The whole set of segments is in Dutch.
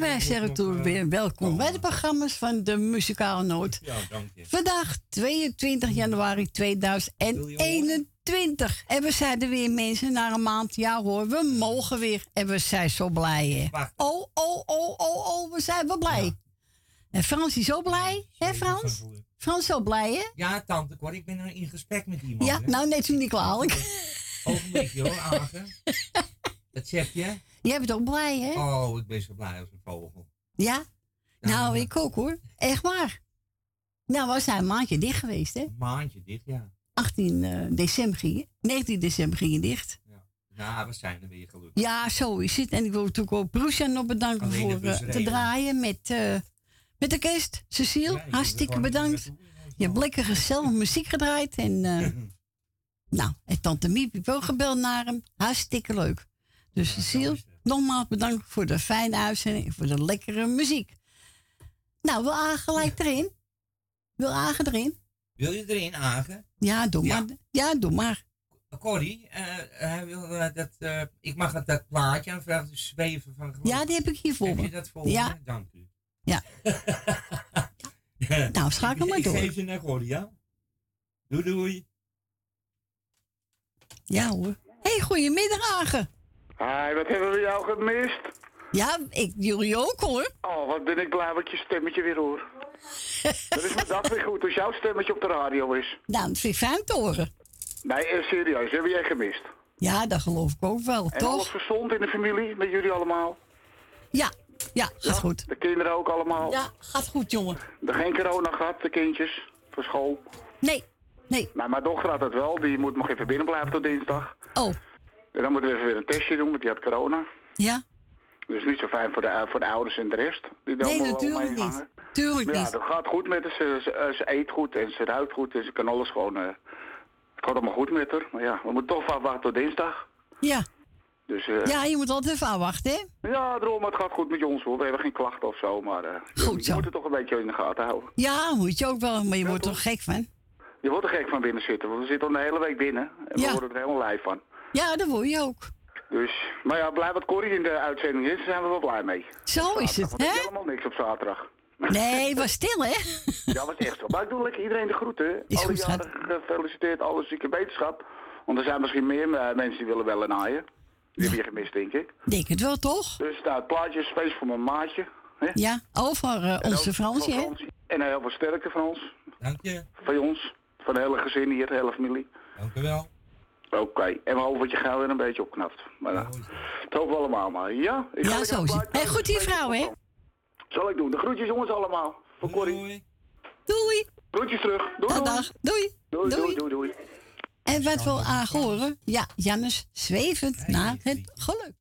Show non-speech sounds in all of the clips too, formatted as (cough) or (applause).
Wij zeggen toen weer welkom bij de programma's van de Muzikale Noot. Ja, dank je. Vandaag 22 januari 2021. En we er weer mensen na een maand. Ja hoor, we mogen weer. En we zijn zo blij. Hè? Oh, oh, oh, oh, oh, we zijn wel blij. En Frans is zo blij. Hè Frans? Frans is zo blij hè? Ja, tante Cor, ik ben nou in gesprek met iemand. Ja, hè. nou net zo niet kwalijk. Ogenblikje hoor, Agen. (laughs) Dat zeg je? Jij bent ook blij hè? Oh, ik ben zo blij als een vogel. Ja? Nou, Ja. ik ook hoor. Echt waar. Nou, we zijn een maandje dicht geweest hè? Een maandje dit, ja. 18 eh, december ging je. 19 december ging je dicht. Nou, we zijn er weer gelukkig. Ja, zo is het. En ik wil natuurlijk ook Broesja nog bedanken Alleen voor eh, te draaien met, eh, met de kerst. Cecile, hartstikke bedankt. Je hebt lekker gezellig (laughs) muziek gedraaid. En, (laughs) nou, en tante Miep heeft ook gebeld naar hem. Hartstikke leuk. Dus Cecile, nogmaals bedankt voor de fijne uitzending en voor de lekkere muziek. Nou, wil Agen gelijk erin? Wil Agen erin? Wil je erin, Agen? Ja, doe Ja. maar. Ja, doe maar. Corrie, eh, hij wil eh, dat, eh, ik mag het dat plaatje aan vragen, dus zweven van geloof. Ja, die heb ik hier voor Heb je dat voor Ja. me? Dank u. Ja. (laughs) Nou, schakel maar door. Ik geef je naar Corrie, ja? Doei, doei. Ja hoor. hey, goedemiddag Agen. Hi, wat hebben we jou gemist? Ja, ik, jullie ook hoor. Oh, wat ben ik blij dat je stemmetje weer hoor. Dat is mijn dag weer goed als jouw stemmetje op de radio is. Nou, dat vind ik fijn te horen. Nee, eh, serieus, hebben jij gemist? Ja, dat geloof ik ook wel, En alles toch? gezond in de familie, met jullie allemaal? Ja, ja, gaat goed. De kinderen ook allemaal? Ja, gaat goed, jongen. Er geen corona gehad, de kindjes, voor school? Nee, nee. Nou, mijn dochter had het wel, die moet nog even binnen blijven tot dinsdag. Oh, En dan moeten we even weer een testje doen, want die had corona. ja? Dus niet zo fijn voor de, eh, voor de ouders en de rest. Die Nee, natuurlijk niet. Tuurlijk Maar ja, niet. dat gaat goed met haar. Ze, ze, eh, ze eet goed en ze ruikt goed en ze kan alles gewoon... eh, het gaat allemaal goed met haar. Maar ja, we moeten toch afwachten tot dinsdag. Ja. Dus Ja, je moet altijd even afwachten, hè? ja, daarom, het gaat goed met ons hoor. We hebben geen klachten of zo, maar eh, Goed je moet het toch een beetje in de gaten houden. Ja, moet je ook wel, maar je wordt toch gek van? Je wordt er gek van binnen zitten, want we zitten al de hele week binnen. En Ja. we worden er helemaal lijf van. Ja, dat word je ook. Dus, maar ja, blij dat Corrie in de uitzending is, daar zijn we wel blij mee. Zo is het, er hè? helemaal niks op zaterdag. Nee, was stil, hè? (laughs) Ja, was echt zo. Maar ik doe lekker iedereen de groeten. Is alle jaren gefeliciteerd, alle zieke wetenschap. Want er zijn misschien meer eh, mensen die willen bellen naaien. Die heb je gemist, denk ik. Denk het wel, toch? Dus nou, het plaatje is feest voor mijn maatje. Hè? Ja, over eh, En onze Fransje, hè? Fransie. En heel veel sterkte van ons. Dank je. Van ons. Van de hele gezin hier, de hele familie. Dank u wel. Oké. En we hopen dat je gauw weer een beetje opknapt. Maar nou, dat hopen we allemaal maar. Ja? Ik ga Ja, zo is het. En goed die vrouw, hè? Zal ik doen. De groetjes jongens allemaal. Voor Corrie. Doei. Groetjes terug. Doei, Dag, doei. dag. Doei. Doei, doei, Doei. doei, doei. En wat wil Aag horen? Ja, Jannes zwevend naar het geluk.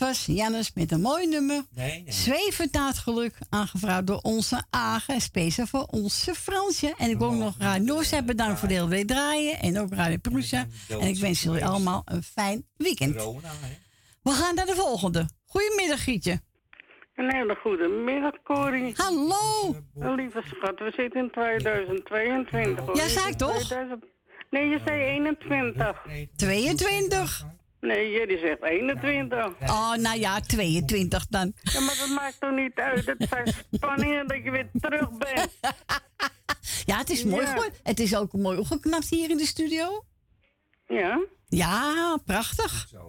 Was Jannes met een mooi nummer. Nee, nee. Naar het geluk, aangevraagd door onze Agen. Speciaal voor onze Fransje. En ik wil ook nog Radio Noordzij bedankt voor de hele week draaien. En ook Radio Prusa. En ik wens jullie allemaal een fijn weekend. We gaan naar de volgende. Goedemiddag, Gietje. Een hele goede middag, Corrie. Hallo. Een lieve schat, we zitten in 2022. hoor. Ja, zei ik toch? 2000 Nee, je zei 21. 22. Nee, jullie zegt 21. Oh, nou ja, 22 dan. Ja, maar dat maakt toch niet uit. Het zijn spanningen dat je weer terug bent. (laughs) Ja, het is mooi Ja. Het is ook mooi opgeknapt hier in de studio. Ja? Ja, prachtig. Zo.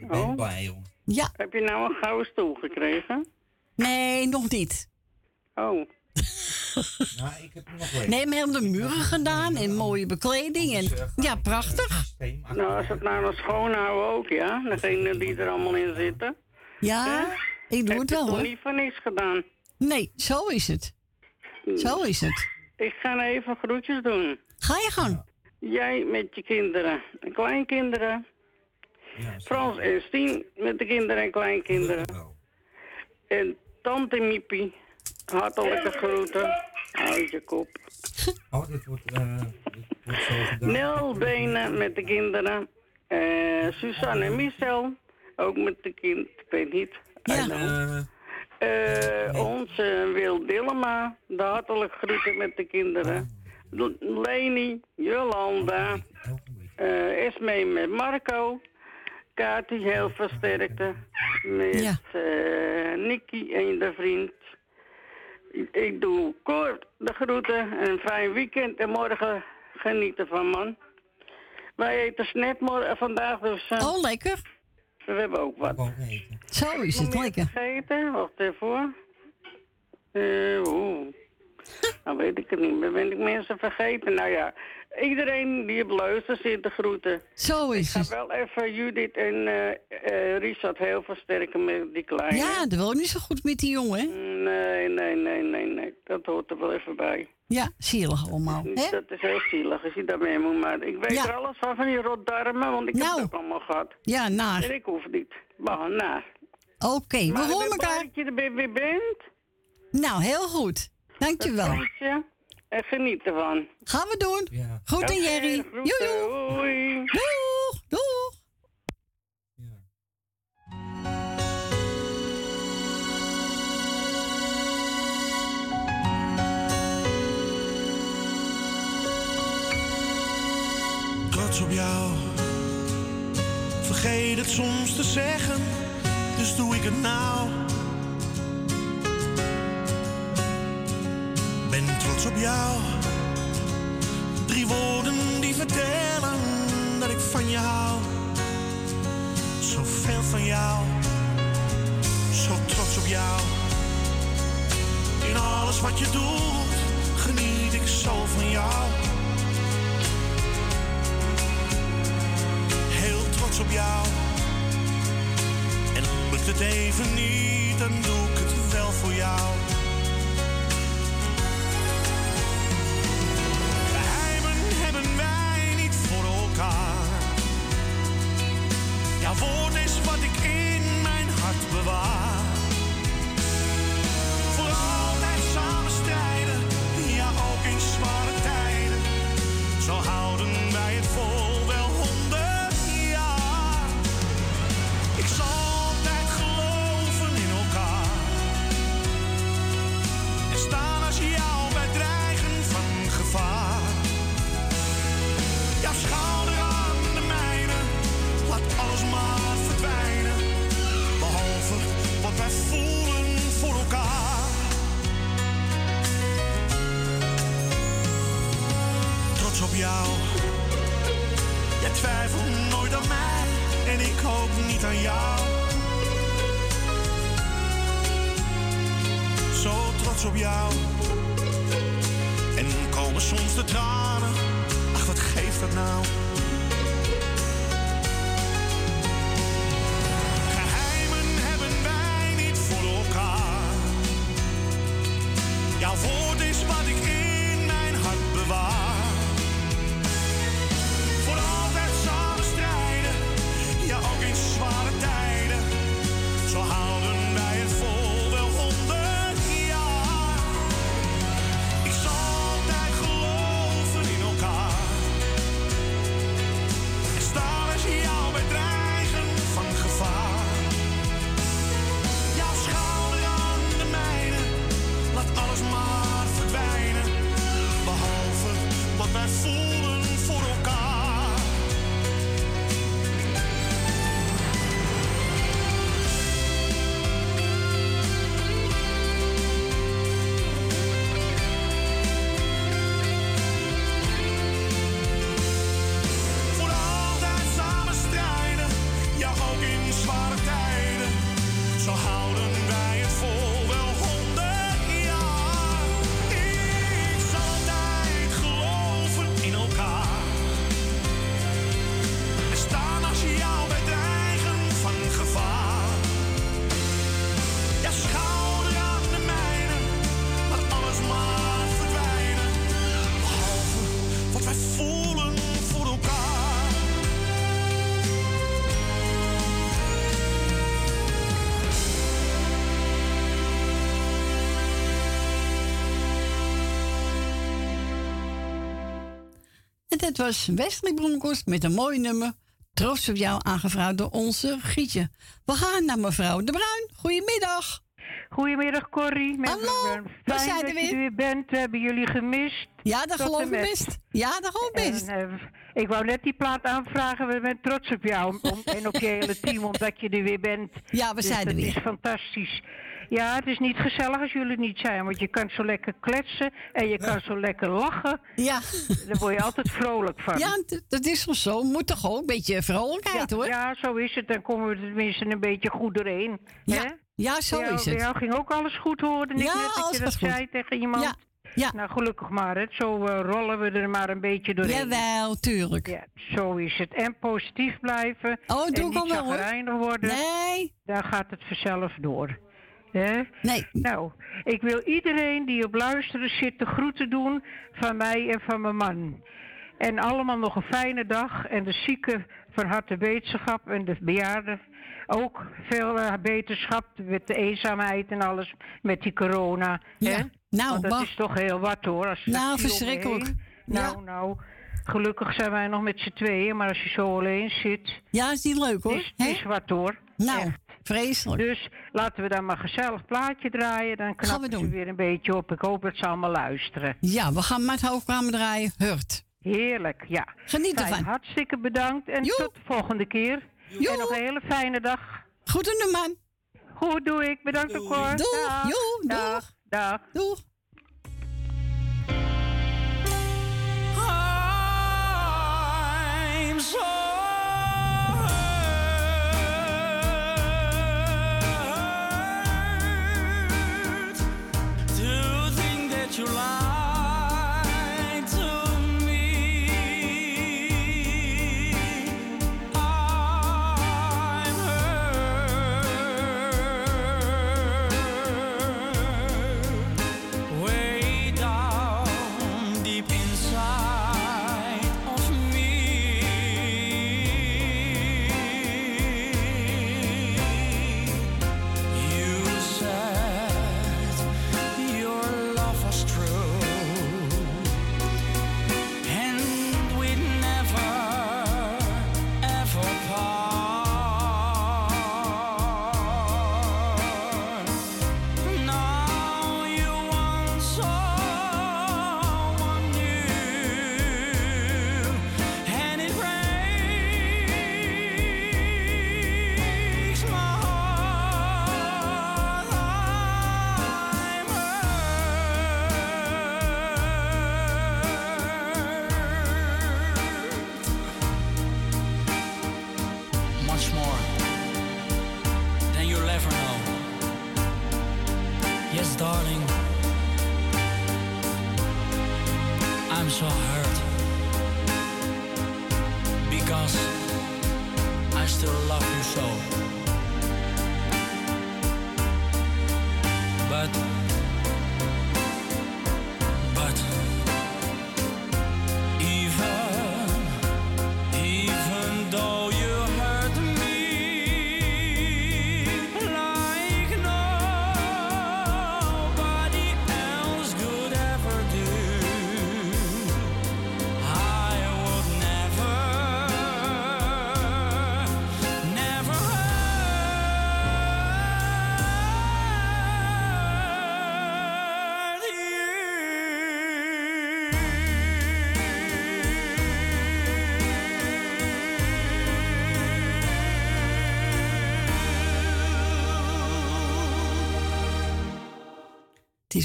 Ik ben Oh. blij. Ja, Heb je nou een gouden stoel gekregen? nee, nog niet. Oh, (laughs) Nou, ik heb hem nog wel. Nee, maar helemaal de muren gedaan en mooie bekleding. En, ja, prachtig. nou als het nou nog schoonhouden ook, ja? Degene die er allemaal in zitten. Ja, ik doe Heb het wel hoor. niet voor niks gedaan? Nee, zo is het. Zo is het. Ik ga even groetjes doen. Ga je gang. Jij met je kinderen en kleinkinderen. Frans en Stien met de kinderen en kleinkinderen. En tante Miepie, hartelijke groeten. Houd je kop. (laughs) Oh, dit wordt, eh, dit wordt zo gedaan. Nel Benen met de kinderen. Eh Suzanne en Michel, ook met de kind, ik weet niet. Ja. Eh, Eh, onze Wil Dillema, de hartelijk groeten met de kinderen. L- Leni, Jolanda, eh Esme met Marco. Kati heel versterkte. Met Ja. eh Nicky en de vriend. Ik, doe kort de groeten. Een fijn weekend en morgen genieten van man. Wij eten net morgen, vandaag, dus eh, Oh, lekker. we hebben ook wat. Zo is het, lekker. Vergeten, wacht even. Eh, oeh. (laughs) Nou weet ik het niet meer. Ben ik mensen vergeten? Nou ja, iedereen die op luistert zit te groeten. Zo is Ik ga het. wel even Judith en eh eh, Richard heel versterken met die kleine. Ja, dat wil niet zo goed met die jongen, hè? Nee, nee, nee, nee, nee. Dat hoort er wel even bij. Ja, zielig allemaal. Hè? Dat is heel zielig als je daarmee moet. Maar ik weet Ja. er alles van, van die rotdarmen, want ik Nou. heb het ook allemaal gehad. Ja, naar. En ik hoef niet. Maar naar. Oké, we horen elkaar. dat je er weer- bent. Nou, heel goed. Dankjewel. Fransje. En geniet ervan. Gaan we doen. Ja. Goed en Jerry. Joejoe. Hoi. Doeg. Doeg. ja. trots op jou. Vergeet het soms te zeggen, dus doe ik het nou. Ben trots op jou. Drie woorden die vertellen dat ik van je hou. Zoveel van jou, zo trots op jou. In alles wat je doet, geniet ik zo van jou. heel trots op jou. En het even niet, dan doe Dit was Wesley Bronkhorst met een mooi nummer. Trots op jou, aangevraagd door onze Gietje. We gaan naar mevrouw De Bruin. Goedemiddag. Goedemiddag Corrie. Met Hallo, we zijn dat er je weer. er weer bent. We hebben jullie gemist. Ja, dat Tot geloof ik best. Ja, dat geloof ik best. En, ik wou net die plaat aanvragen. We zijn trots op jou om, en op je hele team, omdat je er weer bent. Ja, we Dus zijn er dat weer. is fantastisch. Ja, het is niet gezellig als jullie niet zijn, want je kan zo lekker kletsen en je kan zo lekker lachen. Ja, Daar word je altijd vrolijk van. ja dat is wel zo. Moet toch ook een beetje vrolijkheid ja, hoor. ja, zo is het. Dan komen we tenminste een beetje goed doorheen. Ja, hè? ja, zo Bij jou- is Bij het. jou ging ook alles goed horen. Ik Ja, net dat je dat goed. zei tegen iemand. Ja, ja. Nou, gelukkig maar. Hè. Zo eh, rollen we er maar een beetje doorheen. Jawel, tuurlijk. Ja, zo is het. En positief blijven. Oh, en doe ik niet wel, hoor. worden. Nee, Dan gaat het vanzelf door. Nee. Nou, ik wil iedereen die op luisteren zit de groeten doen van mij en van mijn man. En allemaal nog een fijne dag. En de zieken van harte wetenschap en de bejaarden ook veel eh, beterschap met de eenzaamheid en alles met die corona. Ja, Hè? nou, Want dat is toch heel wat hoor. Als Nou, verschrikkelijk. omheen. Nou, Ja. nou, gelukkig zijn wij nog met z'n tweeën, maar als je zo alleen zit, Ja, is niet leuk hoor. is, is wat hoor. Nou, Echt. Vreselijk. Dus laten we dan maar gezellig plaatje draaien. Dan Gaan we knappen ze weer een beetje op. Ik hoop dat ze allemaal luisteren. Ja, we gaan met het hoofdkamer draaien. Hurt. Heerlijk, ja. Geniet Fijn, ervan. hartstikke bedankt en tot de volgende keer. En nog een hele fijne dag. Goed doen, man. Goed, doe ik. Bedankt ook hoor. Doeg. Dag. Dag. doeg. Dag. Doeg. I'm so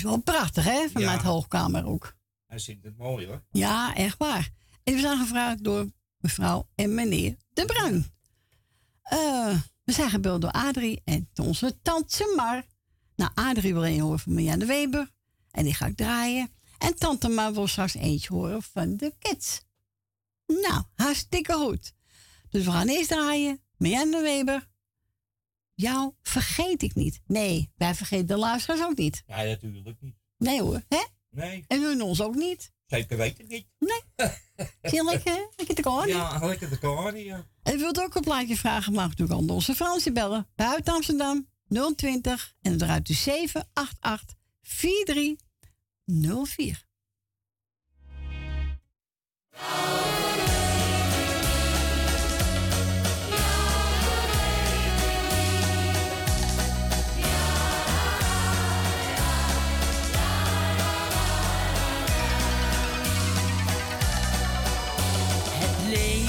wel prachtig, hè? Vanuit Ja. Hoogkamer ook. Hij zingt het mooi hoor. Ja, echt waar. En we zijn gevraagd door mevrouw en meneer De Bruin. Eh, we zijn gebeld door Adrie en onze tante Mar. Nou, Adrie wil een horen van de Weber. En die ga ik draaien. En tante Mar wil straks eentje horen van de kids. Nou, hartstikke goed. Dus we gaan eerst draaien. Mirjam de Weber. Jou vergeet ik niet. Nee, wij vergeten de luisteraars ook niet. Ja, natuurlijk niet. Nee hoor, hè? Nee, En hun ons ook niet. zeker weet ik niet. (laughs) Zie je lekker, lekker te? Ja, lekker de koning, ja. En u wilt ook een plaatje vragen, mag natuurlijk aan onze Fransie bellen. Buiten Amsterdam 020 en dan eruit de 788 4304. Het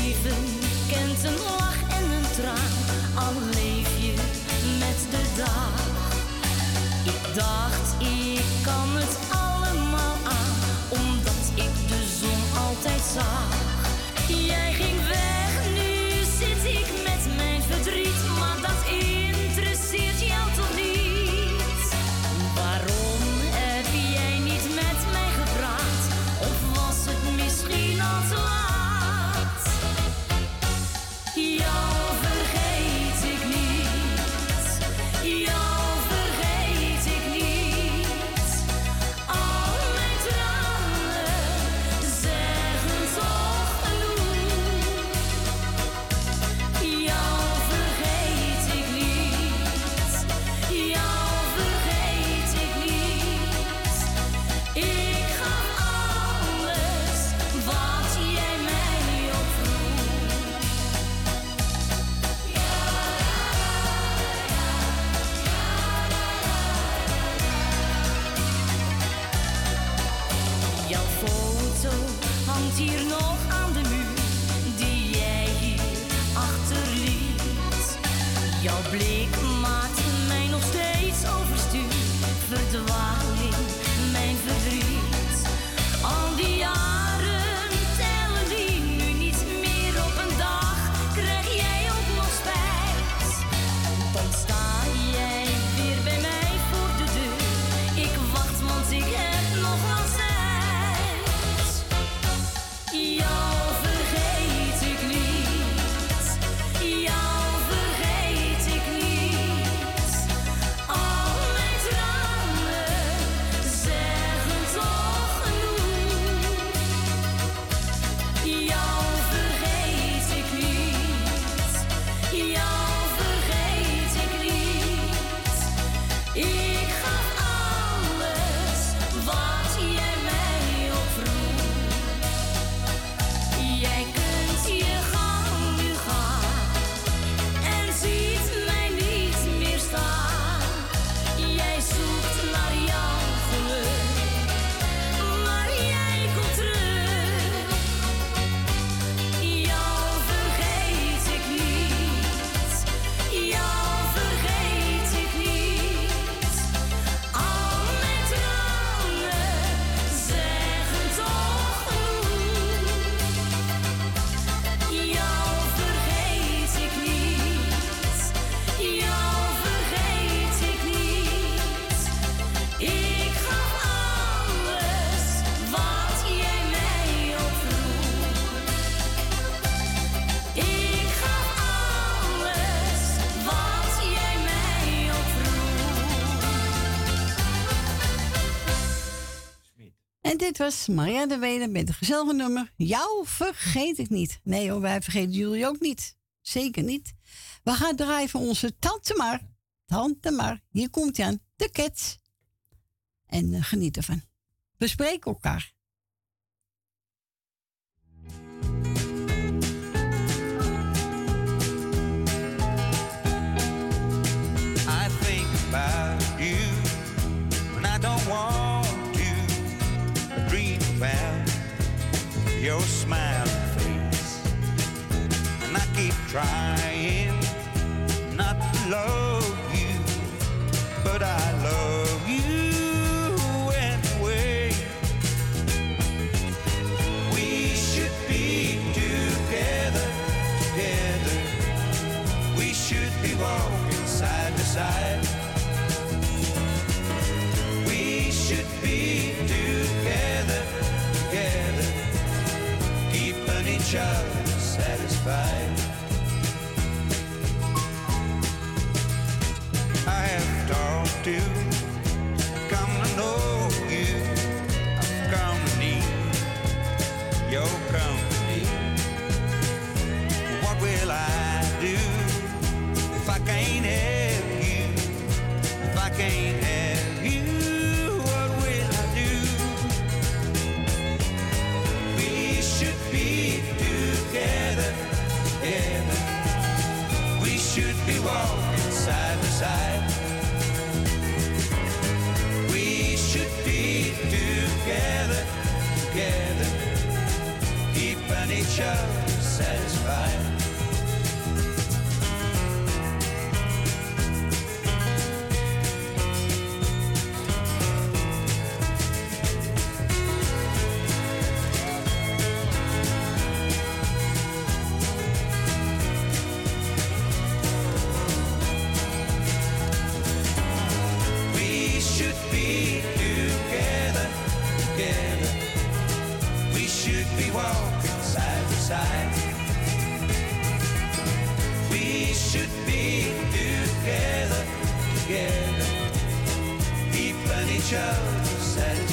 dit Maria de Weder met een gezellige nummer. Jou vergeet ik niet. Nee hoor, wij vergeten jullie ook niet. Zeker niet. We gaan draaien voor onze Tante Mar. Tante Mar, hier komt hij aan. De Cats. En eh, geniet ervan. We spreken elkaar. Your smiling face. And I keep trying not to love you, but I love come to know you, come to need your company. What will I do? If I can't have you, if I can't show. Says shows that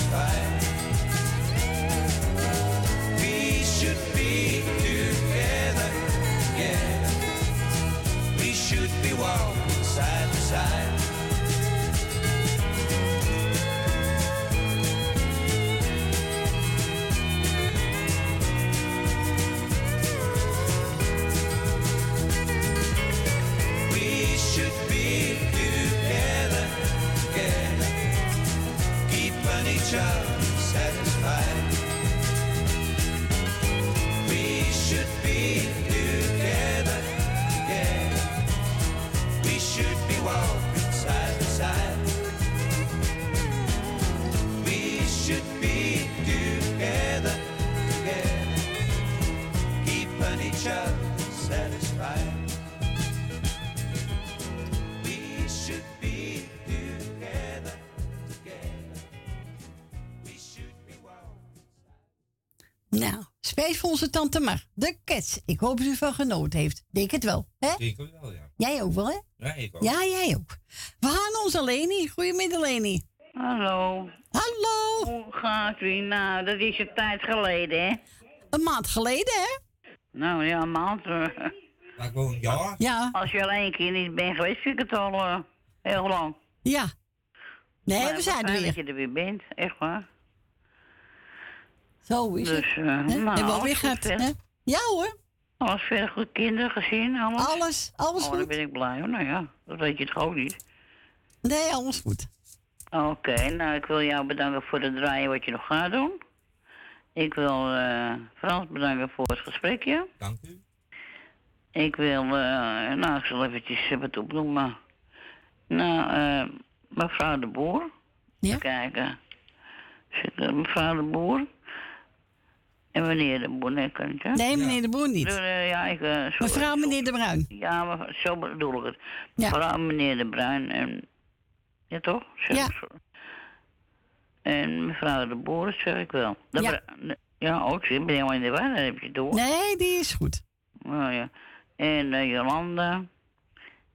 onze Tante Mar. De Cats. Ik hoop dat u van genoten heeft. Denk het wel, hè? Ik wel, ja. Jij ook wel, hè? Ja, ik ook. Ja, jij ook. We gaan onze Leni. Goedemiddag, Leni. Hallo. Hallo. Hoe gaat u? Nou, dat is een tijd geleden, hè? Een maand geleden, hè? Nou ja, een maand. Maar gewoon een jaar. Ja. Als je al één keer niet bent geweest, vind ik het al eh, heel lang. Ja. Nee, Maar we zijn er weer. dat je er weer bent, echt waar. Zo is het. Dus, eh Hè? nou, verder. hè? Ja hoor. Alles verder goed, kinderen gezien, alles? Alles, alles oh, goed. dan ben ik blij hoor. Nou ja, dat weet je toch ook niet. Nee, alles goed. Oké, nou ik wil jou bedanken voor het draaien wat je nog gaat doen. Ik wil eh, Frans bedanken voor het gesprekje. Dank u. Ik wil, eh, nou ik zal eventjes eh, wat opnoemen. Nou, eh, mevrouw de Boer. Ja? Even kijken. Zit er mevrouw de Boer? En meneer de Boer, nee, kan het, hè? Nee, meneer de Boer niet. Eh, ja, ik, eh, sorry. Mevrouw, meneer de Bruin. Ja, maar zo bedoel ik het. Ja. Mevrouw, meneer de Bruin en... Ja, toch? Zeg Ja. En mevrouw de Boer, zeg ik wel. De Ja. Ja, ook, ik ben helemaal in de war, dat heb je door. Nee, die is goed. Oh, ja. En eh, Jolanda,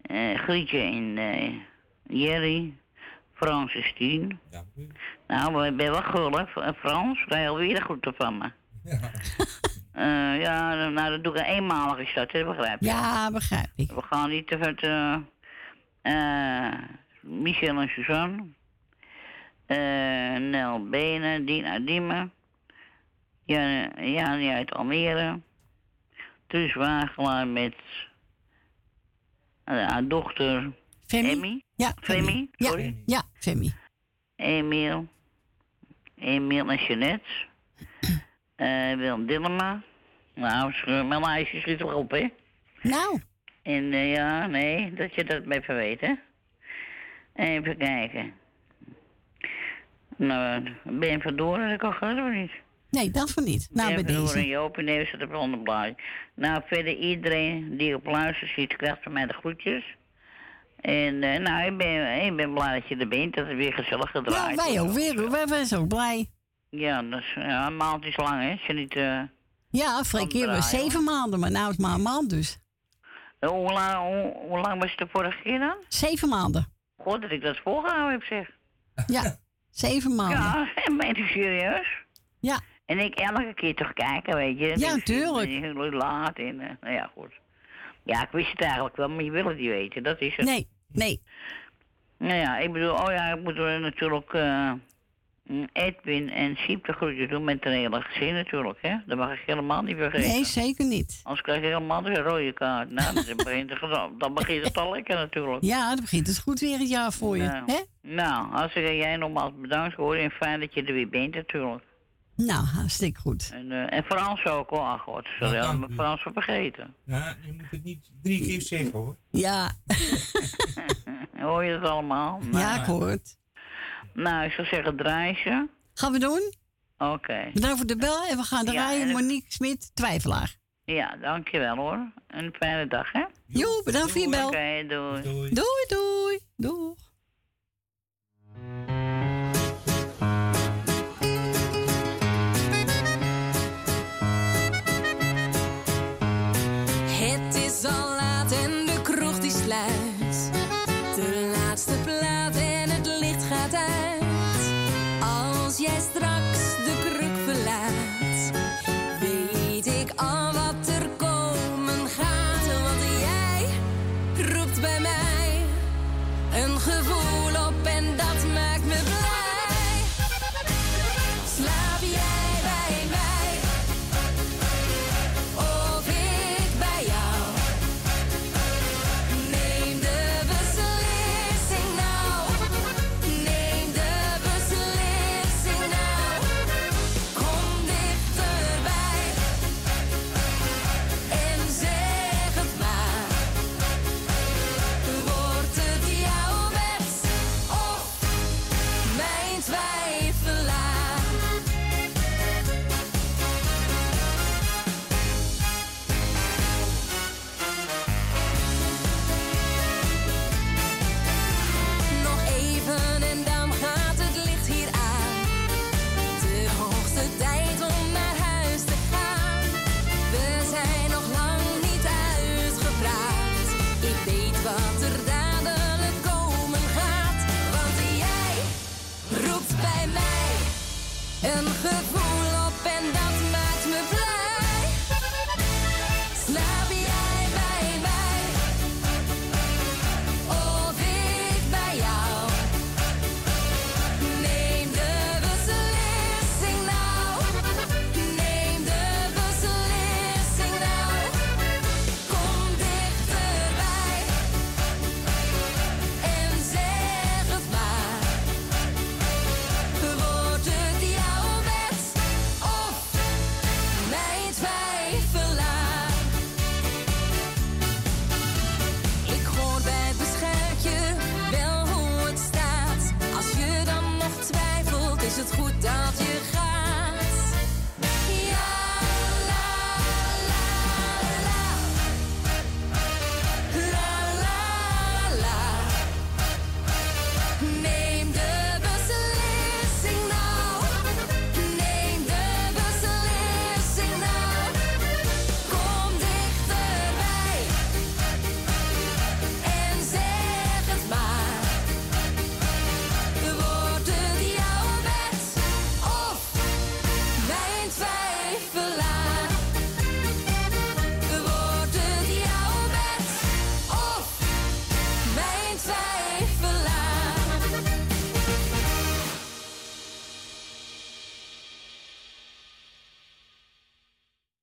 eh, Grietje en eh, Jerry, Frans is tien. Nou, ik ben wel. Eh, Frans, je alweer de groeten van me. (laughs) Eh, ja, nou, dat doe ik een eenmalig is dat, hè, begrijp je? Ja, begrijp ik. We gaan niet te veel te... eh, Michel en Suzanne. eh Nel Benen, Dina Diemen. Jan, Jani uit Almere. Truus Wagelaar met eh, haar dochter Femi? Emmy. Ja, Femi, Ja, sorry. ja, Femi. Emiel. Emiel en Jeanette. Eh Willem Dillema. Nou, mijn lijstje schiet toch op, hè? Nou. En eh, ja, nee, dat je dat even weet, hè? Even kijken. Nou, Ben heb ik al gehad, of niet? Nee, dat van niet. Nou, bij ben en deze. Joop en Neus zit op onderblaadje. Nou, verder iedereen die op luister ziet, krijgt van mij de groetjes. En eh, nou, ik ben, ik ben blij dat je er bent, dat het weer gezellig Ja, gedraaid wij ook weer. Wij zijn zo blij. Ja, dat is, ja, een maand is lang, hè? Als je niet... eh Ja, keer was zeven maanden, maar nu is het maar een maand dus. hoe, lang, hoe, hoe lang was het de vorige keer dan? Zeven maanden. God, dat ik dat volgehouden heb, zeg. Ja, zeven maanden. Ja, en bent u serieus? Ja. En ik elke keer toch kijken, weet je. Ja, Dus, tuurlijk. eh, Heel laat en, eh, nou ja, goed. Ja, ik wist het eigenlijk wel, maar je wil het niet weten, dat is het. Nee, nee. Nou ja, ik bedoel, oh ja, ik moet er natuurlijk eh, Edwin en Siep de groetjes doen met een hele gezin natuurlijk, hè. Dat mag ik helemaal niet vergeten. Nee, zeker niet. Anders krijg je helemaal een rode kaart. Nou, dan begint het, dan begint het al lekker natuurlijk. Ja, dan begint het goed weer het jaar voor je. Nou, hè? nou als ik jij nogmaals bedankt hoor en fijn dat je er weer bent natuurlijk. Nou, hartstikke goed. En, eh, en Frans ook hoor, ach god, sorry, Ja. Frans vergeten. Ja, je moet het niet drie keer zeggen hoor. Ja. (laughs) Hoor je dat allemaal? Ja, ik hoor het. Nou, ik zou zeggen draaisje. Gaan we doen? Oké. Bedankt voor de bel en we gaan draaien. Monique Smit, twijfelaar. Ja, dankjewel hoor. Een fijne dag hè. Jo, bedankt voor je bel. Oké, doei. Doei, doei. Doeg.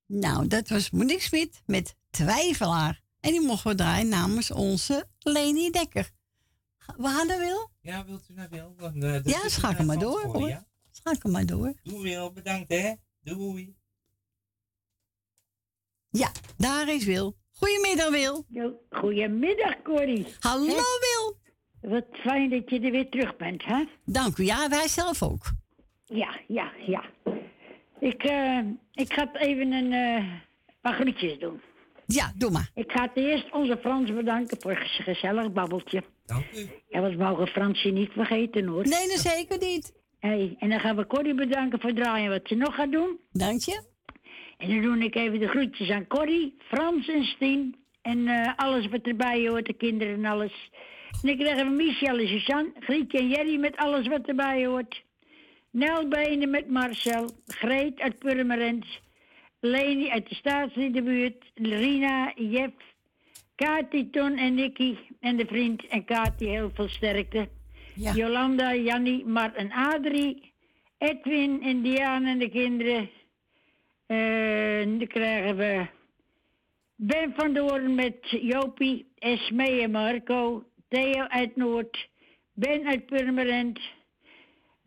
Nou, dat was Monique Smit met Twijfelaar. En die mochten we draaien namens onze Leni Dekker. We hadden Wil? Ja, wilt u naar Wil? Want, eh, dat Ja, schakel maar door, van voor, hoor. ja? Schakel maar door. Doei Wil, bedankt hè. Doei. Ja, daar is Wil. Goedemiddag, Wil. Goedemiddag, Corrie. Hallo, Hè? Wil. Wat fijn dat je er weer terug bent, hè? Dank u. Ja, wij zelf ook. Ja, ja, ja. Ik, eh, ik ga even een eh paar groetjes doen. Ja, doe maar. Ik ga het eerst onze Frans bedanken voor een gezellig babbeltje. Dank u. Ja, we mogen Fransje niet vergeten, hoor. Nee, dat zeker niet. Hey, en dan gaan we Corrie bedanken voor het draaien wat ze nog gaat doen. Dank je. En dan doe ik even de groetjes aan Corrie, Frans en Stien. En eh, alles wat erbij hoort, de kinderen en alles. En ik krijg even Michel en Suzanne, Grietje en Jerry met alles wat erbij hoort. Nel Benen met Marcel, Greet uit Purmerend, Leni uit de Staatsliedenbuurt, Rina, Jef, Kati, Ton en Nicky en de vriend en Kati heel veel sterkte. Jolanda, Jannie, Mar en Adrie, Edwin en Diane en de kinderen. En dan krijgen we Ben van met Jopie, Esme en Marco, Theo uit Noord, Ben uit Purmerend,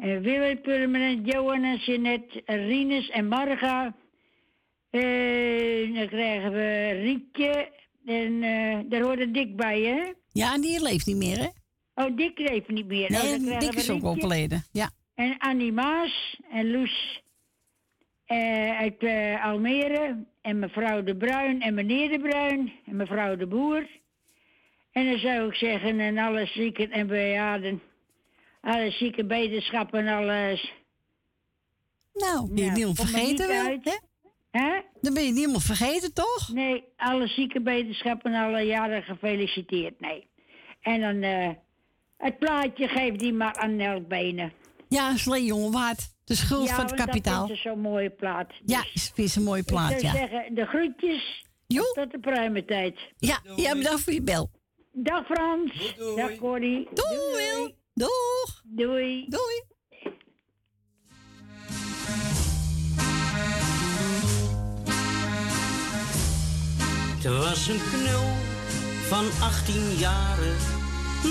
eh, Wil uit Purmerend, Johan en Jeanette, Rinus en Marga. Eh, dan krijgen we Rietje en eh, daar hoort een Dick bij, hè? Ja, die leeft niet meer, hè? Oh, Dick leeft niet meer. Dan Nee, Dick is ook overleden. Ja. En Annie Maas en Loes eh, uit eh, Almere. En mevrouw De Bruin en meneer De Bruin. En mevrouw De Boer. En dan zou ik zeggen, en alle zieken en bejaarden. Alle zieke beterschap en alles. Nou, ben je niet om kom er vergeten, niet uit. Hè? Dan ben je niet helemaal vergeten, toch? Nee, alle zieke beterschap en alle jaren gefeliciteerd. Nee. En dan eh, het plaatje geef die maar aan Nel Benen. Ja, Slee Jongewaard. De schuld ja, van het kapitaal. Dat is zo'n mooie plaat. Ja, is is een mooie plaat, ik zou ja. zeggen, de groetjes. Tot de pruimentijd. Ja, ja, bedankt voor je bel. Dag Frans. Dag Corrie. Doei, Wil. Doeg. Doei. Doei. Het was een knul van 18 jaren,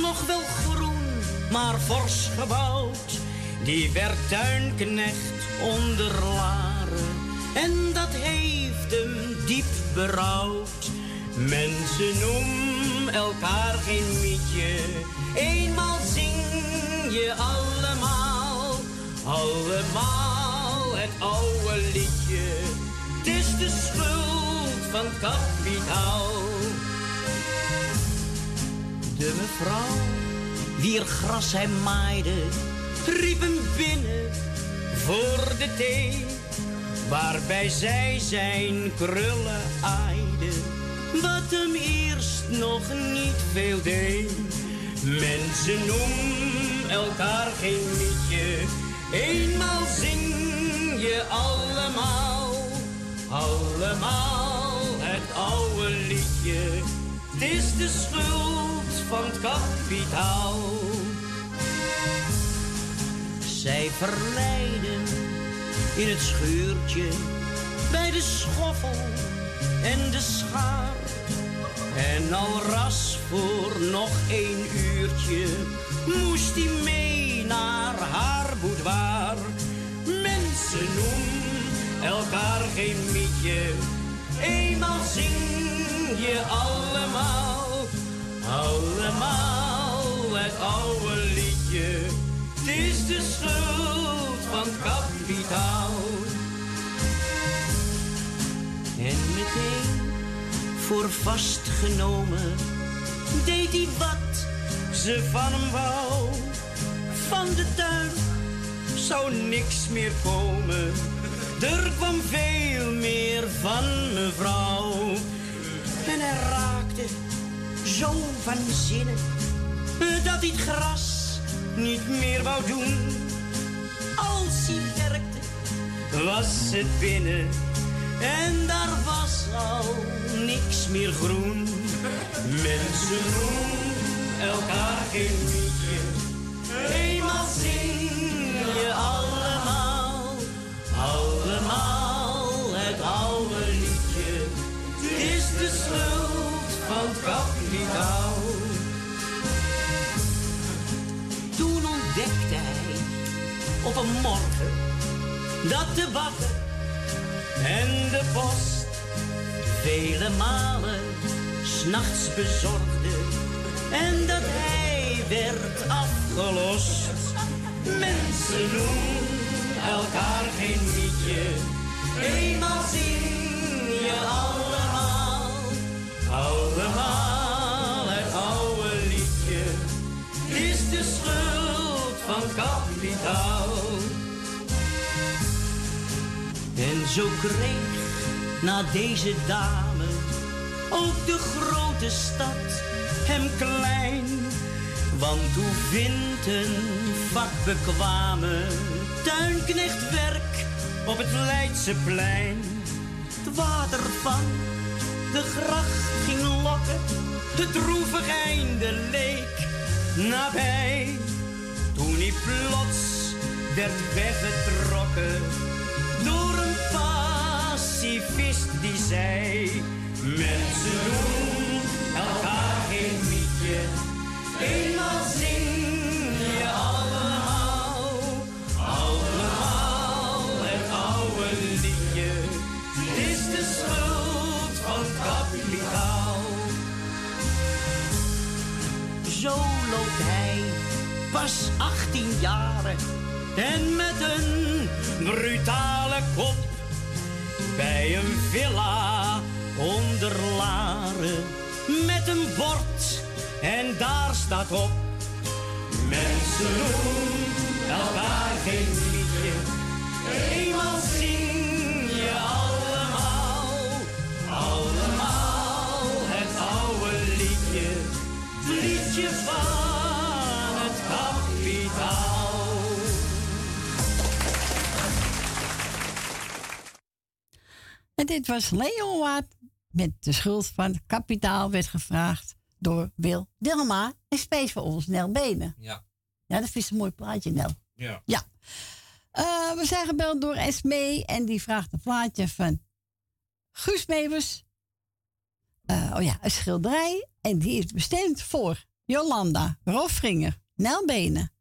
nog wel groen, maar fors gebouwd. Die werd tuinknecht onder Laren en dat heeft hem diep berouwd. Mensen noemen elkaar geen mietje, eenmaal zing je allemaal, allemaal het oude liedje. Het is de schuld van kapitaal. De mevrouw, wier gras hij maaide, riep hem binnen voor de thee. Waarbij zij zijn krullen aaide, wat hem eerst nog niet veel deed. Mensen noemen elkaar geen liedje, eenmaal zing je allemaal, allemaal het oude liedje. Het is de schuld van het kapitaal. Zij verleiden in het schuurtje bij de schoffel en de schaar. En al ras voor nog één uurtje moest hij mee naar haar boudoir. Mensen noemen elkaar geen mietje, eenmaal zing je allemaal, allemaal het oude liedje. Het is de schuld van kapitaal. Voor vastgenomen deed hij wat ze van hem wou. Van de tuin zou niks meer komen. Er kwam veel meer van mevrouw. En hij raakte zo van zinnen dat hij het gras niet meer wou doen. Als hij werkte, was het binnen en daar was al niks meer groen. Mensen doen elkaar geen liedje. Eenmaal zing je allemaal, allemaal het oude liedje. Is de schuld van kapitaal. Toen ontdekte hij op een morgen dat de bakken en de post vele malen s'nachts bezorgde en dat hij werd afgelost. Mensen noemen elkaar geen mietje, eenmaal zing je allemaal, allemaal het oude liedje. Is de schuld van kapitaal. Zo kreeg na deze dame ook de grote stad hem klein. Want hoe vindt een vakbekwame tuinknecht werk op het Leidseplein? Het water van de gracht ging lokken, de droevig einde leek nabij. Toen hij plots werd weggetrokken die zei: Mensen doen elkaar geen mietje, eenmaal zing je allemaal, allemaal het oude liedje. Is de schuld van kapitaal. Zo loopt hij, pas 18 jaren en met een brutale kop bij een villa onder Laren met een bord. En daar staat op mensen doen elkaar geen liedje. Eenmaal zing je allemaal allemaal het oude liedje. Het liedje van En dit was Leeuward met de schuld van kapitaal werd gevraagd door Wil Dilma en Space voor ons Nel Benen. Ja. Ja, dat is een mooi plaatje, Nel. Ja. Ja. Eh, we zijn gebeld door Esmee en die vraagt een plaatje van Guus Mevers. Eh, oh ja, een schilderij. En die is bestemd voor Jolanda, Rofringer, Nel Benen,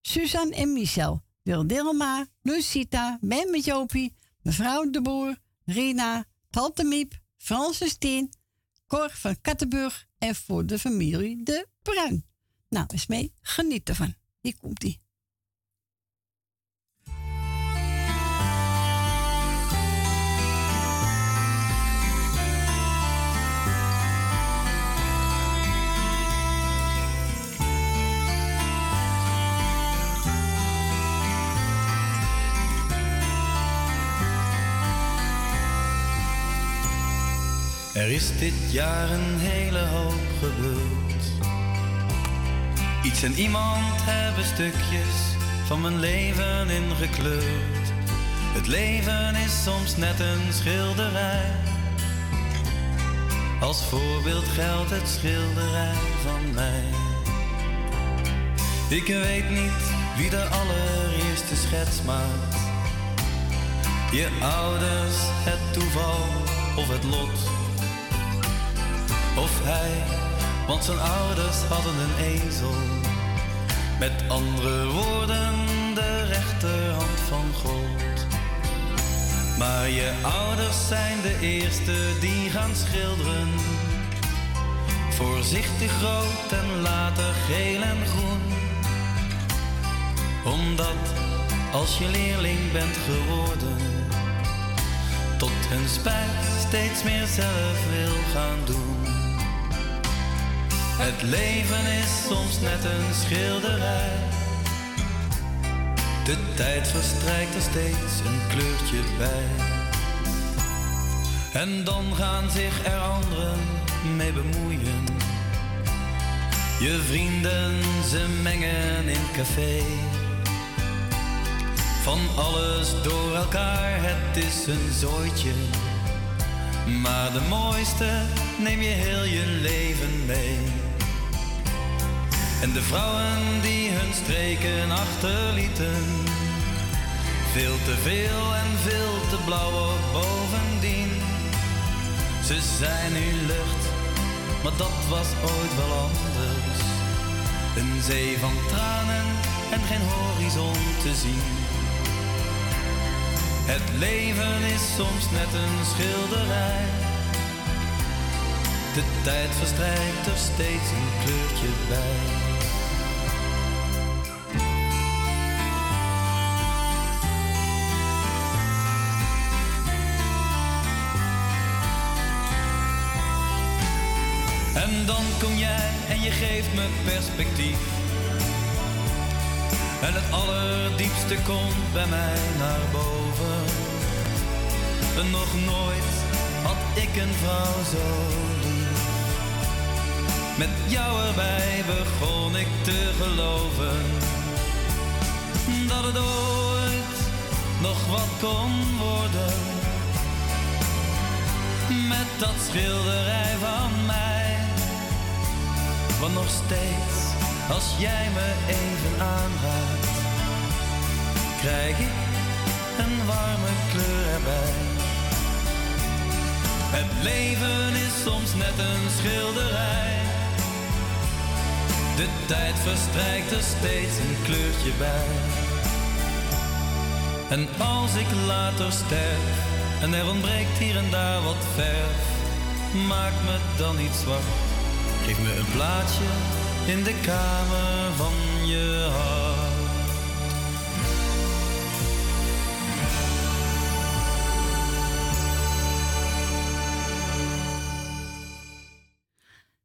Suzanne en Michel, Wil Dilma, Lucita, Ben met Jopie, mevrouw de Boer, Rina, Tante Miep, Francis Tien, Cor van Kattenburg en voor de familie De Bruin. Nou, eens mee, geniet ervan. Hier komt Er is dit jaar een hele hoop gebeurd. Iets en iemand hebben stukjes van mijn leven ingekleurd. Het leven is soms net een schilderij. Als voorbeeld geldt het schilderij van mij. Ik weet niet wie de allereerste schets maakt. Je ouders, het toeval of het lot. Of hij, want zijn ouders hadden een ezel. Met andere woorden, de rechterhand van God. Maar je ouders zijn de eerste die gaan schilderen. Voorzichtig rood en later geel en groen. Omdat als je leerling bent geworden, tot hun spijt steeds meer zelf wil gaan doen. Het leven is soms net een schilderij. De tijd verstrijkt er steeds een kleurtje bij. En dan gaan zich er anderen mee bemoeien. Je vrienden, ze mengen in café. Van alles door elkaar, het is een zooitje. Maar de mooiste neem je heel je leven mee. En de vrouwen die hun streken achterlieten. Veel te veel en veel te blauw bovendien. Ze zijn nu lucht, maar dat was ooit wel anders. Een zee van tranen en geen horizon te zien. Het leven is soms net een schilderij. De tijd verstrijkt er steeds een kleurtje bij. Dan kom jij en je geeft me perspectief. En het allerdiepste komt bij mij naar boven. En nog nooit had ik een vrouw zo lief. Met jou erbij begon ik te geloven dat het ooit nog wat kon worden. Met dat schilderij van mij. Want nog steeds, als jij me even aanraakt, krijg ik een warme kleur erbij. Het leven is soms net een schilderij. De tijd verstrijkt er steeds een kleurtje bij. En als ik later sterf en er ontbreekt hier en daar wat verf, maak me dan niet zwart. Geef me een plaatsje in de kamer van je hart.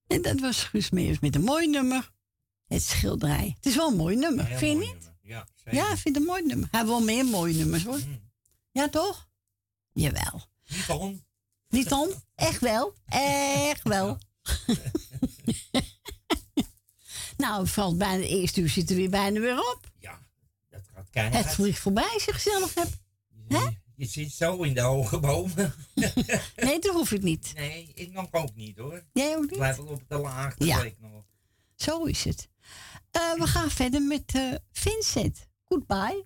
En dat was Guus Meeuwis met een mooi nummer. Het schilderij. Het is wel een mooi nummer, vind je niet? nummer. Ja, zeker. Ja, ik vind het een mooi nummer. Hij heeft wel meer mooie nummers hoor. Ja, toch? Jawel. Niet on. Niet on? Echt wel. Echt wel. (laughs) nou, het valt bijna de eerste uur zit er weer bijna weer op. Dat gaat keihard. Het vliegt voorbij als je gezellig hebt. Je zit zo in de hoge bomen. (laughs) Nee, dat hoef ik niet. Nee, ik nog ook niet hoor. Jij ook niet? Blijf wel op de laagte Ja. week nog. Zo is het. Eh, we gaan verder met eh, Vincent. Goodbye.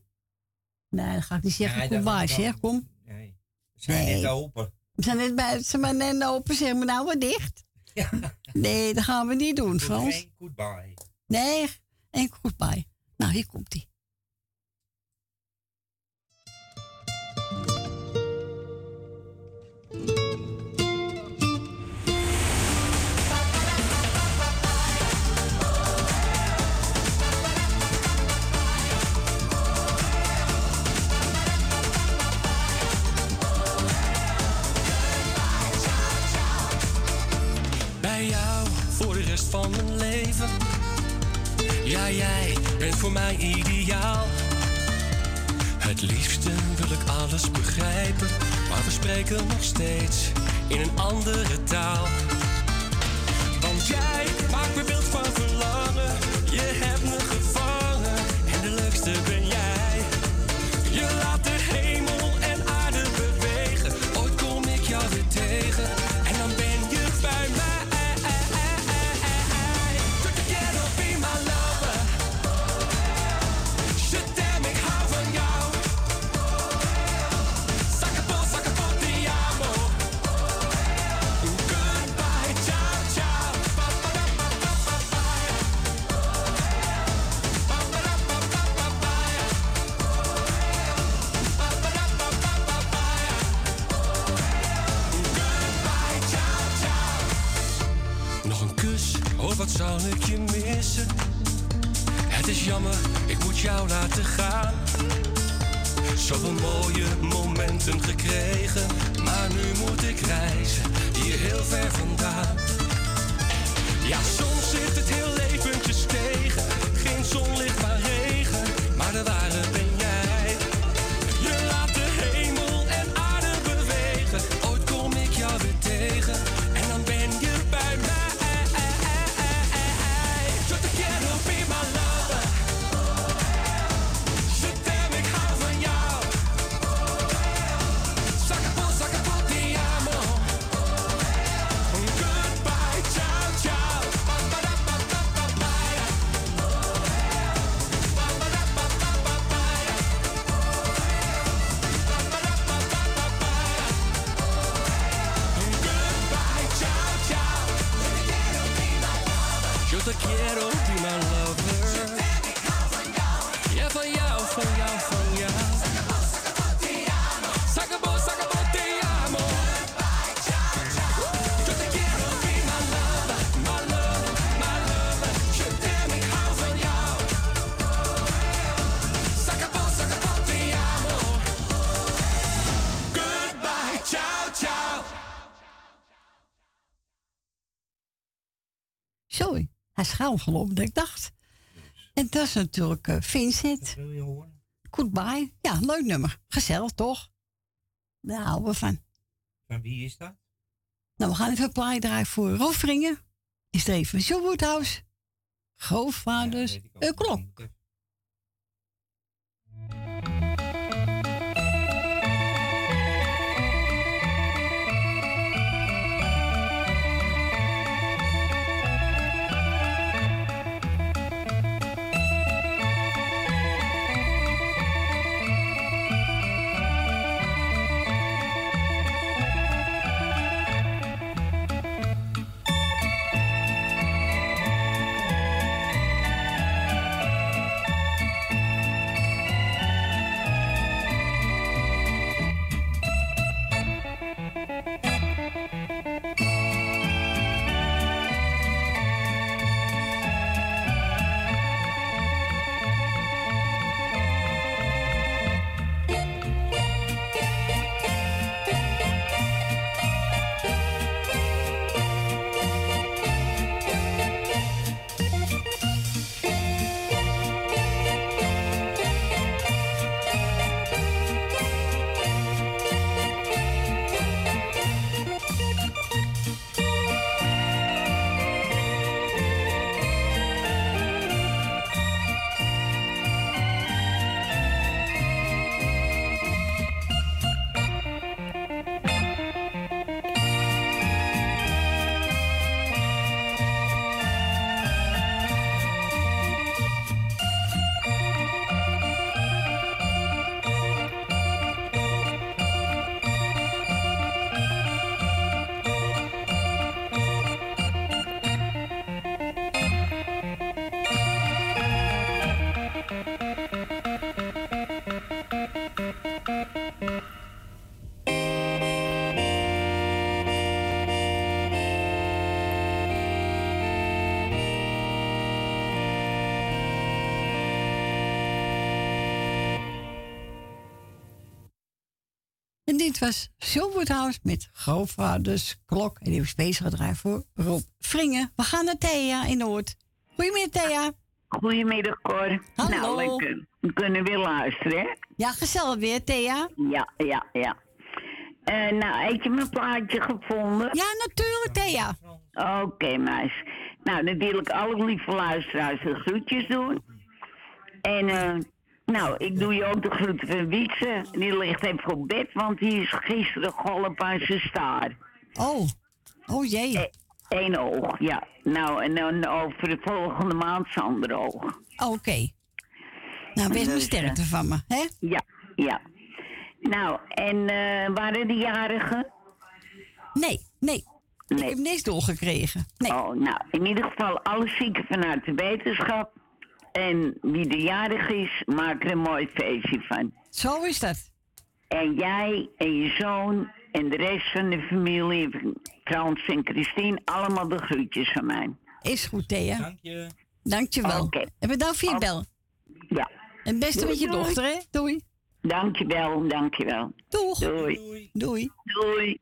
Nee, dan ga ik niet zeggen Nee, goodbye, zeg. Kom. Nee. We zijn Nee. net open. We zijn net bij ze maar net open, zeg maar nou maar dicht. (laughs) Nee, dat gaan we niet doen, Frans. Geen goodbye. Nee, en goodbye. Nou, hier komt hij. Van leven. Ja, jij bent voor mij ideaal. Het liefste wil ik alles begrijpen, maar we spreken nog steeds in een andere taal. Want jij maakt me beeld van verlangen, je hebt me zou ik je missen? Het is jammer, ik moet jou laten gaan. Zoveel mooie momenten gekregen, maar nu moet ik reizen, hier heel ver vandaan. Ja, soms zit het heel leventjes tegen, geen zonlicht maar Dat ik dacht. En dat is natuurlijk eh, Vincent. Wil je horen? Goodbye. Ja, leuk nummer. Gezellig, toch? Daar houden we van. Van wie is dat? Nou, we gaan even een plaatje draaien voor Rolfringen. Is er even John Woodhouse. Grootvaders. een klok. Dit was Silverhouse met Grootvaders Klok. En die ik speciaal gedraaid voor Rob Vringen. We gaan naar Thea in Noord. Goedemiddag, Thea. Goedemiddag, Cor. Hallo. Nou, lekker. We kunnen weer luisteren, hè? Ja, gezellig weer, Thea. Ja, ja, ja. Eh, nou, heb je mijn plaatje gevonden? Ja, natuurlijk, Thea. Oké, meis. Nou, dan wil ik alle lieve luisteraars de groetjes doen. En, eh, nou, ik doe je ook de groeten van Wietse. Die ligt even op bed, want die is gisteren geholpen aan zijn staar. Oh, oh jee. Eén oog, ja. Nou, en dan over de volgende maand zijn andere oog. Oké. Nou, wees Dus, sterkte eh, van me, hè? Ja, ja. Nou, en eh, waren de jarigen? Nee, nee. Ik heb niks doorgekregen. Nee. Oh, nou, in ieder geval alle zieken vanuit de wetenschap. En wie de jarig is, maak er een mooi feestje van. Zo is dat. En jij en je zoon en de rest van de familie, Frans en Christine, allemaal de groetjes van mij. Is goed, Thea. Dank je. Dank je wel. Oké. En bedankt voor je bel. Ja. En het beste Doei, met je doei. dochter, hè? Doei. Dankjewel, dankjewel. Doeg. Doei. Doei. Doei.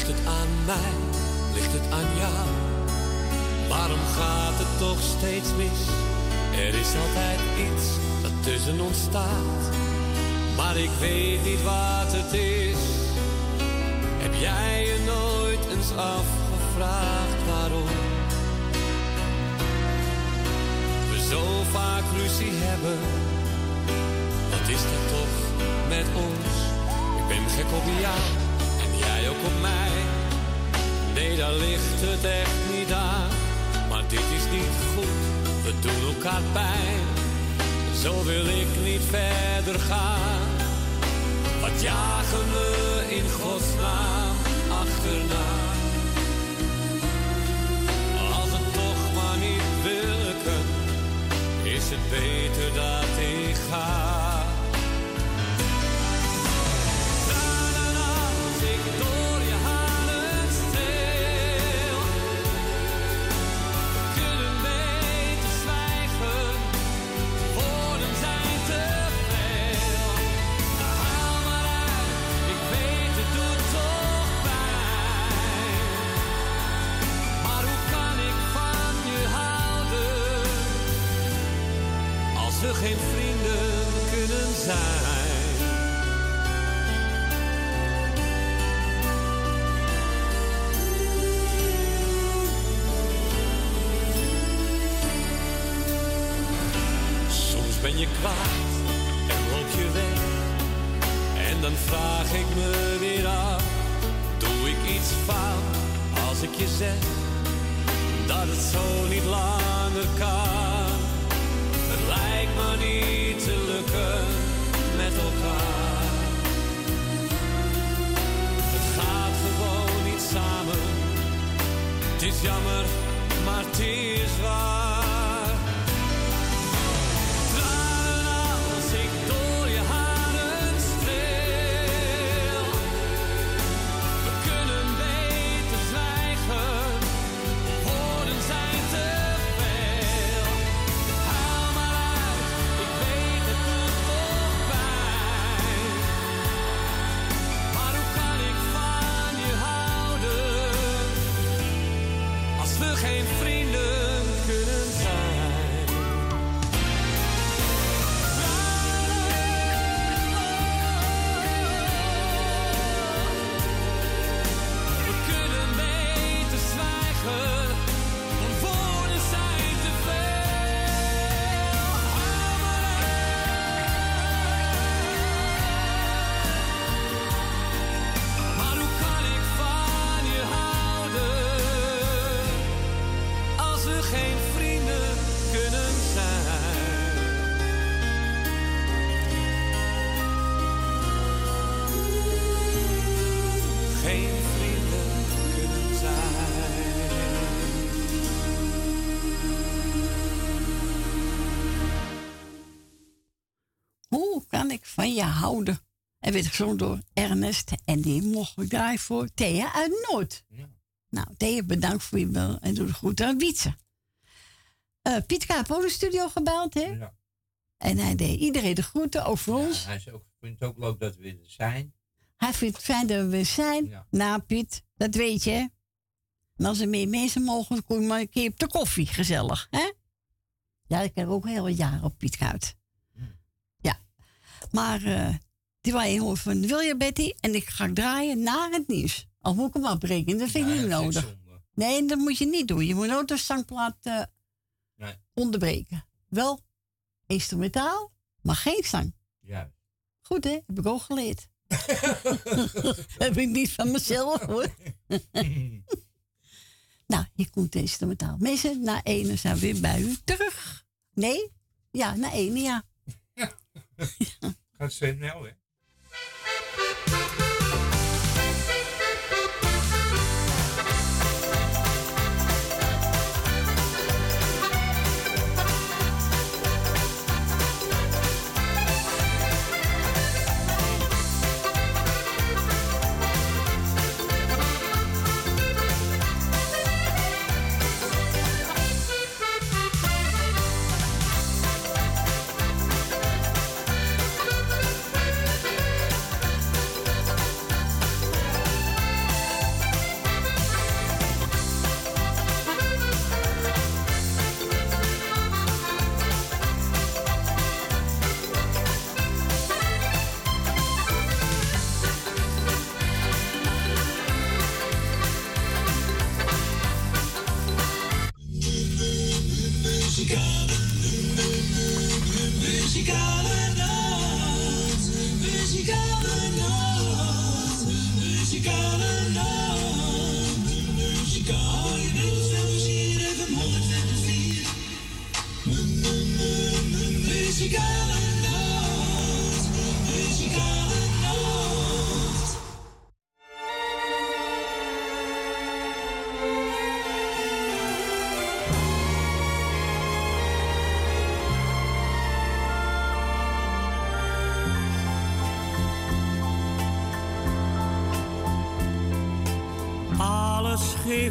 Ligt het aan mij? Ligt het aan jou? Waarom gaat het toch steeds mis? Er is altijd iets dat tussen ons staat. Maar ik weet niet wat het is. Heb jij je nooit eens afgevraagd waarom? We zo vaak ruzie hebben. Wat is dat toch met ons? Ik ben gek op jou jij ook op mij. Nee, daar ligt het echt niet aan. Maar dit is niet goed, we doen elkaar pijn. Zo wil ik niet verder gaan. Wat jagen we in godsnaam achterna? Als het toch maar niet wilken, is het beter dat ik ga. Jammer, maar het is waar. Van je houden? En werd gezongen door Ernest. En die mocht ik draaien voor Thea uit Noord. Nou, Thea, bedankt voor je bel. En doe de groeten aan Wietse. Eh Piet Capo de studio gebeld, hè? Ja. En hij deed iedereen de groeten over ons. Hij is ook, vindt het ook leuk dat we er zijn. Hij vindt het fijn dat we zijn. Nou, Piet, dat weet je, hè? En als er meer mensen mogen, kom je maar een keer op de koffie. Gezellig, hè? Ja, ik heb ook heel wat jaren op Piet Kuit. Ja. Maar eh, die was een van wil je Betty? En ik ga draaien naar het nieuws. Al moet ik hem afbreken, dat vind ik niet nodig. Nee, dat moet je niet doen. Je moet nooit de zangplaat eh, Nee. onderbreken. Wel instrumentaal, maar geen zang. Juist. Goed, hè? Heb ik ook geleerd. (laughs) heb ik niet van mezelf, hoor. (laughs) nou, hier komt instrumentaal. Mensen, na ene zijn we weer bij u terug. Nee? Ja, na ene, ja. Gaat snel, hè?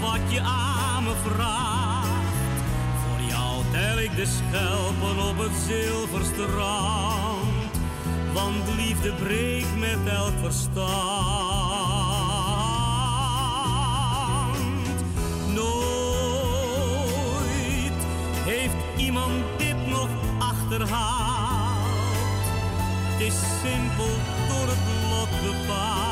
wat je aan me vraagt. Voor jou tel ik de schelpen op het zilverstrand, want liefde breekt met elk verstand. Nooit heeft iemand dit nog achterhaald. Het is simpel door het lot bepaald.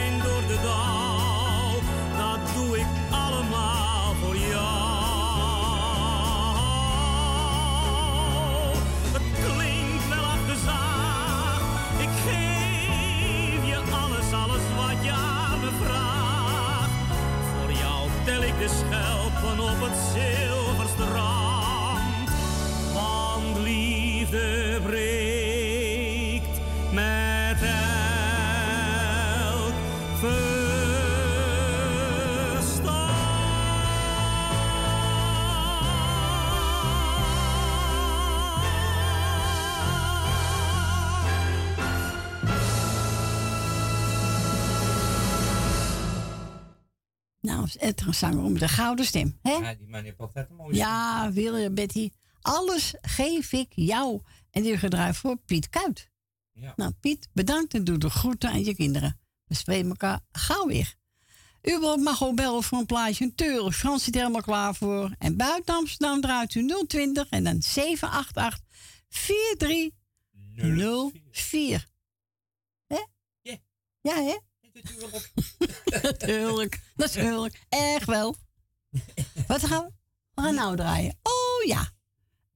het een zanger met een gouden stem. Hè? Ja, die man heeft altijd een mooie Ja, William, Betty. Alles geef ik jou. En die gedraaid voor Piet Kuit. Ja. Nou, Piet, bedankt en doe de groeten aan je kinderen. We spreken elkaar gauw weer. U mag ook bellen voor een plaatje. Een teur. Frans zit er helemaal klaar voor. En buiten Amsterdam draait u 020 en dan 788 4304. Hè? Ja. Ja, hè? Natuurlijk. (laughs) Natuurlijk. Natuurlijk. Echt wel. Wat gaan we? We gaan nou draaien. Oh ja.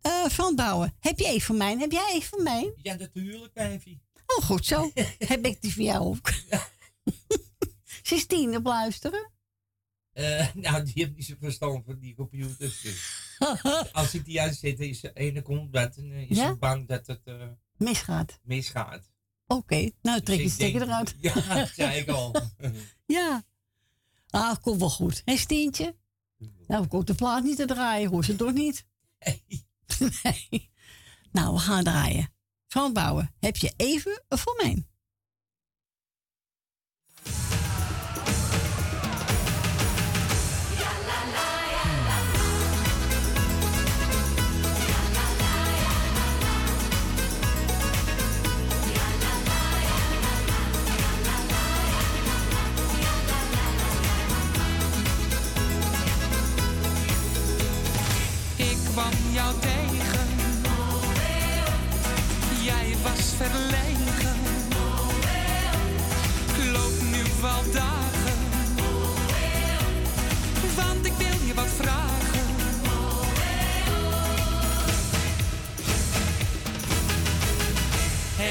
Eh Frans Bouwen, heb je even van mij? Heb jij even van mij? Ja, natuurlijk, wijfie. Oh, goed zo. (laughs) heb ik die van jou ook. (laughs) Ze is tien op luisteren. Eh, nou, die heeft niet zo verstand van die computers. Dus. Als ik die uitzet, is de ene komt en eh, is Ja? ze bang dat het Misgaat. misgaat. Oké, nou trek je ik stekker eruit. Ja, (laughs) zei ik al. (laughs) ja. Ah, komt wel goed. Hé, Stientje? Nou, ik ook de plaat niet te draaien, hoor ze toch niet? nee. (laughs) Nou, we gaan draaien. Frans Bouwen, heb je even voor mij?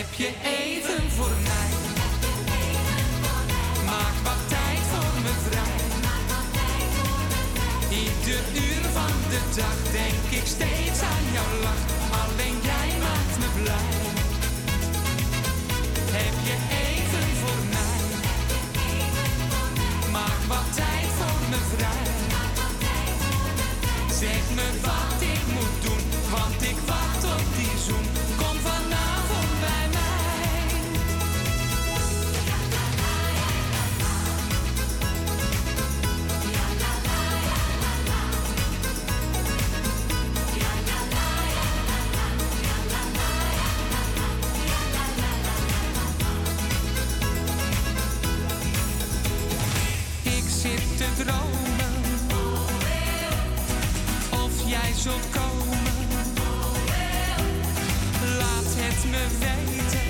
Heb je even voor mij? Maak wat tijd voor me vrij. Ieder uur van de dag denk ik steeds aan jouw lach. Alleen jij maakt me blij. Heb je even voor mij? Maak wat tijd voor me vrij. Zeg me wat ik moet doen, want ik wacht op die zoen. Zult. Laat het me weten.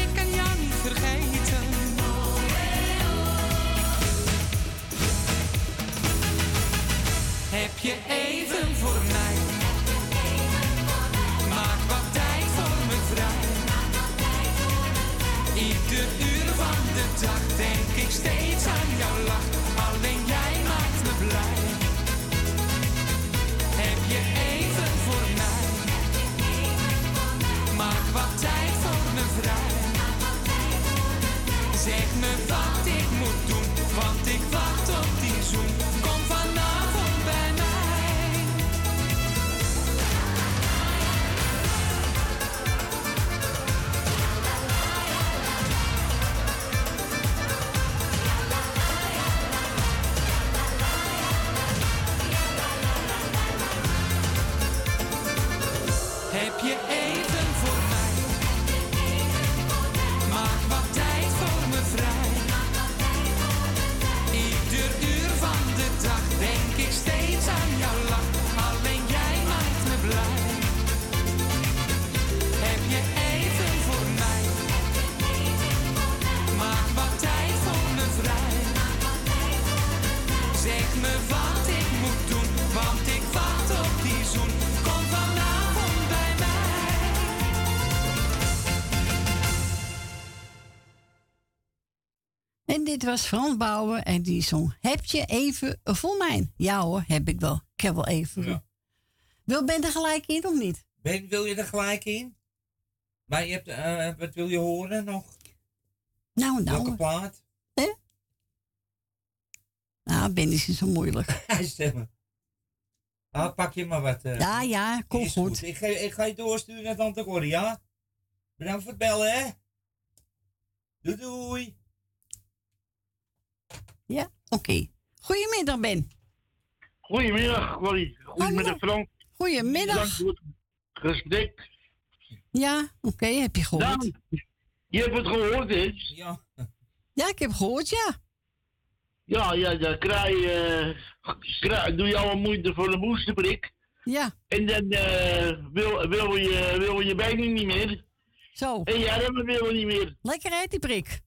Ik kan jou niet vergeten. Heb je even voor mij? Maak wat tijd voor me vrij. Ieder uur van de dag denk ik steeds aan jouw lach. Alleen me wat ik moet was Frans Bouwen en die zong Heb je even voor mij? Ja hoor, heb ik wel. Ik heb wel even. Wil Ben er gelijk in of niet? Ben, wil je er gelijk in? Maar je hebt, eh, wat wil je horen nog? Nou, nou. Welke plaat? Nou, Ben is niet zo moeilijk. (laughs) Hij stemmen. Ah, pak je maar wat. eh. Ja, ja, kom goed. Ik, ga, ik ga je doorsturen naar Tante Corrie, ja? Bedankt voor het bellen, hè? Doei doei. Ja, oké. Goedemiddag, Ben. Goedemiddag, Corrie. Goedemiddag, Frank. Goedemiddag. Bedankt voor het gesprek. Ja, oké, heb je gehoord? Je hebt het gehoord, hè? Ja. Ja, ik heb gehoord, ja. Ja, ja, dan krijg je, eh, krijg- doe je al moeite voor een boosterprik. Ja. En dan eh, wil, wil, je, wil je bijna niet meer. Zo. En jij dat wil niet meer. Lekker uit die prik.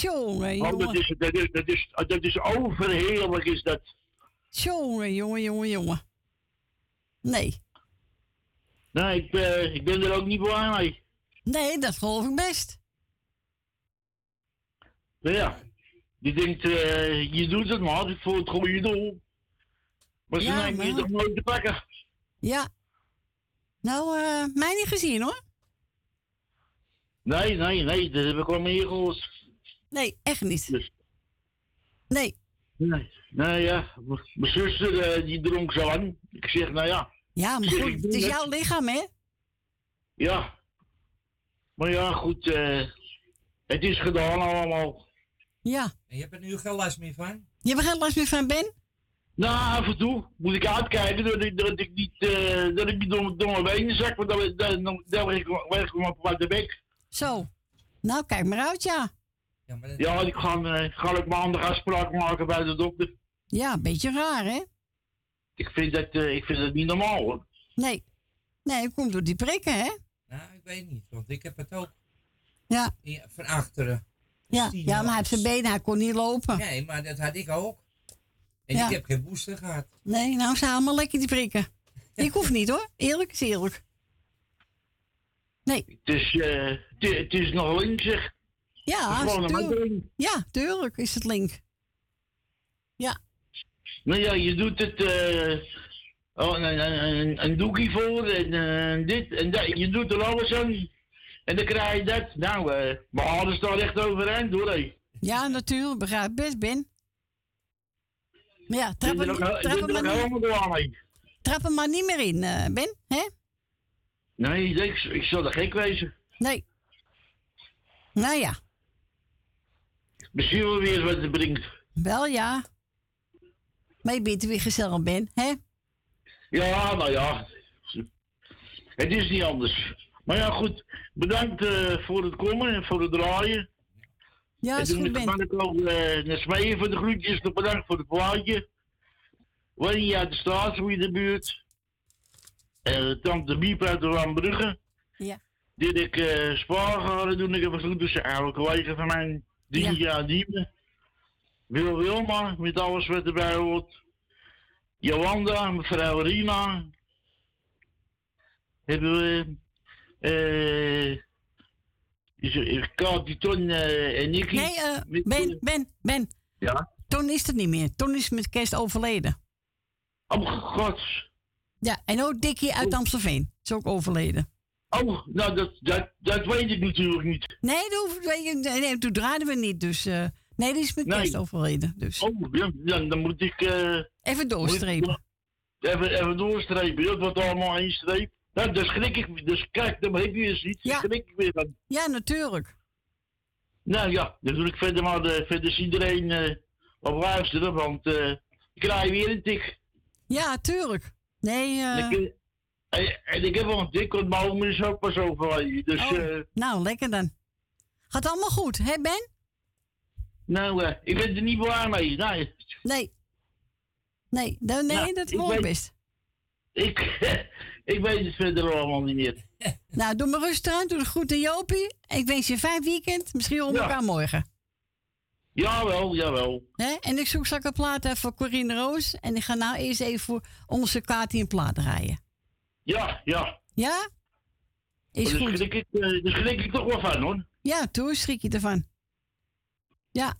Jongen, Oh, dat jongen. is, dat is, dat is, dat is overheerlijk, is dat. Jongen, jongen, jongen, jongen. Nee. Nee, ik, eh, ik ben er ook niet blij mee. Nee, dat geloof ik best. Maar ja, je denkt, eh, je doet het maar voor het goede doel. Maar ze Ja, nemen je toch nooit te pakken. Ja. Nou, eh mij niet gezien hoor. Nee, nee, nee, dat heb ik wel meer gehoord. Nee, echt niet. Dus- Nee. Nee, nou ja, mijn zuster eh, die dronk zo aan. Ik zeg, nou ja. Ja, maar goed, het is jouw lichaam, hè? Ja. Maar ja, goed, eh, het is gedaan allemaal. Ja. En je hebt er nu geen last meer van? Je hebt er geen last meer van, Ben? Nou, af en toe moet ik uitkijken dat ik, dat ik niet, eh, dat ik niet door, mijn- door mijn benen zak, want dan, dan, dan, dan leg ik op de bek. Zo. Nou, kijk maar uit, ja. Ja, ik ga, eh, ga ik maandag afspraak maken bij de dokter. Ja, een beetje raar, hè? Ik vind dat, eh, ik vind dat niet normaal hoor. Nee. Nee, het komt door die prikken, hè? Nou, ik weet niet, want ik heb het ook. Ja. Ja, van achteren. Ja, ja maar hij heeft zijn benen, hij kon niet lopen. Nee, maar dat had ik ook. En Ja. ik heb geen booster gehad. Nee, nou zijn allemaal lekker die prikken. Ik hoef niet, hoor. Eerlijk is eerlijk. Nee. Het is, eh, het, het is nog links zeg. Ja, Het is gewoon een tuurlijk. mandeling. Ja, tuurlijk is het link. Ja. Nou ja, je doet het, eh, oh, een, een, doekie voor en eh, dit en dat. Je doet er alles aan. En dan krijg je dat. Nou, eh mijn haren staan echt overeind hoor. hé. Ja, natuurlijk. Begrijp ik best, Ben. Maar ja, trap hem, er trap hem maar, niet, trap hem maar niet meer in, Ben. Hè? Nee, ik, ik zal er gek wezen. Nee. Nou ja, Misschien wel weer wat het brengt. wel ja. Maar je bent weer gezellig, Ben. Hè? Ja, nou ja. Het is niet anders. Maar ja, goed. Bedankt eh, voor het komen en voor het draaien. Ja, en is goed, Ben. ook uh, naar voor de groetjes. Nog bedankt voor het plaatje. Winnie uit de Straatsgoede buurt. Eh Tante Biep uit de Lambrugge. Ja. Dit ik uh, spaargaren doen. Ik heb een tussen oude collega van mijn dien jaar diemen. Wil Wilma, met alles wat erbij hoort. Jolanda, mevrouw Rina. Hebben we... eh uh, Kati, Ton eh, en Nicky. Nee, eh, Ben, Ben, Ben. Ja? Ton is het niet meer. Ton is met kerst overleden. Oh, god. Ja, en ook Dikkie uit Amstelveen is ook overleden. Oh, nou, dat, dat, dat weet ik natuurlijk niet. Nee, dat weet nee, nee, toen draaiden we niet. Dus, eh, nee, die is met Nee. kerst overleden. Dus. Oh, ja, dan, dan moet ik... eh, Even doorstrepen. ik- Even, even doorstrepen. Dat wordt allemaal één streep. Nou, daar schrik ik... Dus kijk, dan heb je eens iets. Daar schrik ik weer van. Ja, natuurlijk. Nou ja, dan doe ik verder maar de, verder is iedereen eh, op luisteren, want eh, ik krijg weer een tik. Ja, tuurlijk. Nee, eh, En, ik, en, en ik heb wel een mijn oom is ook pas overleden. Dus, oh, eh, nou, lekker dan. Gaat allemaal goed, hè Ben? nou, eh, ik ben er niet blij mee. Nee. Nee. Nee, Nou, dat hoor weet- best. Ik, (laughs) ik weet het verder allemaal niet meer. (laughs) Nou, doe maar rustig aan. Doe de groeten Jopie. Ik wens je een fijn weekend. Misschien we Ja. elkaar morgen. Jawel, jawel. En ik zoek straks een plaat voor Corine Roos. En ik ga nou eerst even voor onze Katie een plaat draaien. Ja, ja. Ja? Is daar goed. Schrik ik, eh, daar schrik ik toch wel van, hoor. Ja, toen schrik je ervan. Ja.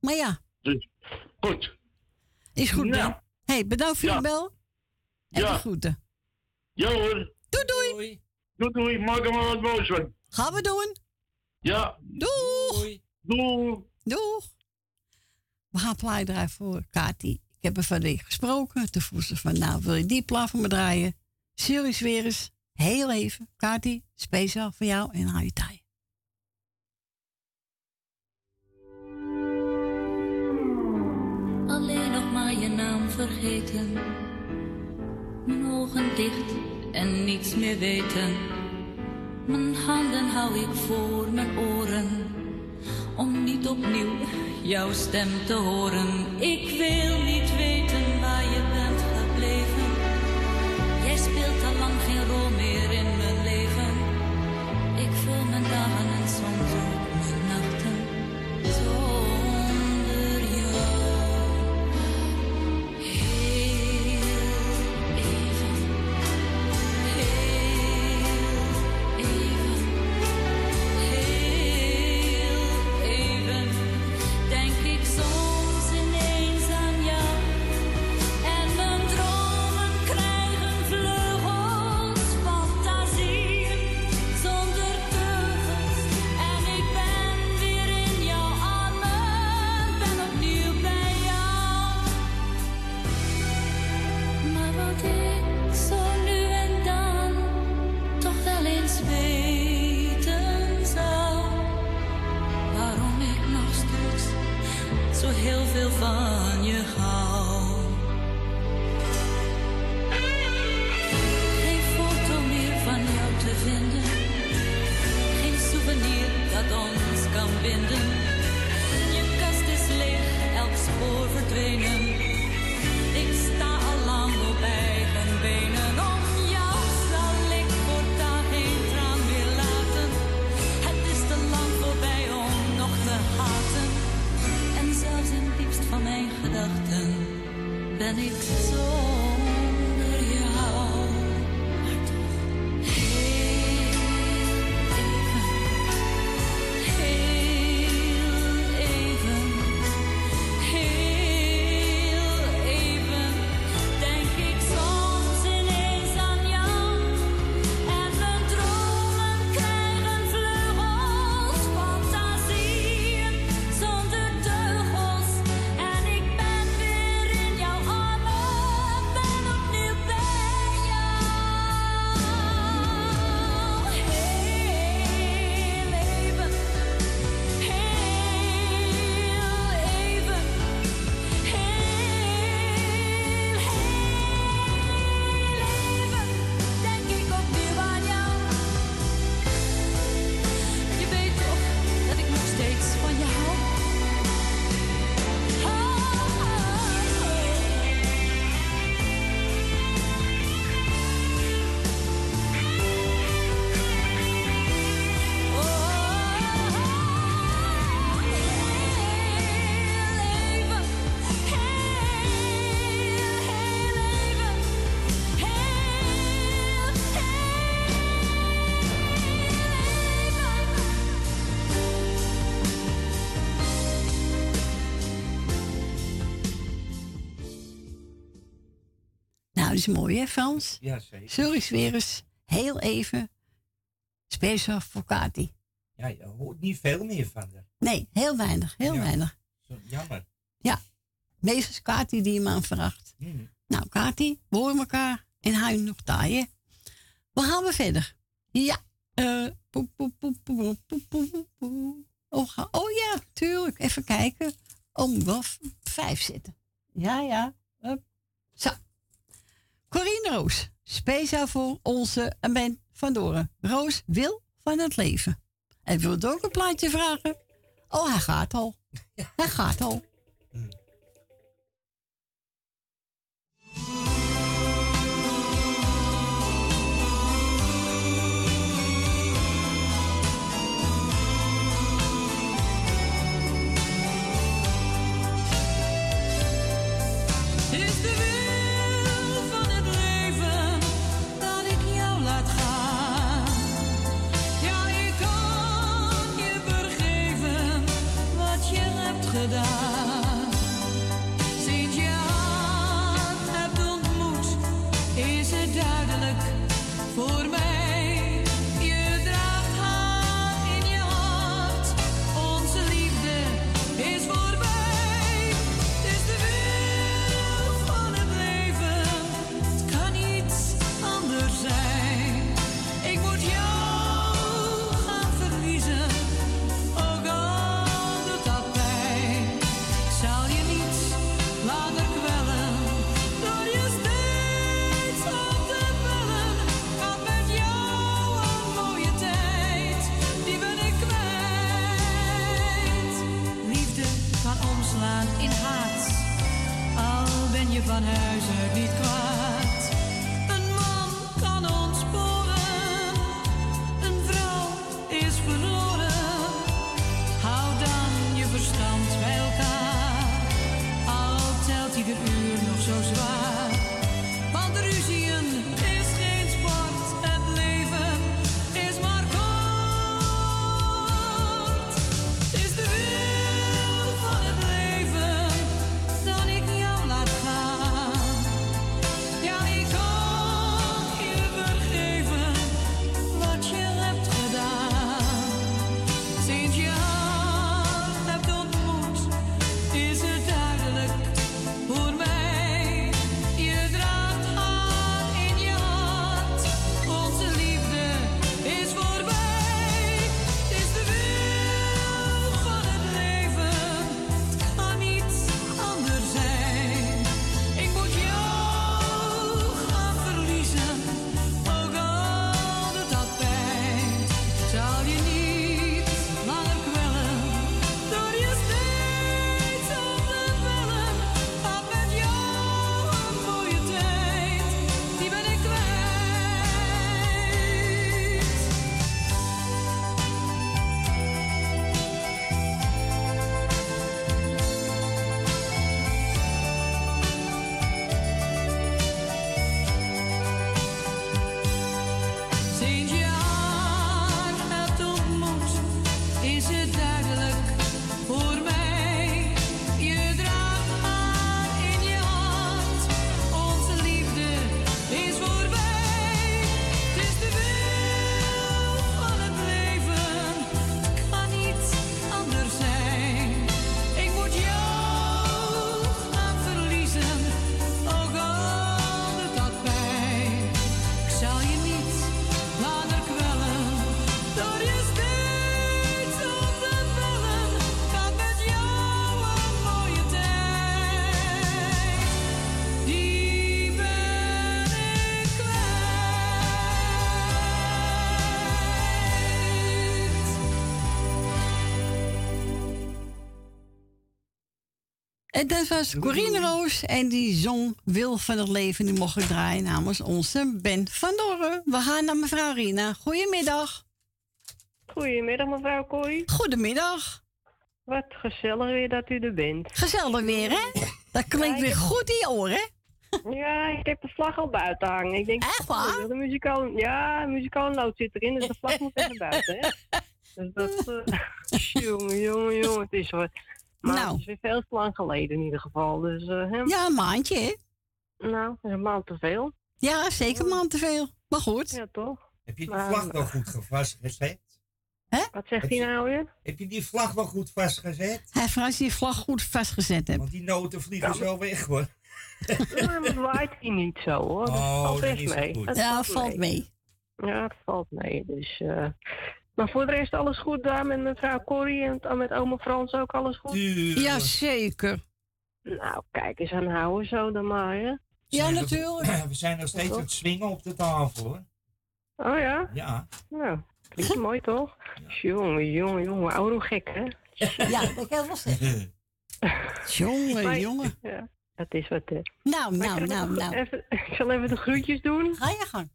Maar ja, Dus, goed. is goed, Nou. Ben. hey, bedankt voor Ja. je bel. En Ja. de groeten. Ja hoor. Doei doei. Doei doei, maak er maar wat moois van. Gaan we doen. Ja. Doeg. Doeg. Doeg. We gaan draaien voor Kati. Ik heb er van gesproken. Toen vroeg ze van, nou, wil je die plaat voor me draaien? Serieus weer eens. Heel even. Kati, speciaal voor jou en hou alleen nog maar je naam vergeten. Mijn ogen dicht en niets meer weten. Mijn handen hou ik voor mijn oren, om niet opnieuw jouw stem te horen. Ik wil niet weten is mooi, hè Frans? Ja, zeker. Sorry, weer eens. Heel even. Speciaal voor Kati. Ja, je hoort niet veel meer van haar. Nee, heel weinig. Heel ja. weinig. Jammer. Ja. Meestal is Kati die hem aanvraagt. Mm. Nou, Kati, we horen elkaar en hij nog taaien. We gaan weer verder. Ja. Oh, oh, ja, tuurlijk. Even kijken. Oh, Om wel vijf zitten. Ja, ja. Hup. Zo. Corine Roos. Speciaal voor onze Ben van Doren. Roos wil van het leven. En wil ook een plaatje vragen? Oh, hij gaat al. (laughs) Hij gaat al. da En dat was Corine Roos en die zong Wil van het Leven. Die mocht ik draaien namens onze Ben van. We gaan naar mevrouw Rina. Goedemiddag. Goedemiddag mevrouw Kooi. Goedemiddag. Wat gezellig weer dat u er bent. Gezellig weer, hè? Dat klinkt weer goed in je oren. Ja, ik heb de vlag al buiten hangen. Ik denk, Echt waar? De muzikaal, ja, muzikaal noot zit erin, dus de vlag moet even buiten, hè? (laughs) Dus dat, eh, (laughs) jongen, jongen, jongen, het is wat. Maar Nou. het is weer veel te lang geleden in ieder geval, dus... eh, hè? Ja, een maandje, hè? Nou, dat is een maand te veel. Ja, zeker een maand te veel. Maar goed. Ja, toch? Heb je die Maar- vlag wel goed vastgezet? Wat zegt hij nou weer? Heb je die vlag wel goed vastgezet? Hij vraagt als je die vlag goed vastgezet hebt. Want die noten vliegen zo weg hoor. Ja, maar het waait hier niet zo hoor. Dat Oh, valt best is het mee. goed. Het Ja, valt mee. Ja, het valt mee. Dus, eh, maar voor de rest alles goed daar met mevrouw Corrie en met oma Frans ook alles goed? Ja, zeker. Nou, kijk eens aan houden zo dan maar, hè? Ja, natuurlijk. (clears throat) We zijn nog steeds aan het swingen op de tafel hoor. Oh ja? Ja. Nou, klinkt mooi toch? Jongen, jongen, jongen, oude gek, hè? (laughs) Ja, dat kan wel zeggen. Jongen, Maar- jongen. Ja, het is wat, hè. Nou, nou, ik zal nou, even- nou. Even, (laughs) ik zal even de groetjes doen. Ga je gang.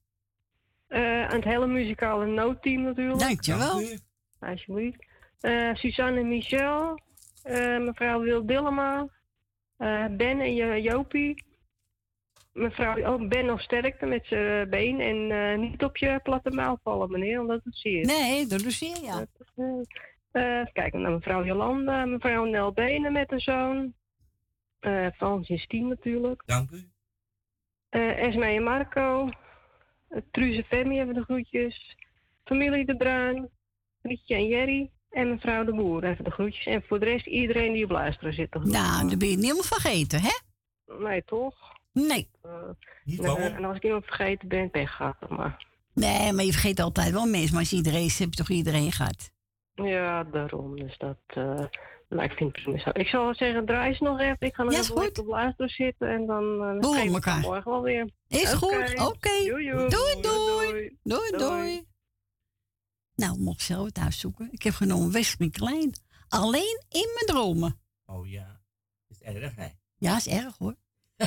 Eh, aan het hele muzikale noodteam natuurlijk. Dankjewel. Alsjeblieft. Eh, Suzanne en Michel. eh, mevrouw Wil Dillema. eh, ben en Jo- Jopie. Mevrouw oh, Ben nog sterkte met zijn been. En eh, niet op je platte mouw vallen, meneer, omdat het zie je. Nee, dat doe je ja. Eh, kijk naar mevrouw Jolanda. Mevrouw Nel Benen met haar zoon. eh Frans Stien natuurlijk. Dank u. Eh Esme en Marco. Truus en Femi hebben de groetjes. Familie De Bruin. Grietje en Jerry. En mevrouw De Boer even de groetjes. En voor de rest iedereen die op luisteren zit. Nou, dat ben je niet helemaal vergeten, hè? Nee, toch? Nee. Niet Eh, en als ik iemand vergeten ben, pech gehad. dan Maar. Nee, maar je vergeet altijd wel mensen. Maar als je iedereen is, heb je toch iedereen gehad. Ja, daarom. Dus dat... eh nou, ik vind het zo. Ik zou zeggen, draai eens nog even. Ik ga nog Ja, is even lekker op luisteren zitten. En dan uh, Doen we elkaar. morgen wel weer. Is goed, oké. Doei, Doei, doei. doei. Doei, doei. Nou, mocht zelf het uitzoeken. Ik heb genomen Wesley Klein. Alleen in mijn dromen. Oh ja. Is erg hè? Ja, is erg hoor. (laughs)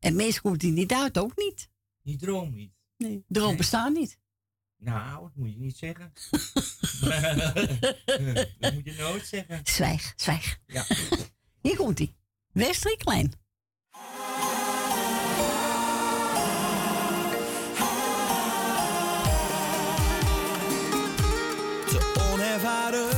en meestal komt hij niet uit, ook niet. Die droom niet. Nee, droom bestaan niet. Nou, dat moet je niet zeggen. (laughs) dat moet je nooit zeggen. Zwijg, zwijg. Ja. Hier komt hij. Wesley Klein. Te onervaren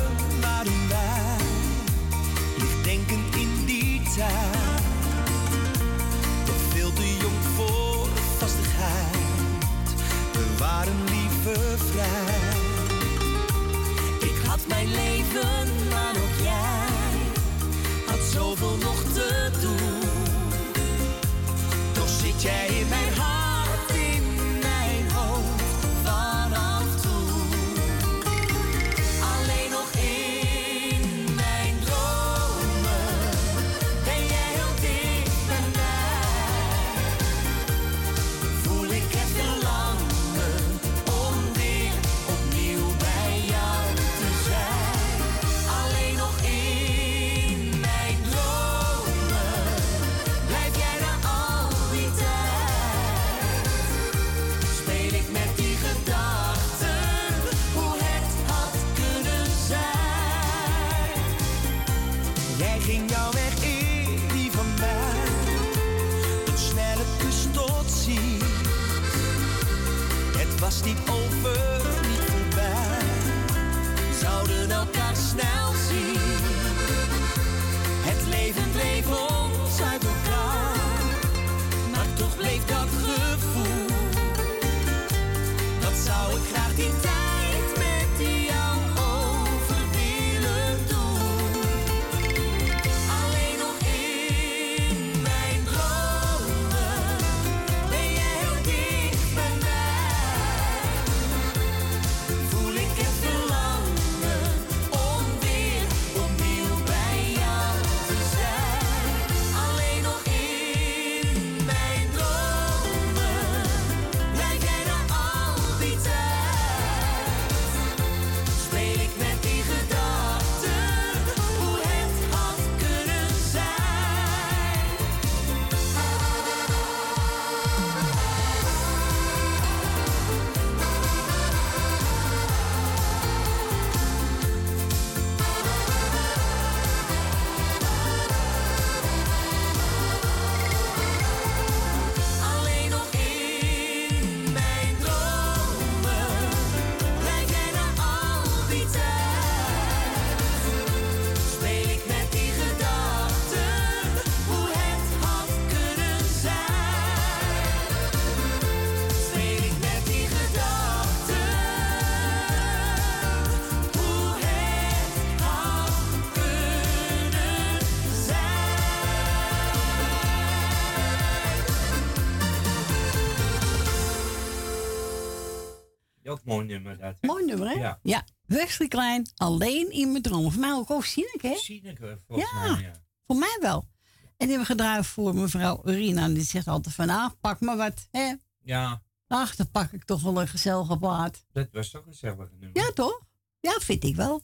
nummer dat. hè? Mooi nummer, hè? Ja. Ja. Wesley Klein, alleen in mijn droom. Voor mij ook ook Sineke, hè? Sineke, volgens Ja. mij, ja. Voor mij wel. En die hebben we gedraaid voor mevrouw Rina. En die zegt altijd van, ah, pak maar wat, hè? Ja, Ach, dan pak ik toch wel een gezellige plaat. dat was toch een gezellige nummer. Ja, toch? Ja, vind ik wel.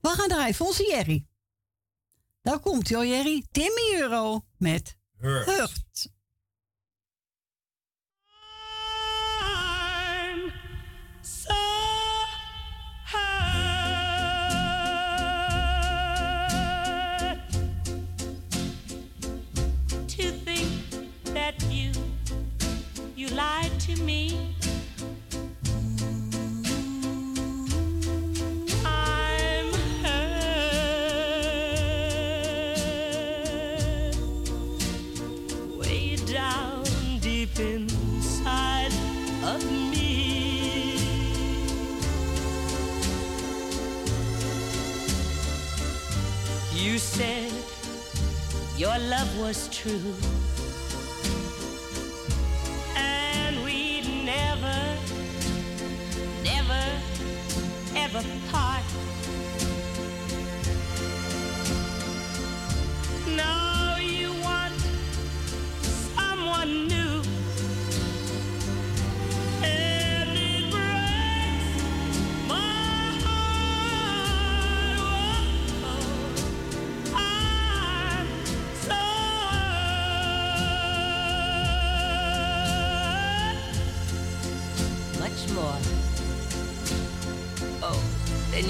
We gaan draaien voor onze Jerry. Daar komt hoor, Jerry. Timmy Euro met Hurt. Hurt. Your love was true.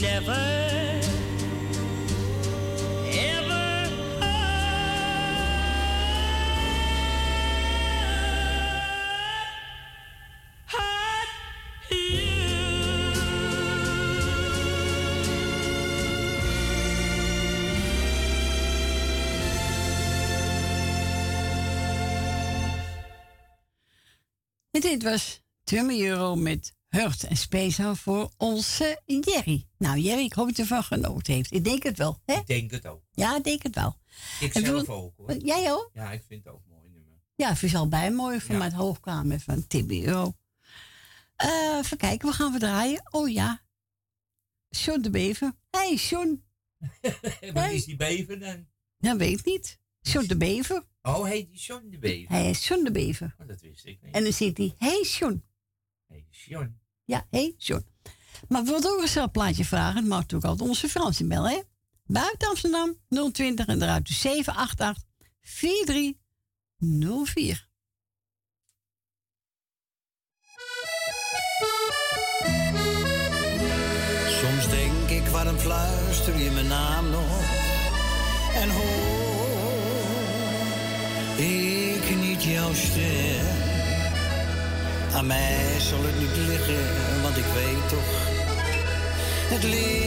never. Dit was 20 euro met Hurt en speciaal voor onze Jerry. Nou, Jerry, ik hoop dat je ervan genoten heeft. Ik denk het wel, hè? Ik denk het ook. Ja, ik denk het wel. Ik En zelf ook hoor. Jij ook? Ja, ik vind het ook mooi nummer. Ja, vind je al bij mooi van mijn hoogkamer van Timmy Euro. Eh, even kijken, wat gaan we draaien? Oh ja, John de Bever. hey, John. (laughs) Waar is die bever dan? Dat weet ik niet. John de Bever. Oh, heet die John de Bever? Hij is John de Bever. Oh, dat wist ik niet. En dan zit hij, hey John. Hey, John. Ja, hey John. Maar we willen ook een plaatje vragen. Dat mag natuurlijk altijd onze Frans bellen, hè? Buiten Amsterdam 020 en eruit dus 788 4304. Soms denk ik, waarom fluister je mijn naam nog? En hoor ik niet jouw stem? Aan mij zal het niet liggen, want ik weet toch, het ligt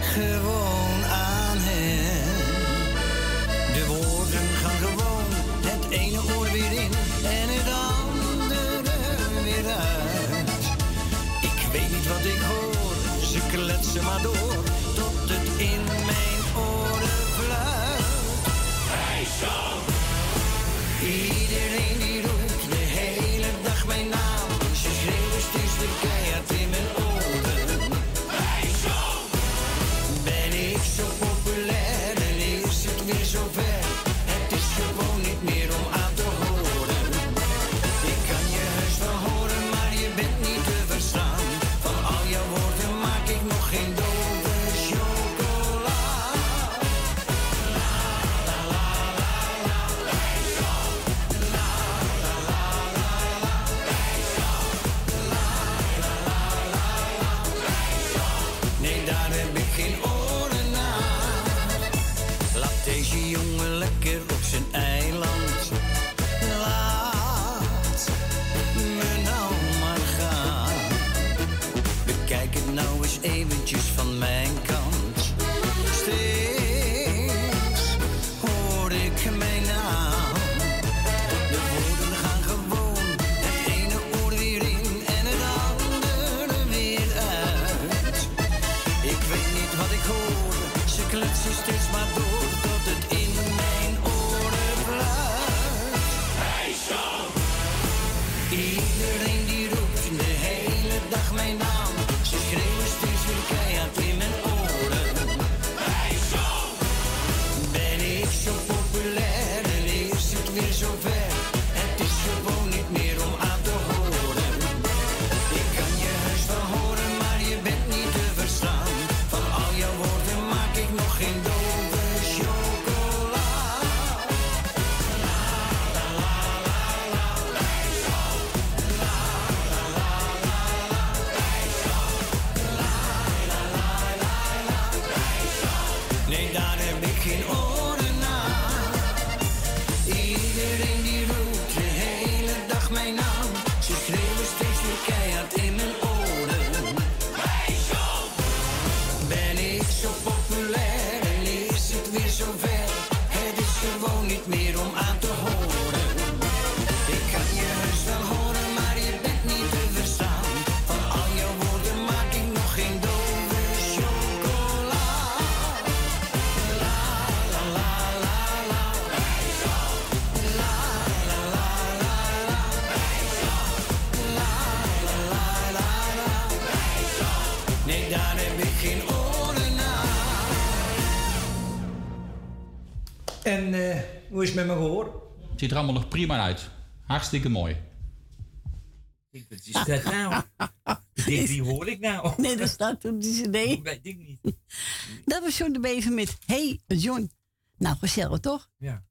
gewoon hoe is het met mijn gehoor? Het ziet er allemaal nog prima uit. Hartstikke mooi. Wat is dat nou? Wie hoor ik nou? (laughs) Nee, dat staat op die cd. Weet ik niet. Dat was John de Bever met Hey John. Nou, gezellig toch? Ja.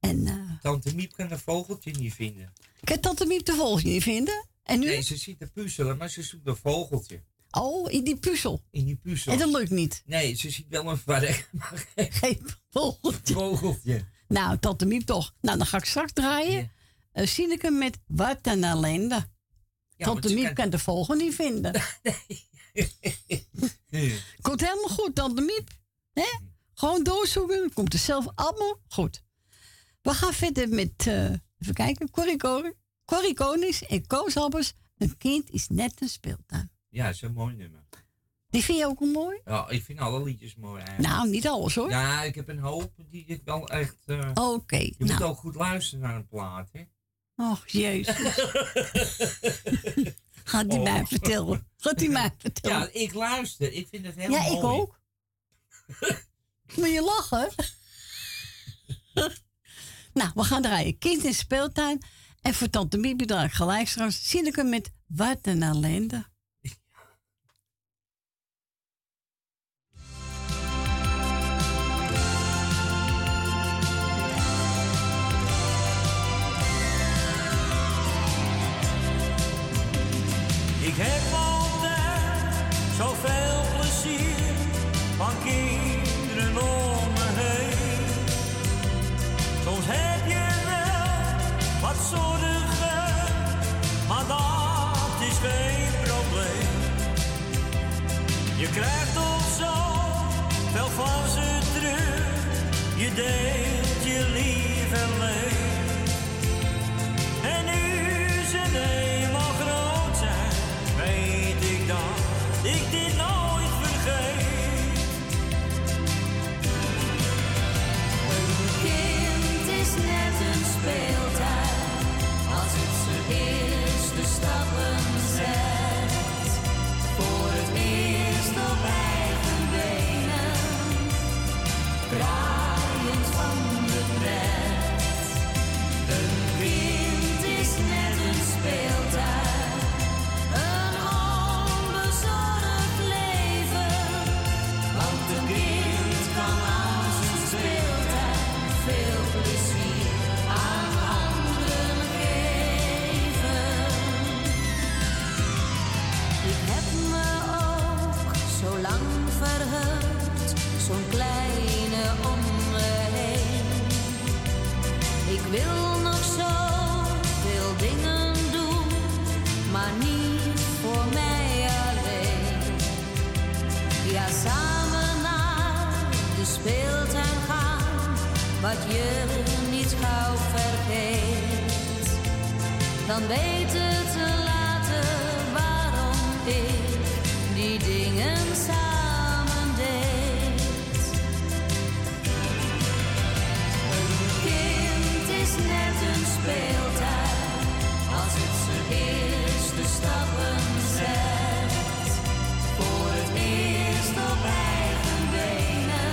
En eh, Tante Miep kan een vogeltje niet vinden. ik heb Tante Miep de volgende niet vinden. En nu? Nee, ze zit te puzzelen, maar ze zoekt een vogeltje. Oh, in die puzzel. In die puzzel. En dat lukt niet. Nee, ze ziet wel een vark, (laughs) maar geen, geen vogeltje. vogeltje. Nou, Tante Miep toch. Nou, dan ga ik straks draaien. Eh Sineke met Wat een ellende. want Tante Miep kan- kan de volgende niet vinden. (laughs) (laughs) Komt helemaal goed, Tante Miep. Hè? Gewoon doorzoeken, komt het zelf allemaal goed. We gaan verder met, eh, even kijken, Corrie Koning- Corrie Konings en Koos Albers. Een kind is net een speeltuin. Ja, een mooi nummer. Die vind je ook wel mooi? Ja, ik vind alle liedjes mooi eigenlijk. Nou, niet alles hoor. Ja, ik heb een hoop die ik wel echt... eh, Oké, je moet nou. ook goed luisteren naar een plaat, hè? Och, jezus. (laughs) Gaat die Oh. mij vertellen. Gaat die mij vertellen. Ja, ik luister. Ik vind het heel Ja, mooi. ik ook. (laughs) Moet je lachen? nou, we gaan draaien. Kind in speeltuin. En voor Tante draai ik gelijk straks. Sineke met Wat een ellende. Ik heb altijd zoveel plezier van kinderen om me heen. Soms heb je wel wat zorgen, maar dat is geen probleem. Je krijgt toch zo veel van ze terug, je deelt wat je niet gauw vergeet. Dan weet het te later waarom ik die dingen samen deed. Een kind is net een speeltuin als het zijn eerste stappen zet. Voor het eerst op eigen benen,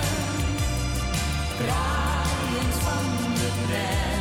draaiend van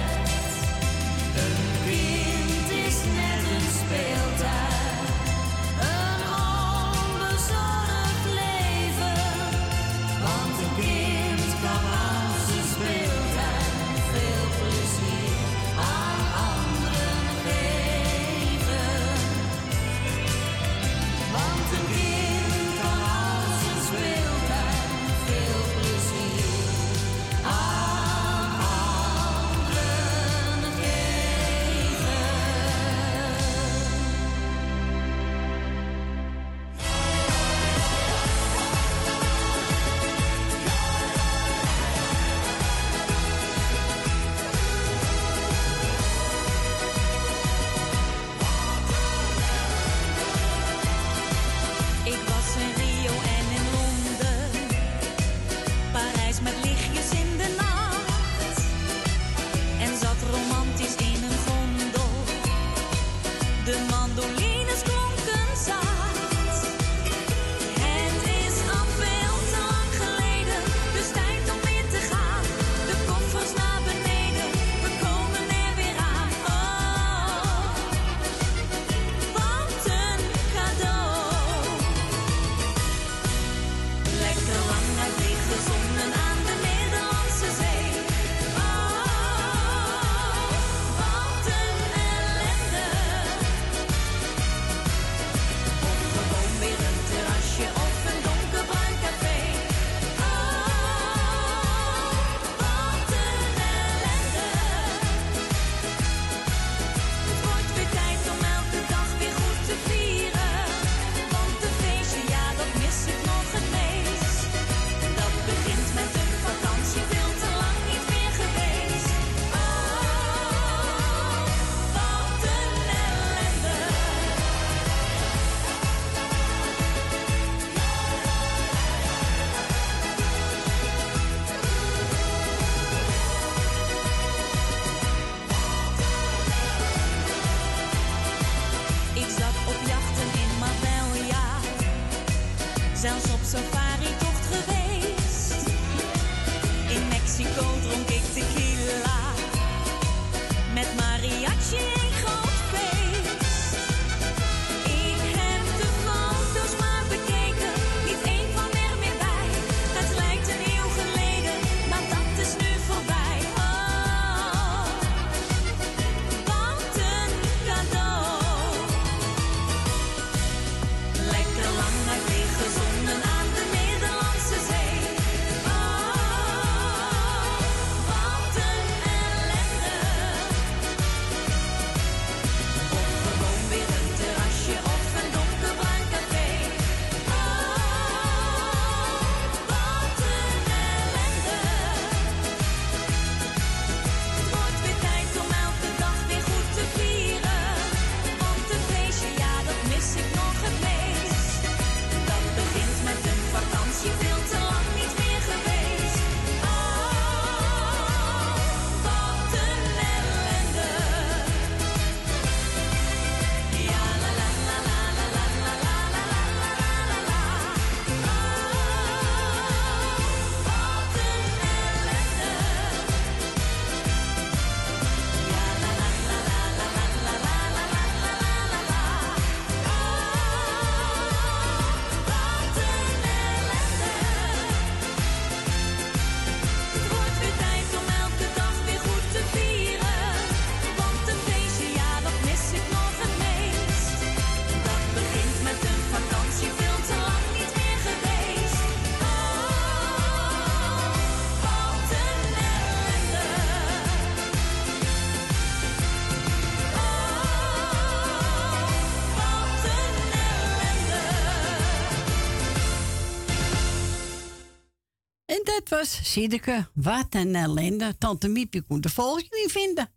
Was Siedeke. Wat een ellende. Tante Miepje kon de volgende niet vinden.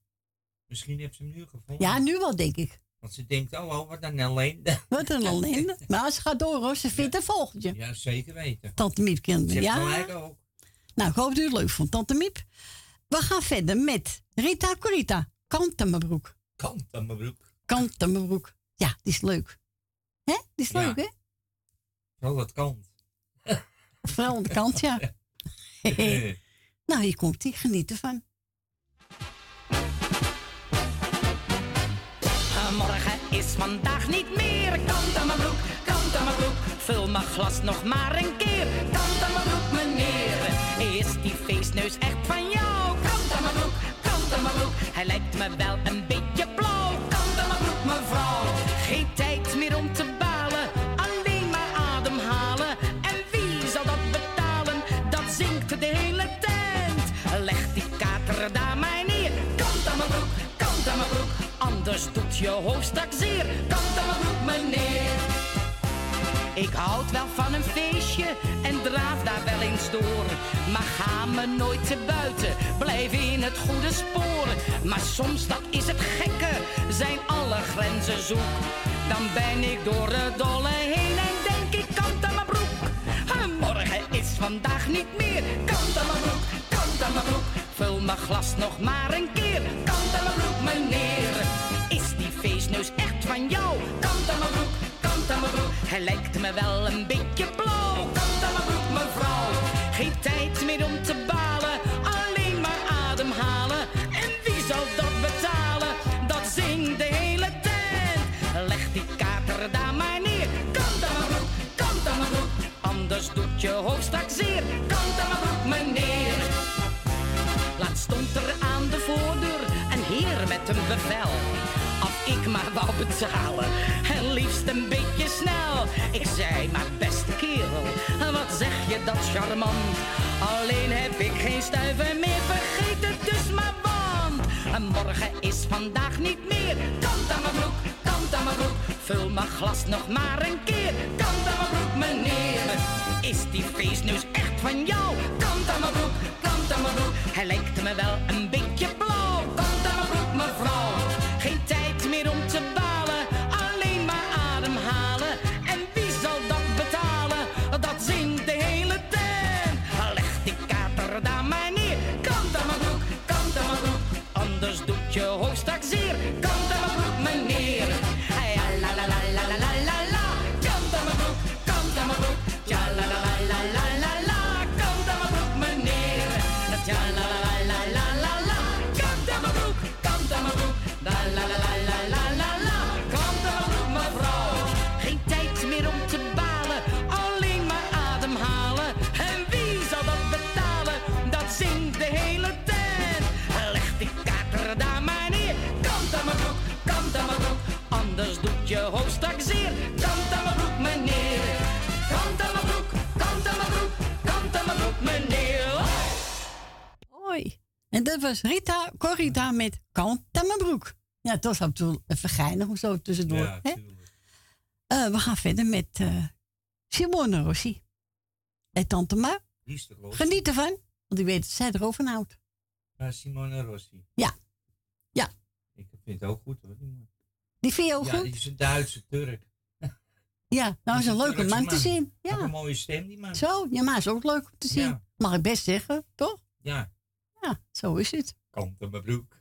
Misschien heeft ze hem nu gevonden. Ja, nu wel, denk ik. Want ze denkt, oh, oh wat een ellende. (laughs) Wat een ellende. (laughs) Maar ze gaat door hoor. Ze vindt een volgende. Ja, zeker weten. Tante Miep kent me. Ja. gelijk ook. Nou, ik hoop dat u het leuk vond, Tante Miep. We gaan verder met Rita Corita. Kant aan mijn broek. Kant aan mijn broek. Kant aan mijn broek. Ja, die is leuk. Hè? Die is Ja. leuk, hè? Wel dat kant. Vooral aan de kant, ja. (laughs) (laughs) nou, hier komt hij. Geniet ervan. Morgen is vandaag niet meer. Kant aan mijn broek, kant aan mijn broek. Vul mijn glas nog maar een keer. Kant aan mijn broek, meneer. Is die feestneus echt van jou? Kant aan mijn broek, kant aan mijn broek. Hij lijkt me wel een Doet je hoofd straks zeer. Kant aan mijn broek, meneer. Ik houd wel van een feestje en draaf daar wel eens door. Maar ga me nooit te buiten, blijf in het goede spoor. Maar soms, dat is het gekke, zijn alle grenzen zoek. Dan ben ik door het dolle heen en denk ik kant aan mijn broek. En morgen is vandaag niet meer. Kant aan mijn broek, kant aan mijn broek. Vul mijn glas nog maar een keer. Kant aan mijn broek, meneer. Feestneus echt van jou? Kant aan mijn broek, kant aan mijn broek. Hij lijkt me wel een beetje blauw. Kant aan mijn broek, mevrouw. Geen tijd meer om te balen. Alleen maar ademhalen. En wie zal dat betalen? Dat zingt de hele tent. Leg die kater daar maar neer. Kant aan mijn broek, kant aan mijn broek. Anders doet je hoofd straks zeer. Kant aan mijn broek, meneer. Laatst stond er aan de voordeur een heer met een bevel. Ik maar wou betalen, en liefst een beetje snel. Ik zei, maar beste kerel, wat zeg je dat charmant? Alleen heb ik geen stuiver meer, vergeet het dus maar want. En morgen is vandaag niet meer, kant aan mijn broek, kant aan mijn broek. Vul mijn glas nog maar een keer, kant aan mijn broek meneer. Is die feestneus echt van jou? Kant aan mijn broek, kant aan mijn broek. Hij lijkt me wel een beetje blauw. Kant aan mijn broek, mevrouw. Je hoofd straks zeer. Kant aan mijn broek, meneer. Dat was Rita, Corrita met Kant aan mijn broek. Ja, het was af en toe even geinig of zo tussendoor. Ja, hè? Eh, we gaan verder met eh, Simone Rossi. En Tante Ma. Die? Geniet ervan, want ik weet dat zij erover houdt. Ja, Simone Rossi. Ja. Ja. Ik vind het ook goed hoor. die. Die vind je ook ja, goed? die is een Duitse Turk. Ja, nou is een leuke man te zien. Had Ja. een mooie stem die man. Zo, ja, maar is ook leuk om te zien. Ja. Mag ik best zeggen, toch? Ja. Ja, zo is het. Kant aan mijn broek.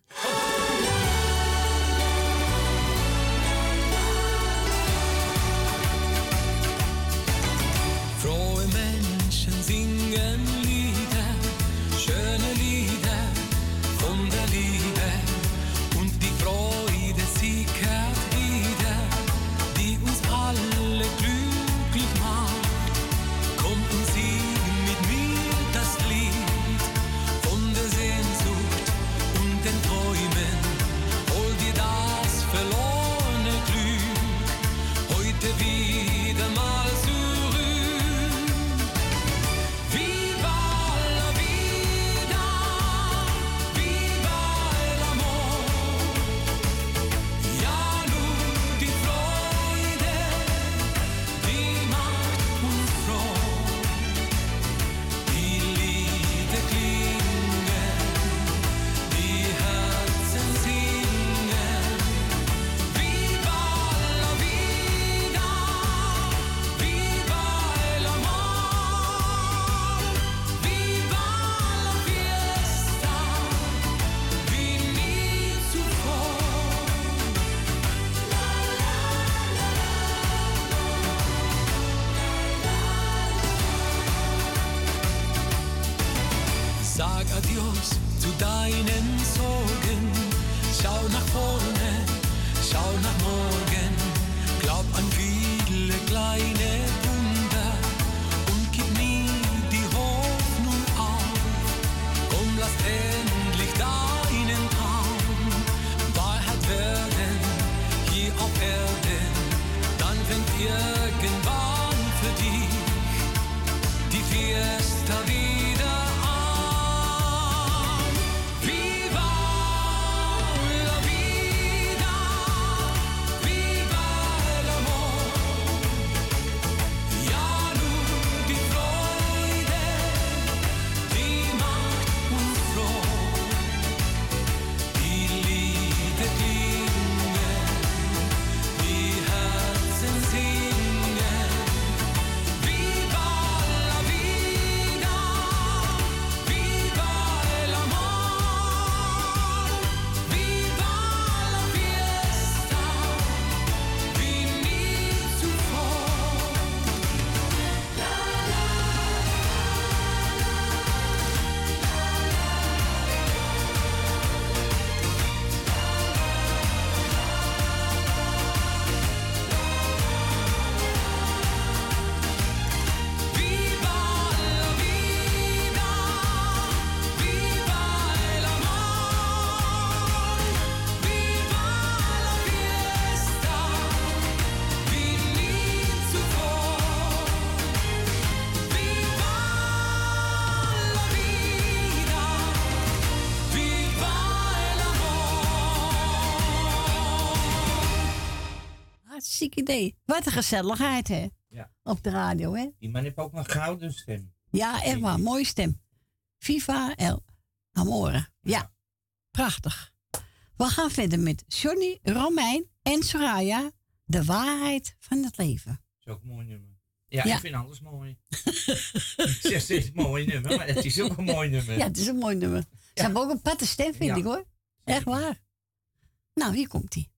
Idee. Wat een gezelligheid, hè? Ja. Op de radio, hè? Die man heeft ook een gouden stem. Ja, echt waar. Mooie stem. Viva el Amore. Ja, prachtig. We gaan verder met Johnny, Romein en Soraya. De waarheid van het leven. Dat is ook een mooi nummer. Ja, Ja. ik vind alles mooi. ik zeg steeds mooi nummer, maar het is ook een mooi nummer. Ja, het is een mooi nummer. Ze hebben ook een patte stem, vind ik hoor. Echt waar. Nou, hier komt hij.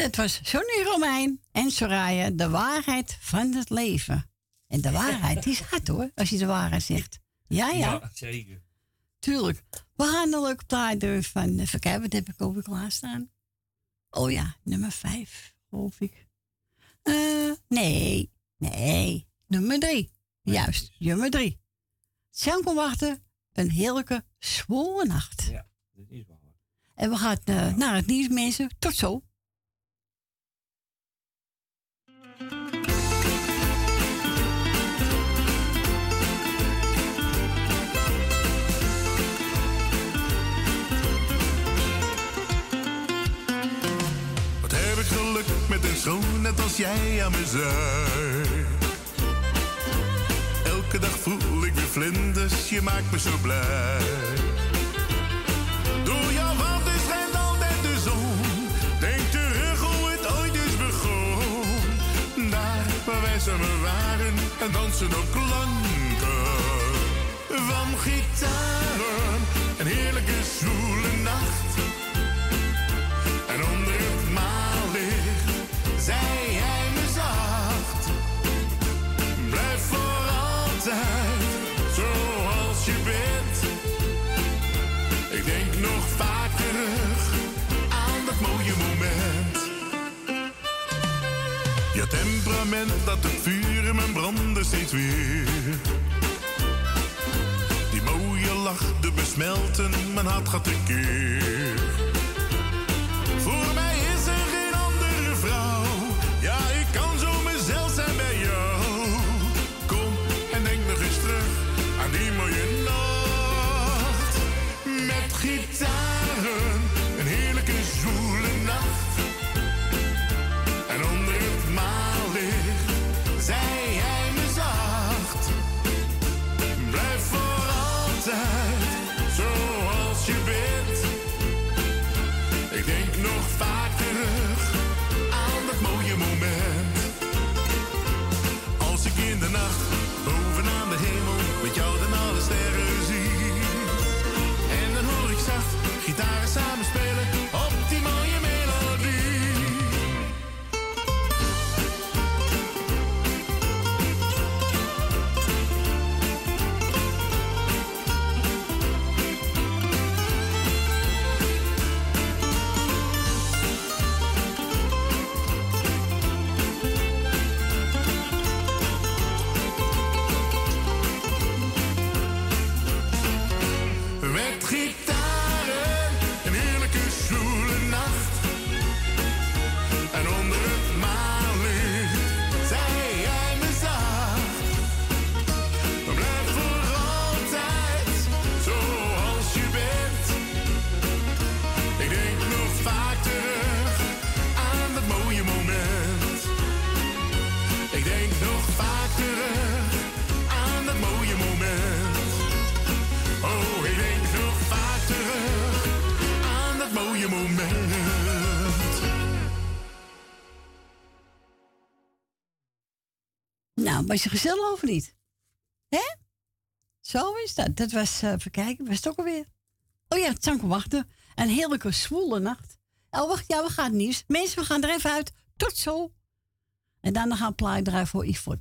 Dat was Sonny Romein en Soraya, de waarheid van het leven. En de waarheid die is hard hoor, als je de waarheid zegt. Ja, ja, zeker. tuurlijk. We gaan een leuke plaat doen van, even kijken, wat heb ik over klaarstaan? Oh ja, nummer vijf, geloof ik. Eh, nee, nee, nummer drie. Juist, nummer drie. Sam kon wachten, een heerlijke, zwolle nacht. Ja, dat is wel. En we gaan eh, naar het nieuws, mensen. Tot zo. Met een schoon net als jij aan mijn zij. Elke dag voel ik weer vlinders, je maakt me zo blij. Door jouw warmte schijnt altijd de zon. Denk terug hoe het ooit is begon. Daar waar wij samen waren en dansen op klanken van gitaren. Een heerlijke zwoele nacht. Zei hij me zacht. Blijf voor altijd zoals je bent. Ik denk nog vaak terug aan dat mooie moment. Je temperament dat het vuur in mijn branden steeds weer. Die mooie lach doet me smelten, mijn hart gaat tekeer. Voor Ik denk nog vaak terug aan dat mooie moment. Als ik in de nacht was je gezellig of niet? Hè? Zo is dat. Dat was, eh even kijken, was het ook alweer? Oh ja, het Sanko wachten. Een heerlijke zwoele nacht. Oh, ja, we gaan het nieuws. Mensen, we gaan er even uit. Tot zo. En daarna gaan we plaat draaien voor Yvonne.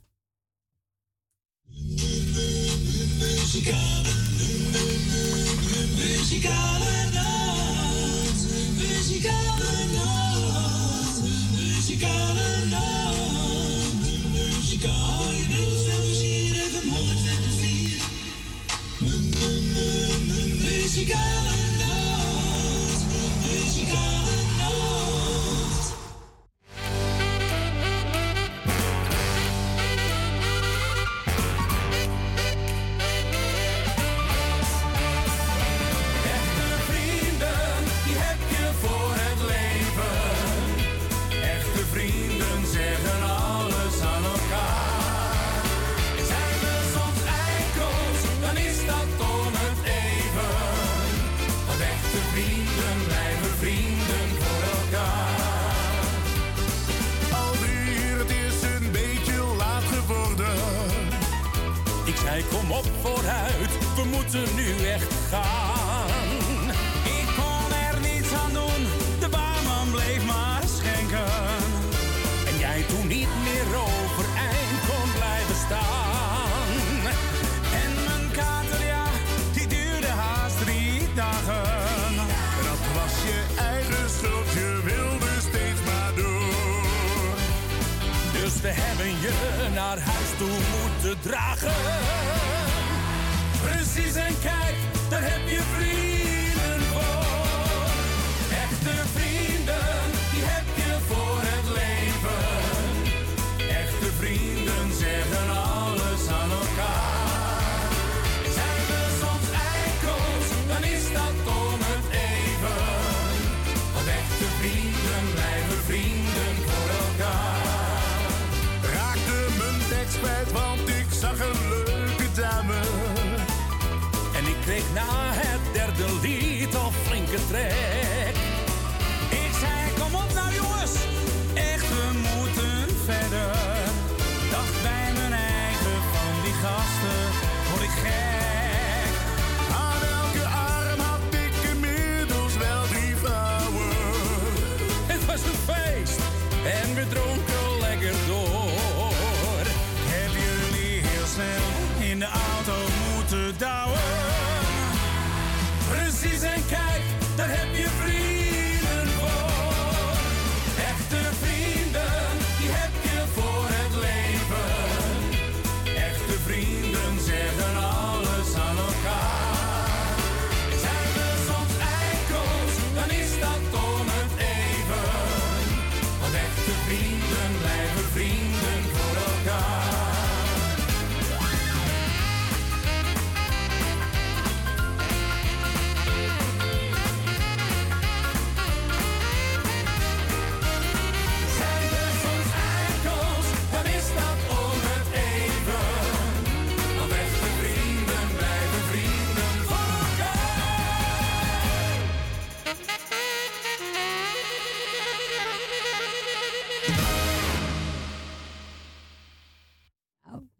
Muzikale nacht, muzikale nacht, muzikale Muzikale nacht, moeten nu echt gaan. Ik kon er niets aan doen, de baarman bleef maar schenken. En jij toen niet meer overeind kon blijven staan. En mijn kater, ja, die duurde haast drie dagen. Dat was je eigen schuld, je wilde steeds maar doen. Dus we hebben je naar huis toe moeten dragen. Season, en kijk, dan heb je vrienden.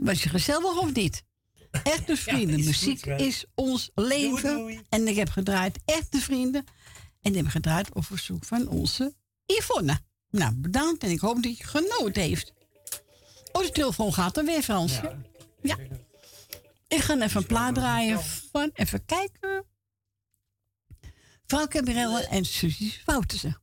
Was je gezellig of niet? Echte (laughs) vrienden. Muziek is ons leven. En ik heb gedraaid echte vrienden. En ik heb gedraaid op verzoek van onze Yvonne. Nou, bedankt en ik hoop dat je genoten heeft. Oh, de telefoon gaat er weer, Frans. Ja. Ik ga even een plaat draaien van, even kijken. Frank Gabrielle en Suzie Woutersen.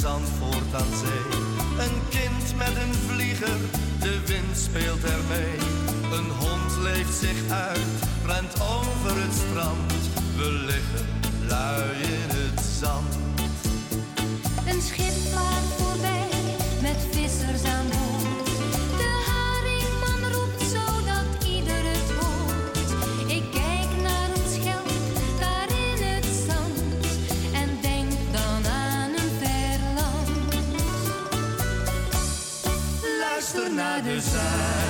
Zandvoort aan zee. Een kind met een vlieger, de wind speelt ermee. Een hond leeft zich uit, rent over het strand. We liggen lui in het zand. Een schip vaart voorbij met vissers aan naar de zaak.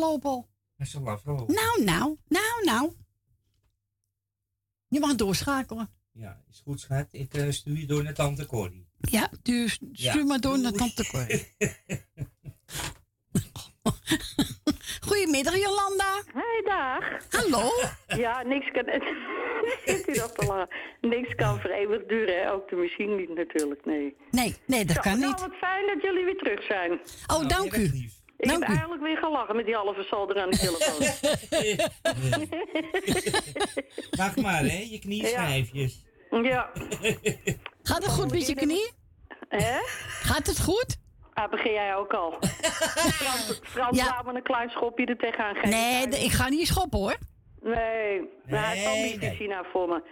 Afgelopen al. Dat is al afgelopen. Nou, nou, nou, nou. Je mag doorschakelen. Ja, is goed, schat. Ik eh, stuur je door naar Tante Corrie. Ja, dus stuur Ja. maar door naar Tante Cor. (laughs) Goedemiddag, Jolanda. Hey, dag. Hallo. Ja, niks kan... Zit u te lachen? Niks kan voor eeuwig duren, hè? ook de machine niet natuurlijk, nee. Nee, nee, dat Zo, kan nou, niet. wat fijn dat jullie weer terug zijn. Oh, dank u. Ik Dank heb u. eigenlijk weer gelachen met die halve zolder aan de telefoon. (laughs) Wacht maar, hè. Je knieschijfjes. Ja. Gaat het goed met je knie? Hè? Gaat het goed? Ah, begin jij ook al. Frans, Frans Ja. laat me een klein schopje er tegenaan geven. Nee, de- ik ga niet schoppen hoor. Nee, nou, hij zal niet te zien voor me.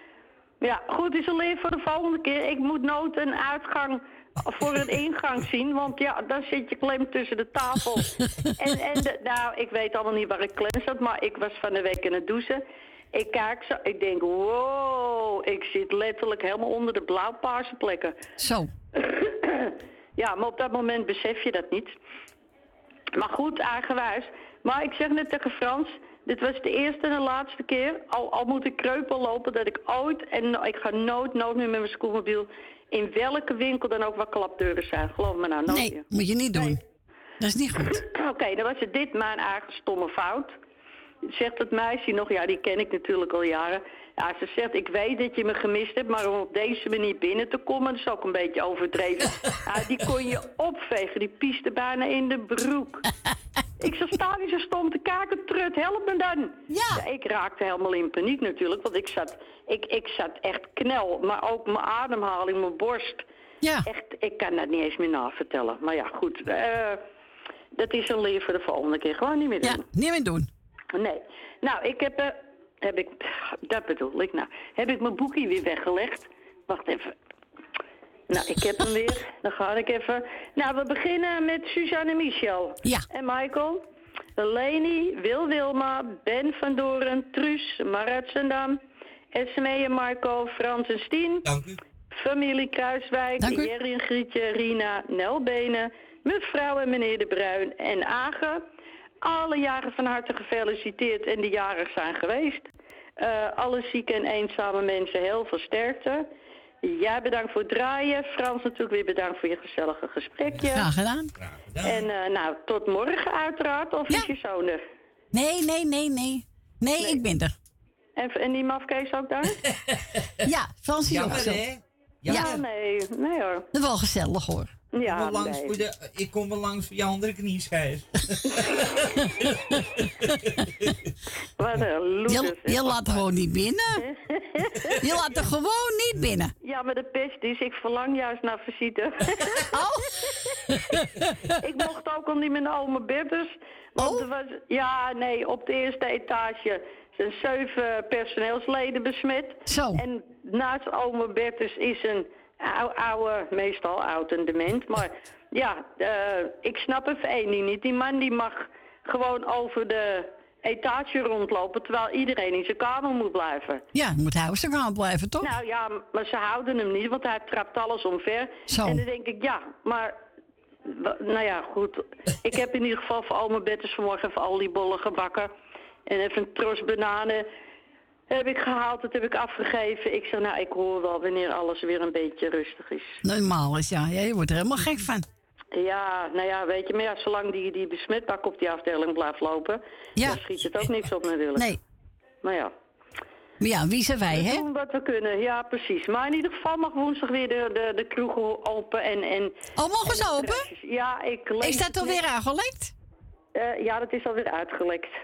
Ja, goed, is alleen voor de volgende keer. Ik moet nooit een uitgang voor een ingang zien, want ja, dan zit je klem tussen de tafel. (laughs) en en de, nou, ik weet allemaal niet waar ik klem zat, maar ik was van de week in het douchen. Ik kijk zo, ik denk, wow, ik zit letterlijk helemaal onder de blauw-paarse plekken. Zo. (clears throat) ja, maar op dat moment besef je dat niet. Maar goed, eigenwijs. Maar ik zeg net tegen Frans, dit was de eerste en de laatste keer. Al, al moet ik kreupel lopen dat ik ooit, en ik ga nooit, nooit meer met mijn scootmobiel... in welke winkel dan ook waar klapdeuren zijn. Geloof me nou, nooit Nee, meer. moet je niet doen. Dat is niet goed. (clears throat) Oké, dan was het dit mijn eigen stomme fout. Zegt het meisje nog, ja, die ken ik natuurlijk al jaren. Ja, ze zegt, ik weet dat je me gemist hebt, maar om op deze manier binnen te komen, dat is ook een beetje overdreven. Ja, (laughs) die kon je opvegen, die pieste bijna in de broek. (laughs) Ik zou staan niet zo stom te kijken, trut, help me dan. Ja. Ik raakte helemaal in paniek natuurlijk, want ik zat, ik, ik zat echt knel. Maar ook mijn ademhaling, mijn borst. Ja. Echt, ik kan dat niet eens meer navertellen. Maar ja, goed. eh, dat is een leer voor de volgende keer. Gewoon niet meer doen. Ja, niet meer doen. Nee. Nou, ik heb, eh, heb ik, dat bedoel ik nou, heb ik mijn boekje weer weggelegd. Wacht even. Nou, ik heb hem weer. (laughs) Dan ga ik even. Nou, we beginnen met Suzanne Michel. Ja. En Michael. Leni, Wil Wilma, Ben van Doren, Truus, Marat Zendam, Esmee en Marco, Frans en Stien. Dank u. Familie Kruiswijk. Jerry en Grietje, Rina, Nel Benen, mevrouw en meneer De Bruin en Agen. Alle jaren van harte gefeliciteerd en die jarig zijn geweest. Eh, alle zieke en eenzame mensen heel veel sterkte. Jij bedankt voor het draaien. Frans natuurlijk weer bedankt voor je gezellige gesprekje. Graag gedaan. En eh, nou, tot morgen uiteraard. Of is je zoon er? Nee, nee, nee, nee. Nee, ik ben er. En, en die mafkees ook daar? (laughs) Ja, Frans is ook zo. hè? Ja. Ja, nee. Nee hoor. Dat is wel gezellig hoor. Ja, Kom langs nee. voor de, ik kom wel langs voor je andere knieschijf. (laughs) Wat een Je, je laat gewoon niet binnen. (laughs) Je laat er gewoon niet binnen. Ja, maar de pest is, ik verlang juist naar visite. (laughs) Oh? ik mocht ook al niet naar oma Bertus. Want er was, ja, nee, op de eerste etage zijn zeven personeelsleden besmet. Zo. En naast oma Bertus is een ou- oude, meestal oud en dement. Maar (laughs) ja, eh, ik snap even één ding niet. Die man die mag gewoon over de etage rondlopen... terwijl iedereen in zijn kamer moet blijven. Ja, moet hij zijn blijven, toch? Nou ja, maar ze houden hem niet, want hij trapt alles omver. Zo. En dan denk ik, ja, maar... Nou ja, goed. Ik heb in ieder geval voor al mijn betters vanmorgen even al die bollen gebakken. En even een tros bananen heb ik gehaald, dat heb ik afgegeven. Ik zeg, nou, ik hoor wel wanneer alles weer een beetje rustig is. Normaal is, ja. Je wordt er helemaal gek van. Ja, nou ja, weet je, maar ja, zolang die, die besmetbak op die afdeling blijft lopen... Ja. dan schiet het ook niks op natuurlijk. Nee. Maar ja. Maar ja, wie zijn wij, We hè? doen wat we kunnen, ja precies. Maar in ieder geval mag woensdag weer de, de, de kroegen open en... en oh, mogen en ze open? Ja, ik Is dat alweer aangelekt? Eh, ja, dat is alweer uitgelekt.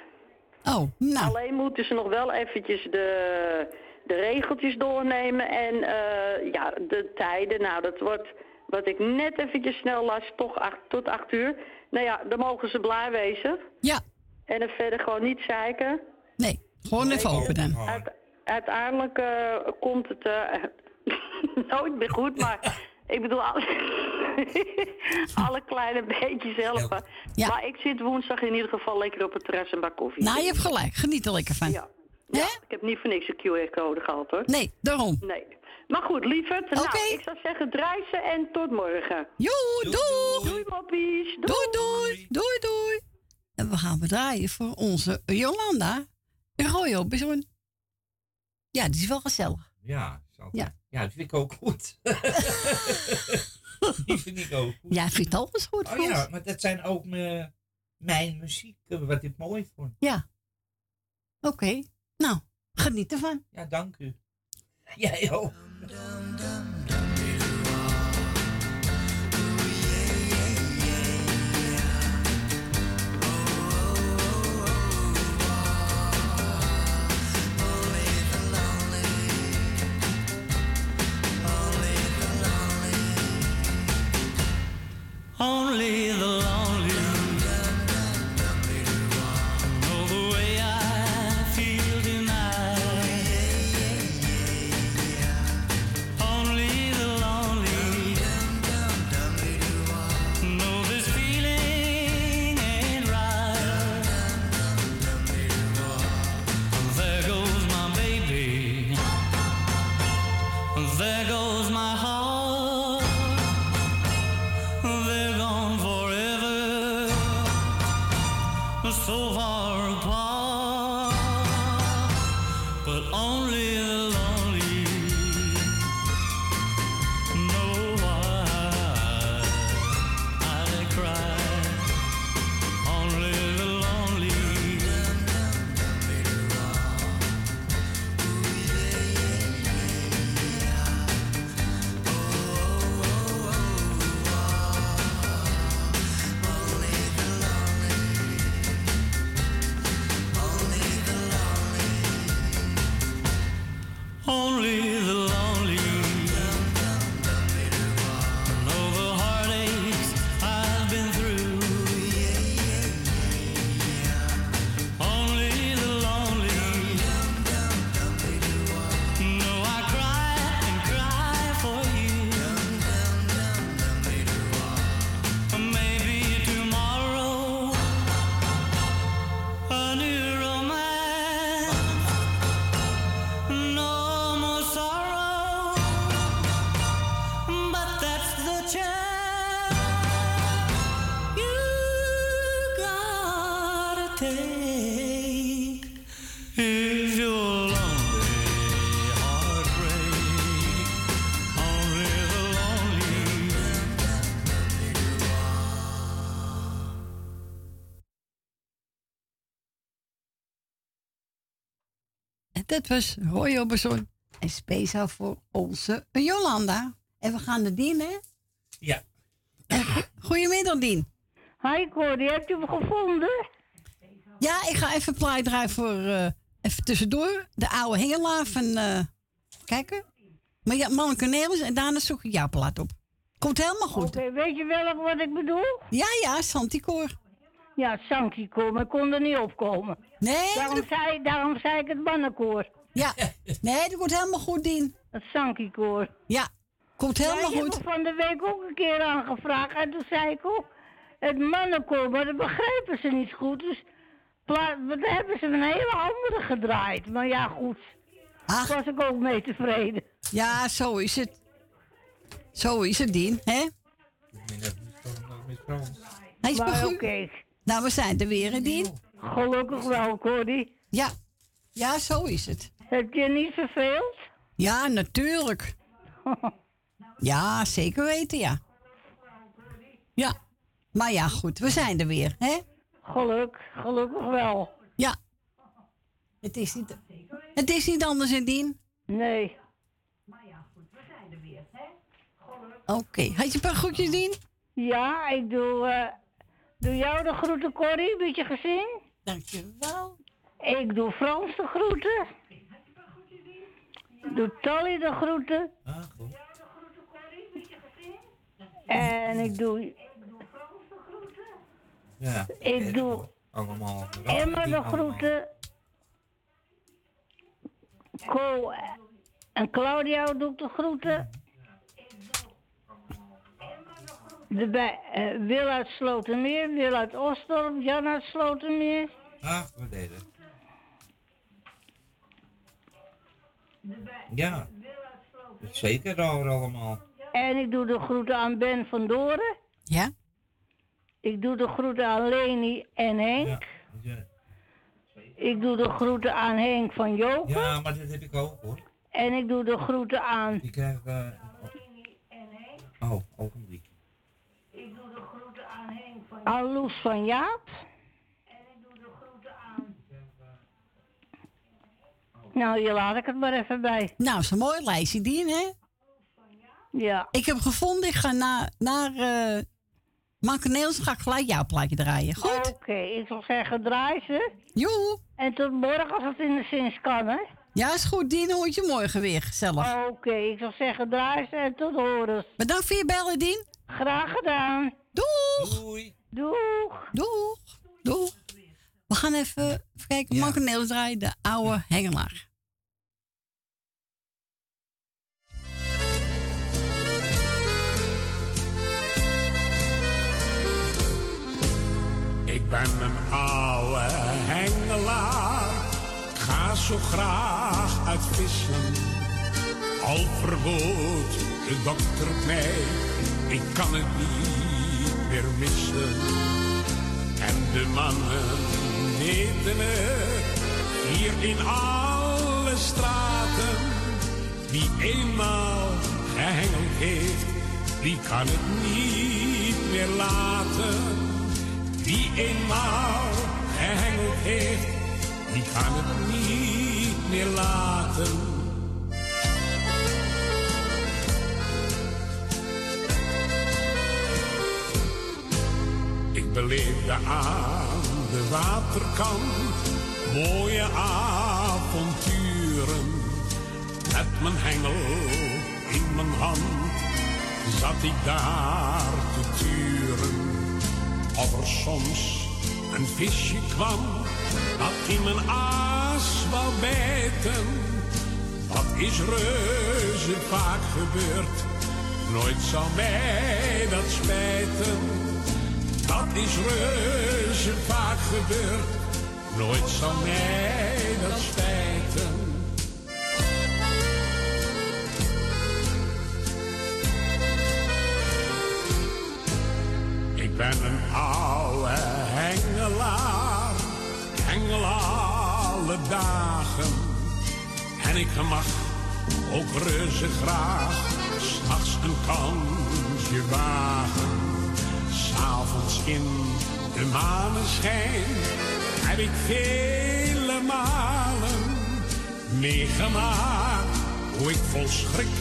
Oh, nou. Alleen moeten ze nog wel eventjes de, de regeltjes doornemen en eh, ja, de tijden. Nou, dat wordt, wat ik net eventjes snel las, toch acht, tot acht uur. Nou ja, dan mogen ze blij wezen. Ja. En er verder gewoon niet zeiken. Nee, gewoon even open dan. Uit- uiteindelijk eh, komt het eh, (laughs) nooit meer goed, maar ik bedoel, alle, (laughs) alle kleine beetjes helpen. Ja. Maar ik zit woensdag in ieder geval lekker op het terras en bak koffie. Nou, je hebt gelijk. Geniet er lekker van. Ja. Ja, ik heb niet voor niks een QR-code gehad hoor. Nee, daarom. Nee. Maar goed, lieverd. Nou, Oké. ik zou zeggen draai ze en tot morgen. Jo, doeg! Doei moppies. Doei, doei. Doei, doei. En we gaan draaien voor onze Jolanda. Op, zo'n. Ja, die is wel gezellig. Ja, Ja. ja, dat vind ik ook goed. (laughs) die vind ik ook goed. Ja, vindt alles goed, Oh ja, maar dat zijn ook mijn, mijn muziek, eh, wat ik mooi vond. Ja. Oké. Nou, geniet ervan. Ja, dank u. Jij ook. Only the En dat was Roy Oberson. En speciaal voor onze Jolanda. En we gaan naar Dien, hè? Ja. Goedemiddag, Dien. Hi Corrie, hebt u hem gevonden? Ja, ik ga even plaat draaien voor eh, even tussendoor. De oude hengelaar van eh, kijken. Maar ja, Manneke Nelis en daarna zoek ik jouw plaat op. Komt helemaal goed. Oké, weet je welk wat ik bedoel? Ja, ja, Santicoor. Ja, maar ik kon er niet opkomen. Nee? Daarom zei, daarom zei ik het mannenkoor. Ja, nee, dat wordt helemaal goed, Dien. Het zangkoor. Ja, komt helemaal ja, goed. Ik heb van de week ook een keer aangevraagd en toen zei ik ook het mannenkoor, maar dat begrepen ze niet goed. Dus dan hebben ze een hele andere gedraaid. Maar ja, goed. Daar was ik ook mee tevreden. Ja, zo is het. Zo is het, Dien, hè? Hij is Maar begroet. oké. Nou, we zijn er weer, hè, Dien? Gelukkig wel, Cordy. Ja. Ja, zo is het. Heb je niet verveeld? Ja, natuurlijk. (laughs) Ja, zeker weten, ja. Ja. Maar ja, goed, we zijn er weer, hè? Geluk, gelukkig wel. Ja. Het is niet, het is niet anders, hè, Dien? Nee. Oké, had je een paar groetjes, Dien? Ja, ik doe, eh, doe jou de groeten, Corrie, met je gezin. Dankjewel. Ik doe Frans de groeten. Doe Tally de groeten. En ik doe, Ja. ik doe Allemaal. Emma de groeten. En Claudia doe ik de groeten. De bij, eh, Wil uit Slotermeer, Wil uit Osdorp, Jan uit Slotermeer. Ah, we deden. Ja. Zeker daar allemaal. En ik doe de groeten aan Ben van Doren. Ja. Ik doe de groeten aan Leni en Henk. Ja. Ik doe de groeten aan Henk van Jopen. Ja, maar dat heb ik ook hoor. En ik doe de groeten aan Die krijgen. eh, oh, ogenblik. Aan Loes van Jaap. Nou, hier laat ik het maar even bij. Nou, is een mooi lijstje, Dien, hè? Ja. Ik heb gevonden, ik ga naar, naar uh, Mankeneels, ga ik gelijk jouw plaatje draaien. Goed? Oké, ik zal zeggen, draai ze. Joe. En tot morgen als het in de zins kan, hè? Ja, is goed, Dien, hoort je morgen weer, gezellig. Oké, ik zal zeggen, draai ze en tot horen. Bedankt voor je bellen, Dien. Graag gedaan. Doeg. Doei. Doeg. Doeg. Doeg. We gaan even, even kijken, ja. Mankeneels draaien, de oude hengelaar. Ik ben een oude hengelaar, ik ga zo graag uit vissen. Al verbood de dokter het mij, ik kan het niet En de mannen weten het, hier in alle straten. Wie eenmaal gehengeld heeft, die kan het niet meer laten. Wie eenmaal gehengeld heeft, die kan het niet meer laten. Ik beleefde aan de waterkant mooie avonturen. Met mijn hengel in mijn hand zat ik daar te turen. Of er soms een visje kwam dat in mijn aas wou bijten. Dat is reuze vaak gebeurd, nooit zal mij dat spijten. Is reuze vaak gebeurd, nooit zal mij dat spijten. Ik ben een oude hengelaar, hengel alle dagen. En ik mag ook reuze graag, s'nachts een kansje wagen. S'avonds in de maneschijn heb ik vele malen meegemaakt hoe ik vol schrik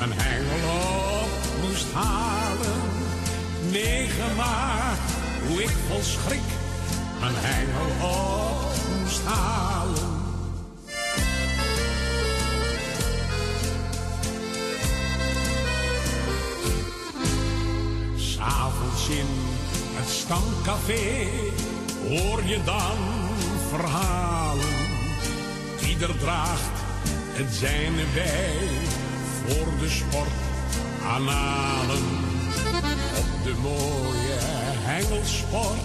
een hengel op moest halen meegemaakt hoe ik vol schrik een hengel op moest halen. In het stamcafé hoor je dan verhalen. Ieder draagt het zijne bij voor de sport aanhalen. Op de mooie hengelsport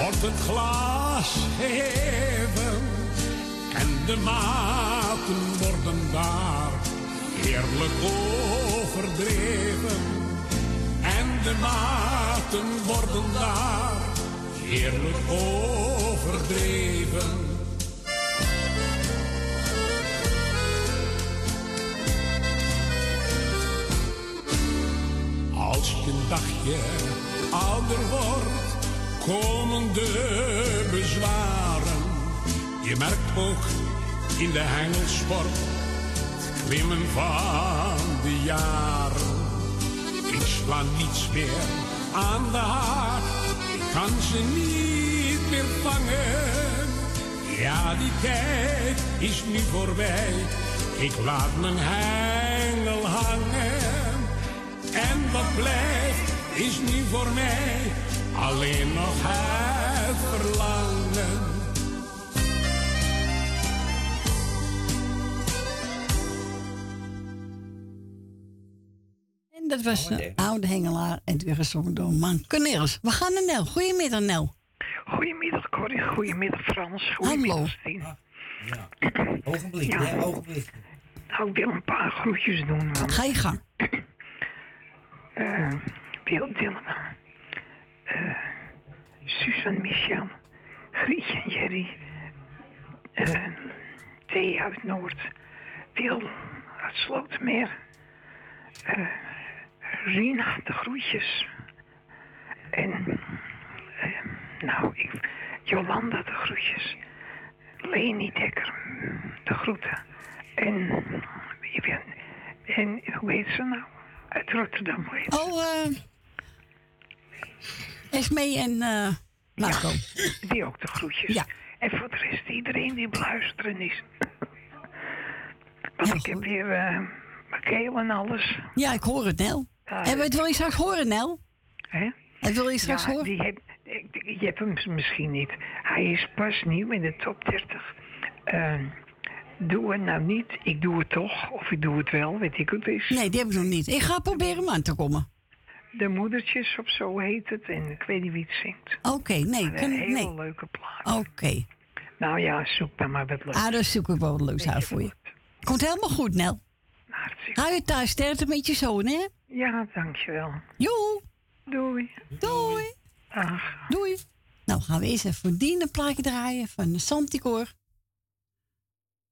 wordt het glas geheven. En de maten worden daar heerlijk overdreven. De maten worden daar heerlijk overdreven. Als je een dagje ouder wordt, komen de bezwaren. Je merkt ook in de hengelsport het klimmen van de jaren. Sla niets meer aan de haak, ik kan ze niet meer vangen. Ja, die tijd is nu voorbij, ik laat mijn hengel hangen. En wat blijft is nu voor mij alleen nog het verlangen. Was een oude hengelaar en het weer gezongen door Man Cornelis. We gaan naar Nel. Goedemiddag, Nel. Goedemiddag Corrie, goedemiddag Frans, goedemiddag Stien. (clears throat) Ogenblik, Ja. hè, ogenblik. Nou, ik wil een paar groetjes doen. Want, Ga je gang. (clears throat) eh Wil Dillema, eh Susan Michel, Grietje en Jerry, Thea uit Noord, Wil uit Slotermeer, eh Rina, de groetjes. En, eh, nou, ik, Jolanda, de groetjes. Leni Dekker, de groeten. En, ben, en hoe heet ze nou? Uit Rotterdam. heet ze? Oh, eh. Esmee en eh Marco. Die ook de groetjes. Ja. En voor de rest iedereen die beluisteren is. Want ik heb weer eh mijn keel en alles. Ja, ik hoor het, Nel. Ah, en wat wil je straks horen, Nel? Hè? En wil je straks ja, horen? Die heb, je hebt hem misschien niet. Hij is pas nieuw in de top 30. Eh, doe het nou niet, ik doe het toch. Of ik doe het wel, weet ik hoe het is. Nee, die heb ik nog niet. Ik ga proberen hem aan te komen. De moedertjes of zo heet het. En ik weet niet wie het zingt. Oké, nee. Kan, een hele nee. leuke plaat. Oké. Nou ja, zoek dan maar wat leuk. Ah, dan zoek ik wel wat leuks uit voor je. Komt helemaal goed, Nel. Hou je thuis sterkte met je zoon, hè? Ja, dankjewel. Joe. Doei. Doei. Doei. Nou, gaan we eerst even voor Dien een plaatje draaien van de Santicoor.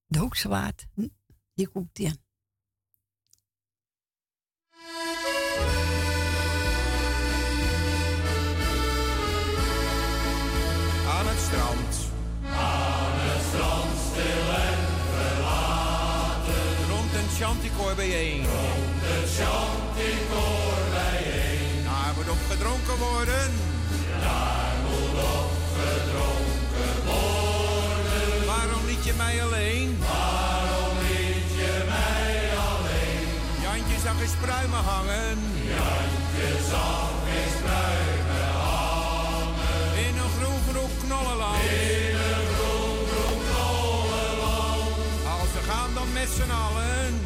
De Hoekzwaard. Hm, Hier komt die aan. Aan het strand. Aan het strand, stil en verlaten. Rond een chanticoor bijeen. Rond een chanticoor bijeen. Daar moet op gedronken worden. Daar moet op gedronken worden. Waarom liet je mij alleen? Waarom liet je mij alleen? Jantje zag eens pruimen hangen. Jantje zag eens pruimen hangen. In een groen groen knollenland. In een groen groen knollenland. Als we gaan dan met z'n allen.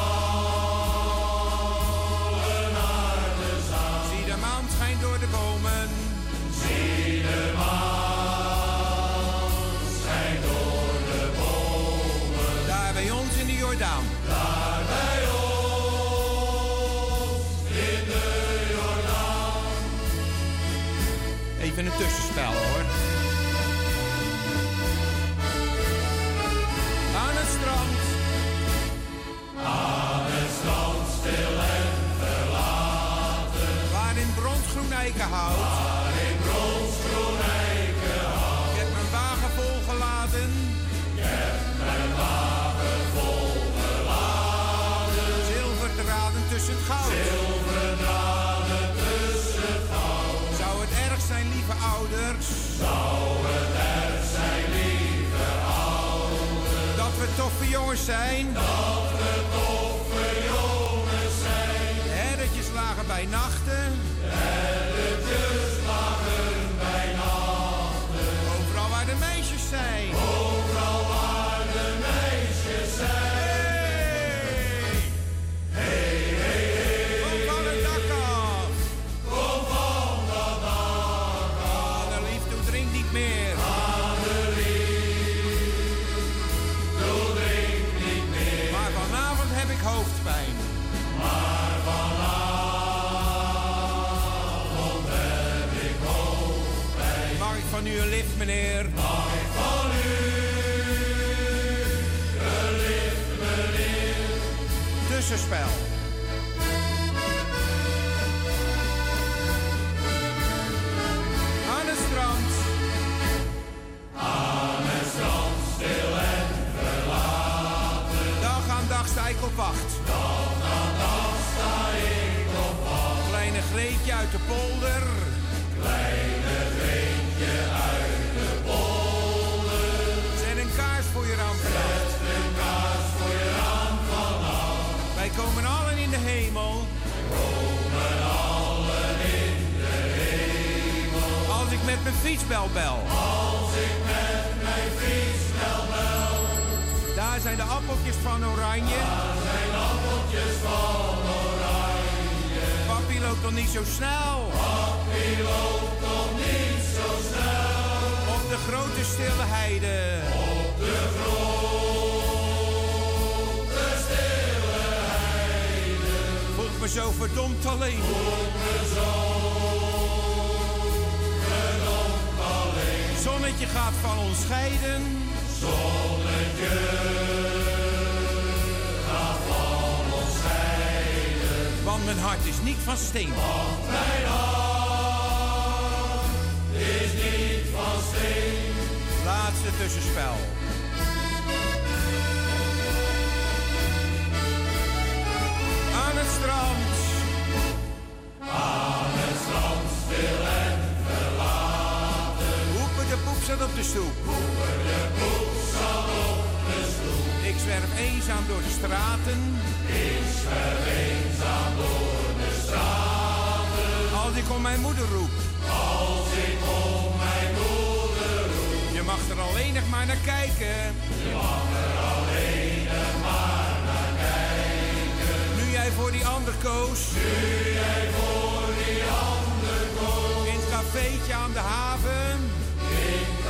tussenspel toffe jongens zijn? Dat we toffe jongens zijn. De herretjes lagen bij nachten. U meneer? Mag ik van u een meneer? Tussenspel. Aan het strand. Aan het strand, stil en verlaten. Dag aan dag sta ik op wacht. Dag aan dag sta ik op wacht. Kleine Greetje uit de polder. Ik met mijn fietsbel bel. Als ik met mijn fietsbel bel. Daar zijn de appeltjes van oranje. Daar zijn appeltjes van oranje. Papi loopt nog niet zo snel. Papi loopt nog niet zo snel. Op de grote stille heide. Op de grote stille heide. Voelt me zo verdomd alleen. Voelt me zo Zonnetje gaat van ons scheiden. Zonnetje gaat van ons scheiden. Want mijn hart is niet van steen. Want mijn hart is niet van steen. Laatste tussenspel. Aan het strand. Aan het strand stil en zat op de stoep. Zat op de stoep. Ik zwerf eenzaam door de straten. Ik zwerf eenzaam door de straten. Als ik om mijn moeder roep. Als ik om mijn moeder roep. Je mag er alleen nog maar naar kijken. Je mag er alleen nog maar naar kijken. Nu jij voor die ander koos. Nu jij voor die ander koos. In het cafeetje aan de haven.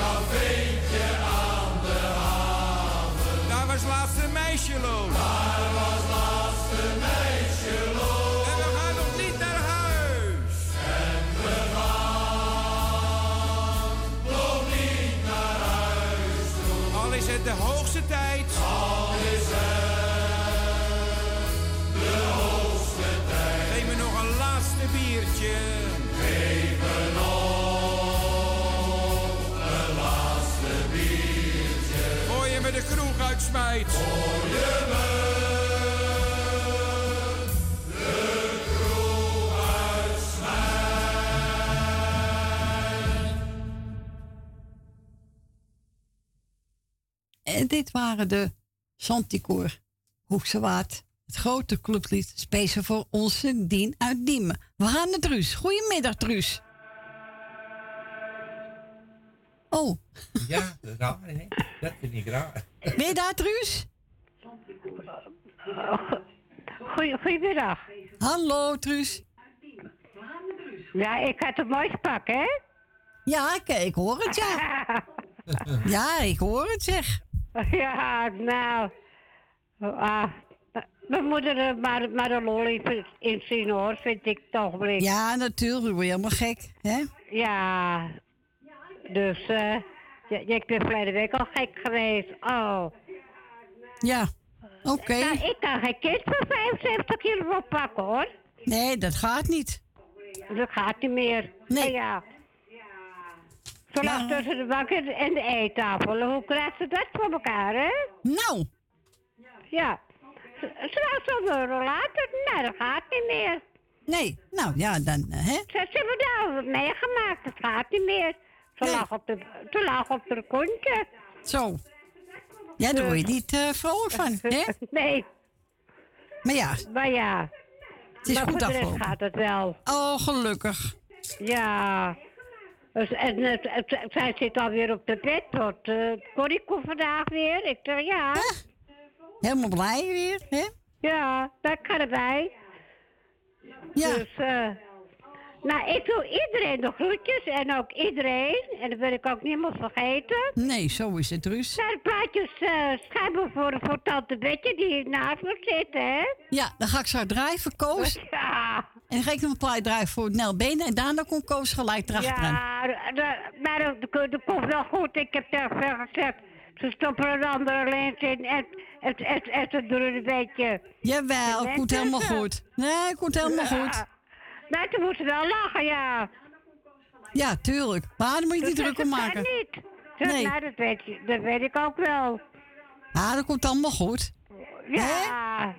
In het cafeetje aan de haven. Daar was laatst een meisje loos. Daar was laatst een meisje. En we gaan nog niet naar huis. En we gaan nog niet naar huis toe. Al is het de hoogste tijd. Al is het de hoogste tijd. Geef me nog een laatste biertje. Kroeg uitsmijt. Voor je me de. En dit waren de Santicoor Hoekse Waard. Het grote clublied, speciaal voor onze Dien uit Diemen. We gaan naar Truus. Goedemiddag, Truus. Oh, Ja, raar, hè? Dat vind ik raar. ben je daar, Truus? Goeie, goedemiddag. Hallo, Truus. Ja, ik had een mooi pak, hè? Ja, ik, ik hoor het, ja. (laughs) Ja, ik hoor het, zeg. Ja, nou. Ah, we moeten er maar, maar een lol in, zien, hoor, vind ik toch wel. Ja, natuurlijk. Ik word helemaal gek, hè? Ja. Dus, eh. ja, ik ben verleden week al gek geweest. Oh. Ja, oké. Nou, ik kan geen kind van 75 kilo oppakken, hoor. Nee, dat gaat niet. Dat gaat niet meer. Nee. Ja. Zo lag tussen de bank en de eettafel. Hoe krijgt ze dat voor elkaar, hè? Nou. Ja. Straks om een uur later, nou, dat gaat niet meer. Nee, nou ja, dan, eh, hè? Ze, hebben daar wat meegemaakt, dat gaat niet meer. Ze lag op de, lag op de kontje. Zo. Ja, daar word je niet eh vrolijk van, hè? (laughs) Nee. Maar ja, Maar ja. het is maar goed afgelopen. gaat het wel. Oh, gelukkig. Ja. Dus, en het, het- zij zit alweer op de bed tot uh, vandaag weer. Ik zeg ja. Helemaal blij weer, hè? Ja, dat kan erbij. Ja. Dus, eh nou, ik doe iedereen de groetjes en ook iedereen. En dat wil ik ook niemand vergeten. Nee, zo is het, Ruus. zijn plaatjes eh schijnbaar voor, voor tante Betje die naast me zit, hè? Ja, dan ga ik zo drijven, Koos. (laughs) Ja. En dan ga ik nog een plaat draaien voor Nel Benen. En daarna komt Koos gelijk erachteraan. Ja, de- maar dat, komt wel goed. Ik heb tegen veel gezegd. Ze stoppen er een andere lens in en, en, en, en ze doen het een beetje... Jawel, komt helemaal goed. Nee, komt helemaal goed. Maar ze moeten wel lachen, ja. Ja, tuurlijk. Maar daar moet je niet druk dat om maken. niet. Dus, Nee. nou, dat, weet, je- dat weet ik ook wel. Ja, dat komt allemaal goed. Ja.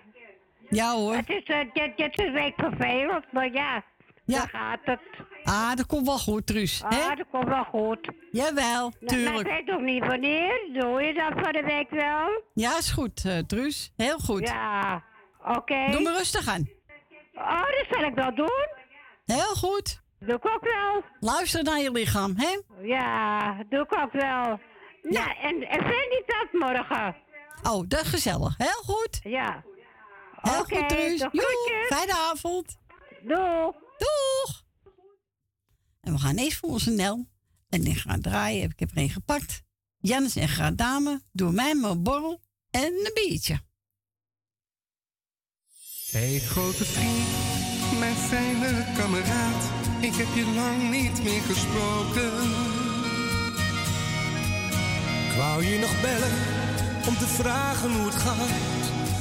Ja hoor. Het is, eh, dit, dit is een week vervelend, maar ja, Ja. dan gaat het. Ah, dat komt wel goed, Truus. Ah, dat komt wel goed. Jawel, Nou, maar ik tuurlijk. weet nog niet wanneer. Doe je dat van de week wel? Ja, is goed, eh Truus. Heel goed. Ja, oké. Doe maar rustig aan. Oh, dat zal ik wel doen. Heel goed. Doe ik ook wel. Luister naar je lichaam, hè? Ja, doe ik ook wel. Nou, en, en Fanny dat morgen. Oh, dat is gezellig. Heel goed. Ja. Heel Oké, goed, Truus. fijne avond. Doeg. Doeg. En we gaan eerst voor onze Nel. En die gaan draaien. Ik heb er een gepakt. Jannes en Graat Dame. Doe mij maar een borrel en een biertje. Hey grote vriend, mijn fijne kameraad, ik heb je lang niet meer gesproken. Ik wou je nog bellen om te vragen hoe het gaat.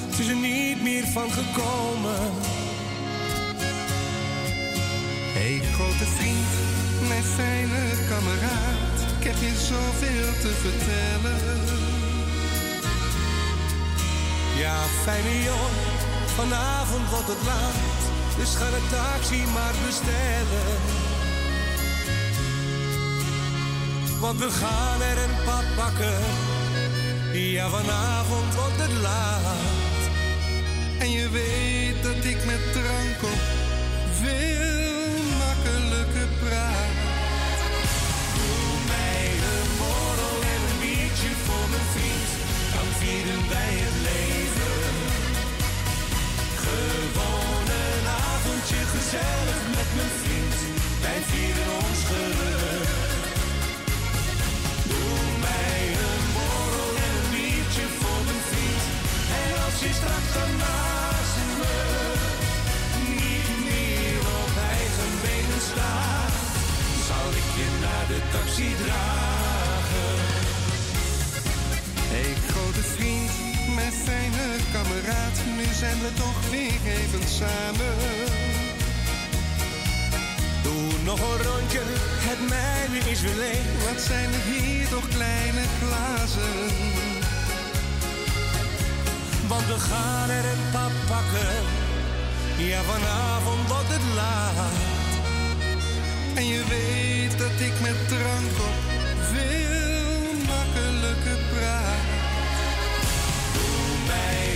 Het is er niet meer van gekomen. Hey grote vriend, mijn fijne kameraad, ik heb je zoveel te vertellen. Ja, fijne jongen, vanavond wordt het laat. Dus ga de taxi maar bestellen. Want we gaan er een pad pakken. Ja, vanavond wordt het laat. En je weet dat ik met drank op veel makkelijker praat. Doe mij een borrel en een biertje voor mijn vriend. Dan vieren wij het leven. Gewoon gezellig met mijn vriend. Wij vieren ons geluk. Doe mij een borrel en een biertje voor mijn vriend. En als je straks dan naast me niet meer op eigen benen staat, zal ik je naar de taxi dragen. Hey grote vriend, mijn fijne kameraad, nu zijn we toch weer even samen. Nog een rondje, het mijne is weer leeg. Wat zijn er hier toch kleine glazen? Want we gaan er een pap pakken. Ja, vanavond wordt het laat. En je weet dat ik met drank op veel makkelijker praat. Doe mij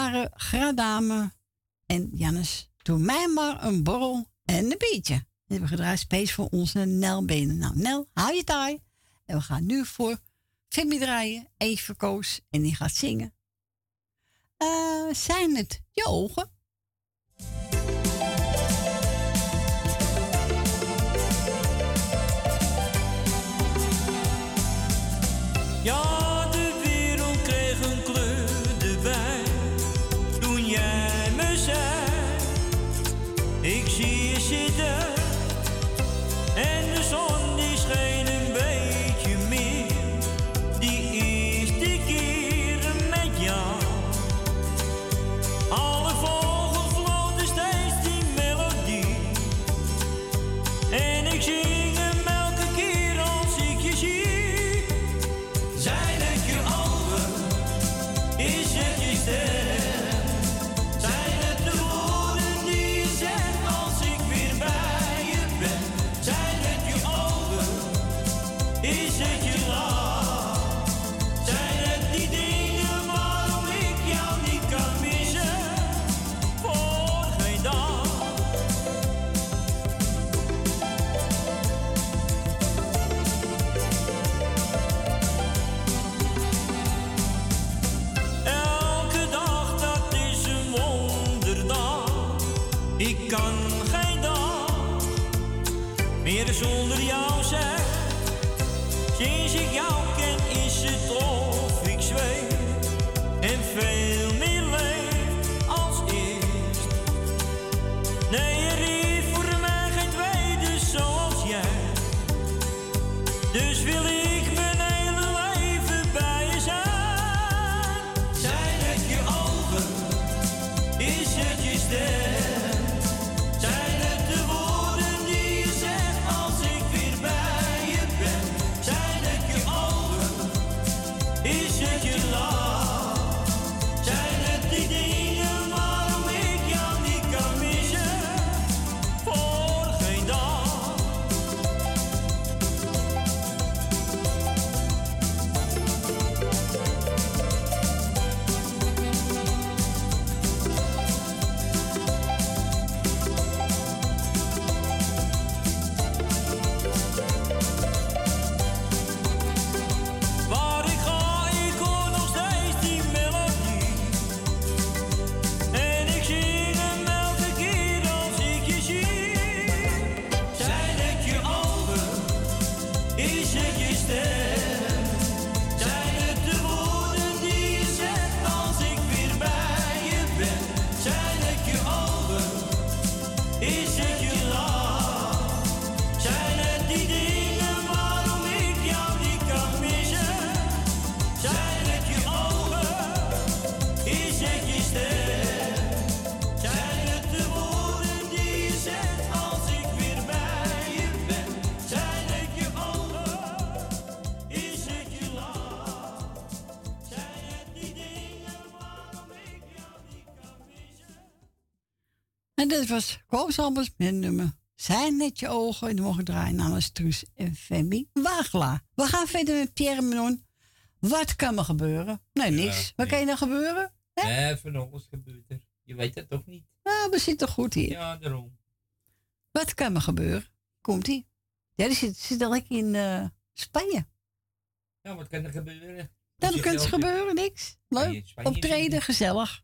waren Gradame en Jannes. Doe mij maar een borrel en een biertje. We hebben gedraaid space voor onze Nelbenen. Nou, Nel, hou je taai. En we gaan nu voor Fimmy draaien, even koos en die gaat zingen. Eh, zijn het je ogen? Ja. Het was Koos Albers met nummer Zijn net je ogen. En dan mogen draaien namens Truus en Femi Wagla. We gaan verder met Pierre Menon. Wat kan er gebeuren? Nee, niks. Wat kan er gebeuren? Hè? Nee, van alles gebeurt er. Je weet het toch niet? Nou, we zitten goed hier. Ja, daarom. Wat kan er gebeuren? Komt-ie. Ja, die zit, zit in eh, Spanje. Ja, wat kan er gebeuren? Dan kan er gebeuren, niks. Leuk. Optreden, gezellig.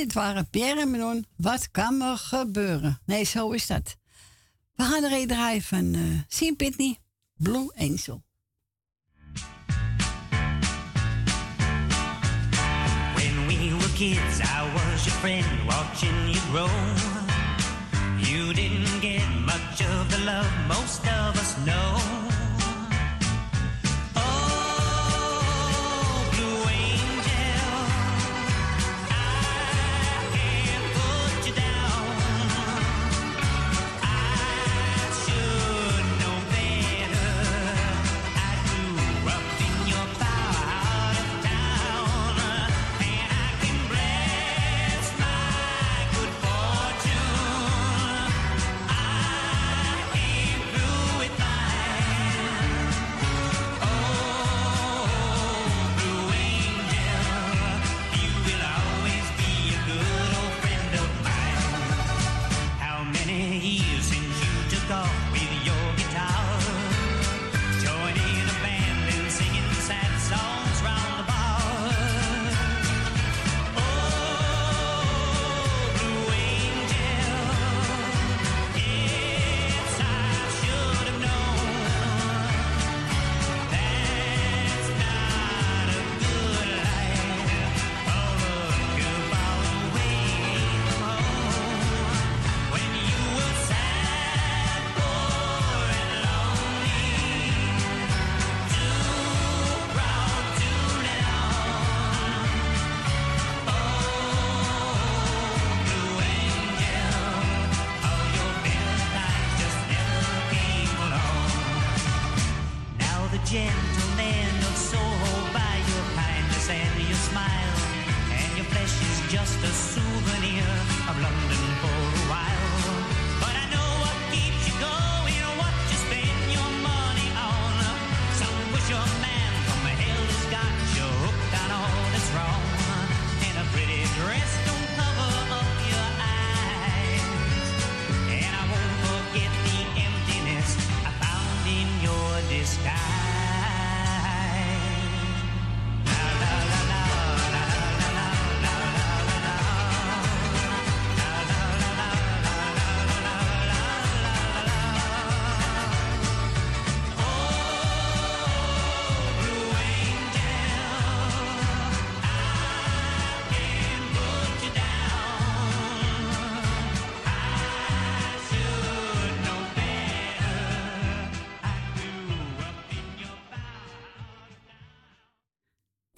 Dit waren Pierre en Manon. Wat kan me gebeuren? Nee, zo is dat. We gaan er een draaien van eh Sien Pitney, Blue Angel. When we were kids, I was your friend, watching you grow. You didn't get much of the love most of us know.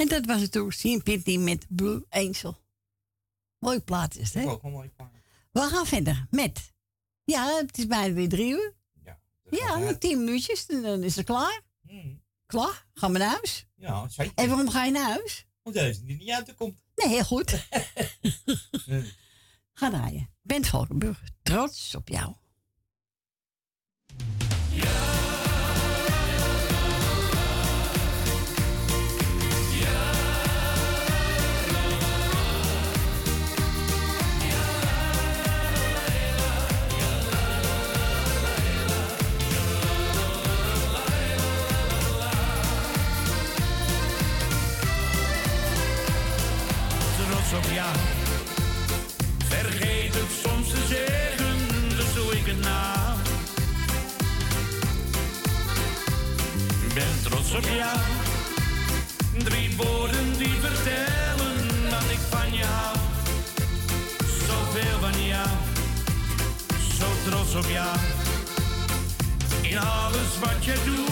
En dat was het toen, Sien Pitney met Blue Angel. Mooi plaat is hè? Ook een mooi paar. We gaan verder met. Ja, het is bijna weer drie uur. Ja, nog tien minuutjes en dan is het klaar. Klaar? Gaan we naar huis? Ja, zeker. En waarom ga je naar huis? Omdat deze er niet uit te komt. Nee, heel goed. (laughs) Ga draaien. Bent Valkenburg, trots op jou. Jou. Vergeet het soms te zeggen, dus doe ik het na. Ben trots op jou. Drie woorden die vertellen dat ik van je hou. Zoveel van jou, zo trots op jou. In alles wat je doet,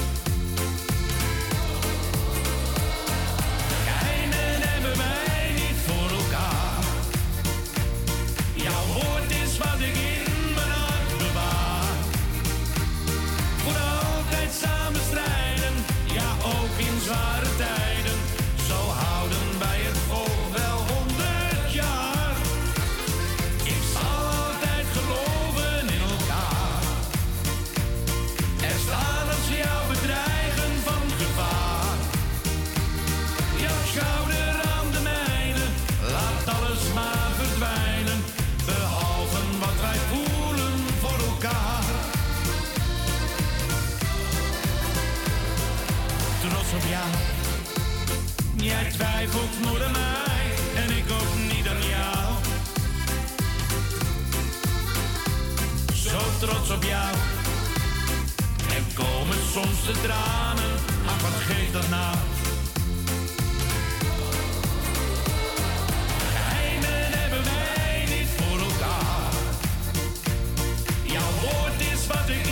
Op jou. En komen soms de tranen, ach wat geeft dat nou? Geheimen hebben wij niet voor elkaar. Jouw woord is wat ik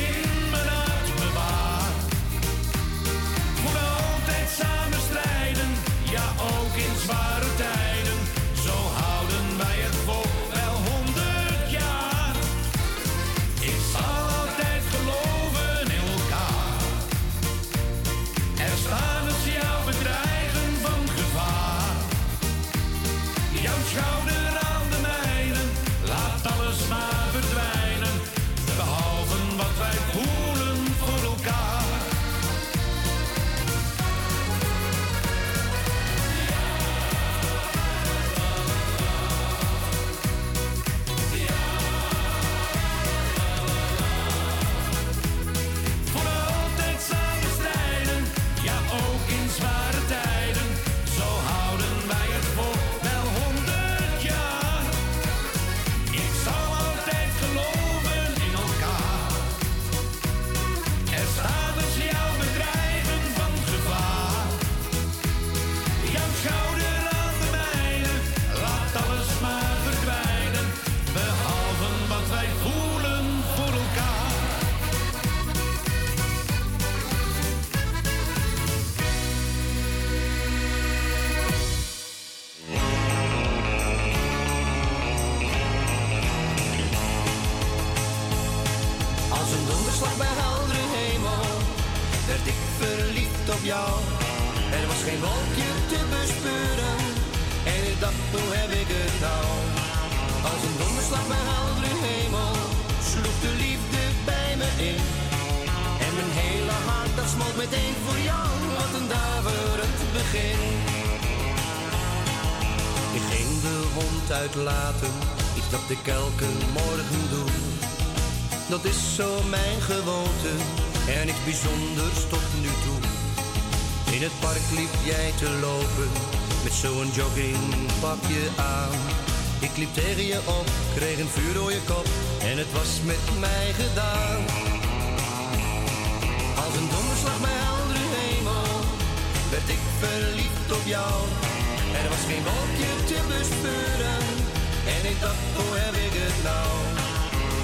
meteen voor jou, wat een daverend begin. Ik ging de hond uitlaten, iets dat ik elke morgen doe. Dat is zo mijn gewoonte en niks bijzonders tot nu toe. In het park liep jij te lopen met zo'n joggingpakje aan. Ik liep tegen je op, kreeg een vuurrode kop en het was met mij gedaan. Verliefd op jou. Er was geen wolkje te bespeuren en ik dacht, hoe heb ik het nou?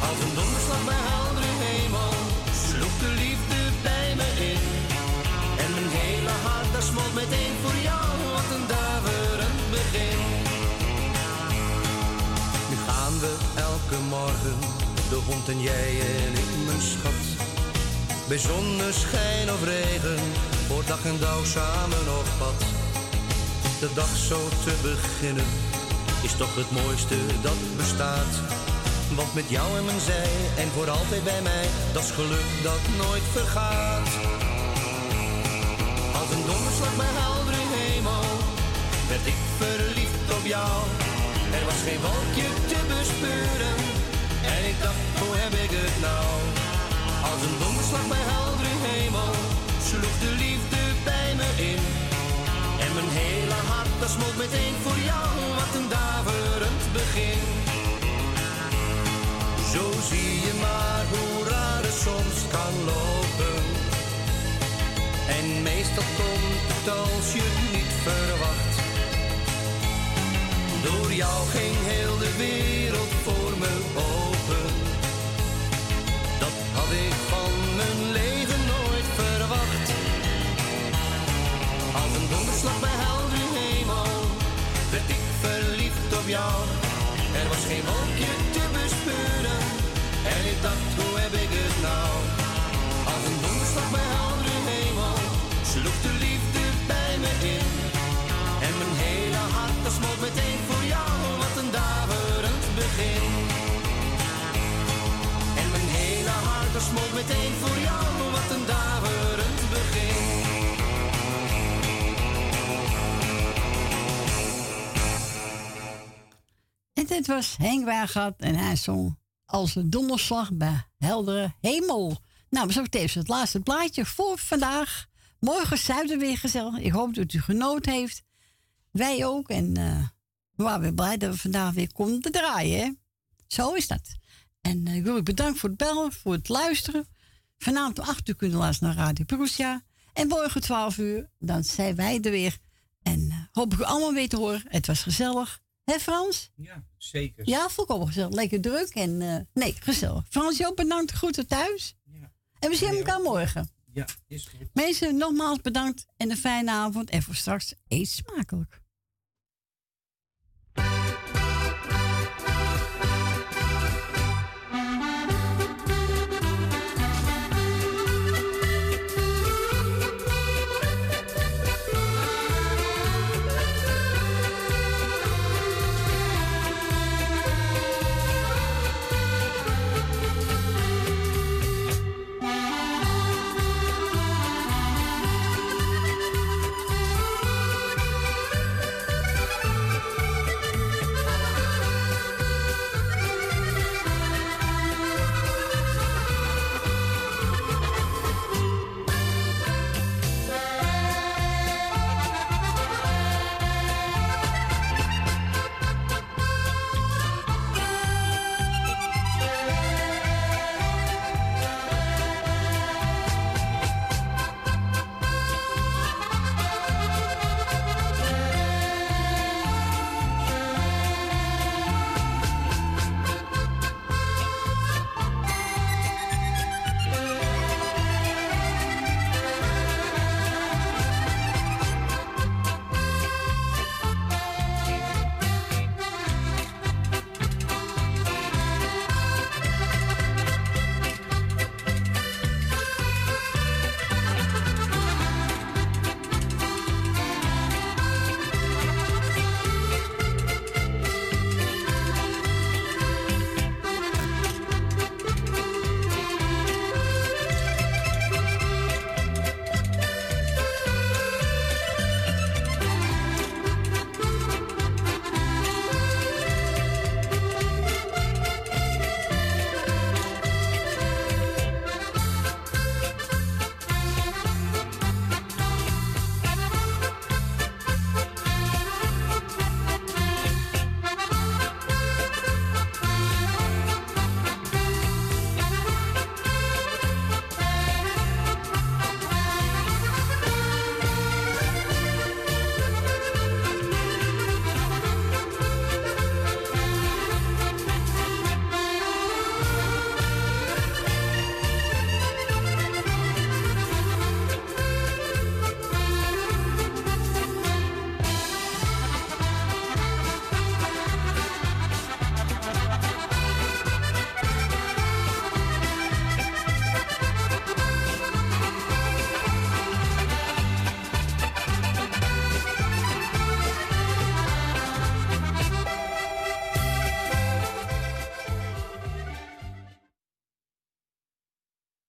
Als een donderslag bij heldere hemel sloeg de liefde bij me in. En mijn hele hart dat smolt meteen voor jou, wat een daverend begin. Nu gaan we elke morgen, de hond en jij en ik, mijn schat. Bij zonneschijn of regen, voor dag en dauw samen op pad. De dag zo te beginnen, is toch het mooiste dat bestaat. Want met jou en mijn zij en voor altijd bij mij, dat is geluk dat nooit vergaat. Als een donderslag bij heldere hemel, werd ik verliefd op jou. Er was geen wolkje te bespeuren, en ik dacht, hoe heb ik het nou? Als een donderslag bij heldere hemel, sloeg de liefde bij me in. En mijn hele hart, dat smolt meteen voor jou, wat een daverend begin. Zo zie je maar hoe raar het soms kan lopen. En meestal komt het als je het niet verwacht. Door jou ging heel de wereld voor me open. Dat had ik van mijn leven donderslag bij heldere hemel werd ik verliefd op jou. Er was geen wolkje te bespeuren en ik dacht, hoe heb ik het nou? Als een donderslag bij heldere hemel sloeg de liefde bij me in. En mijn hele hart dat smolt meteen voor jou, wat een daverend begin. En mijn hele hart smolt meteen voor jou, wat een daverend dit was Henk Wagat en hij zong als een donderslag bij heldere hemel. Nou, zo tevens het laatste plaatje voor vandaag. Morgen zuiden weer gezellig. Ik hoop dat u genoten heeft. wij ook. En eh, we waren weer blij dat we vandaag weer konden draaien. Zo is dat. En eh, ik wil u bedanken voor het bellen, voor het luisteren. Vanavond om 8 uur kunnen luisteren naar Radio Perusia. En morgen 12 uur, dan zijn wij er weer. En eh, hoop ik u allemaal weer te horen. Het was gezellig. Hè Frans? Ja, zeker. Ja, volkomen gezellig. Lekker druk en eh, nee, gezellig. Frans, jou bedankt. Groeten thuis. En we zien elkaar morgen. Ja, is goed. Mensen, nogmaals bedankt en een fijne avond. En voor straks eet smakelijk.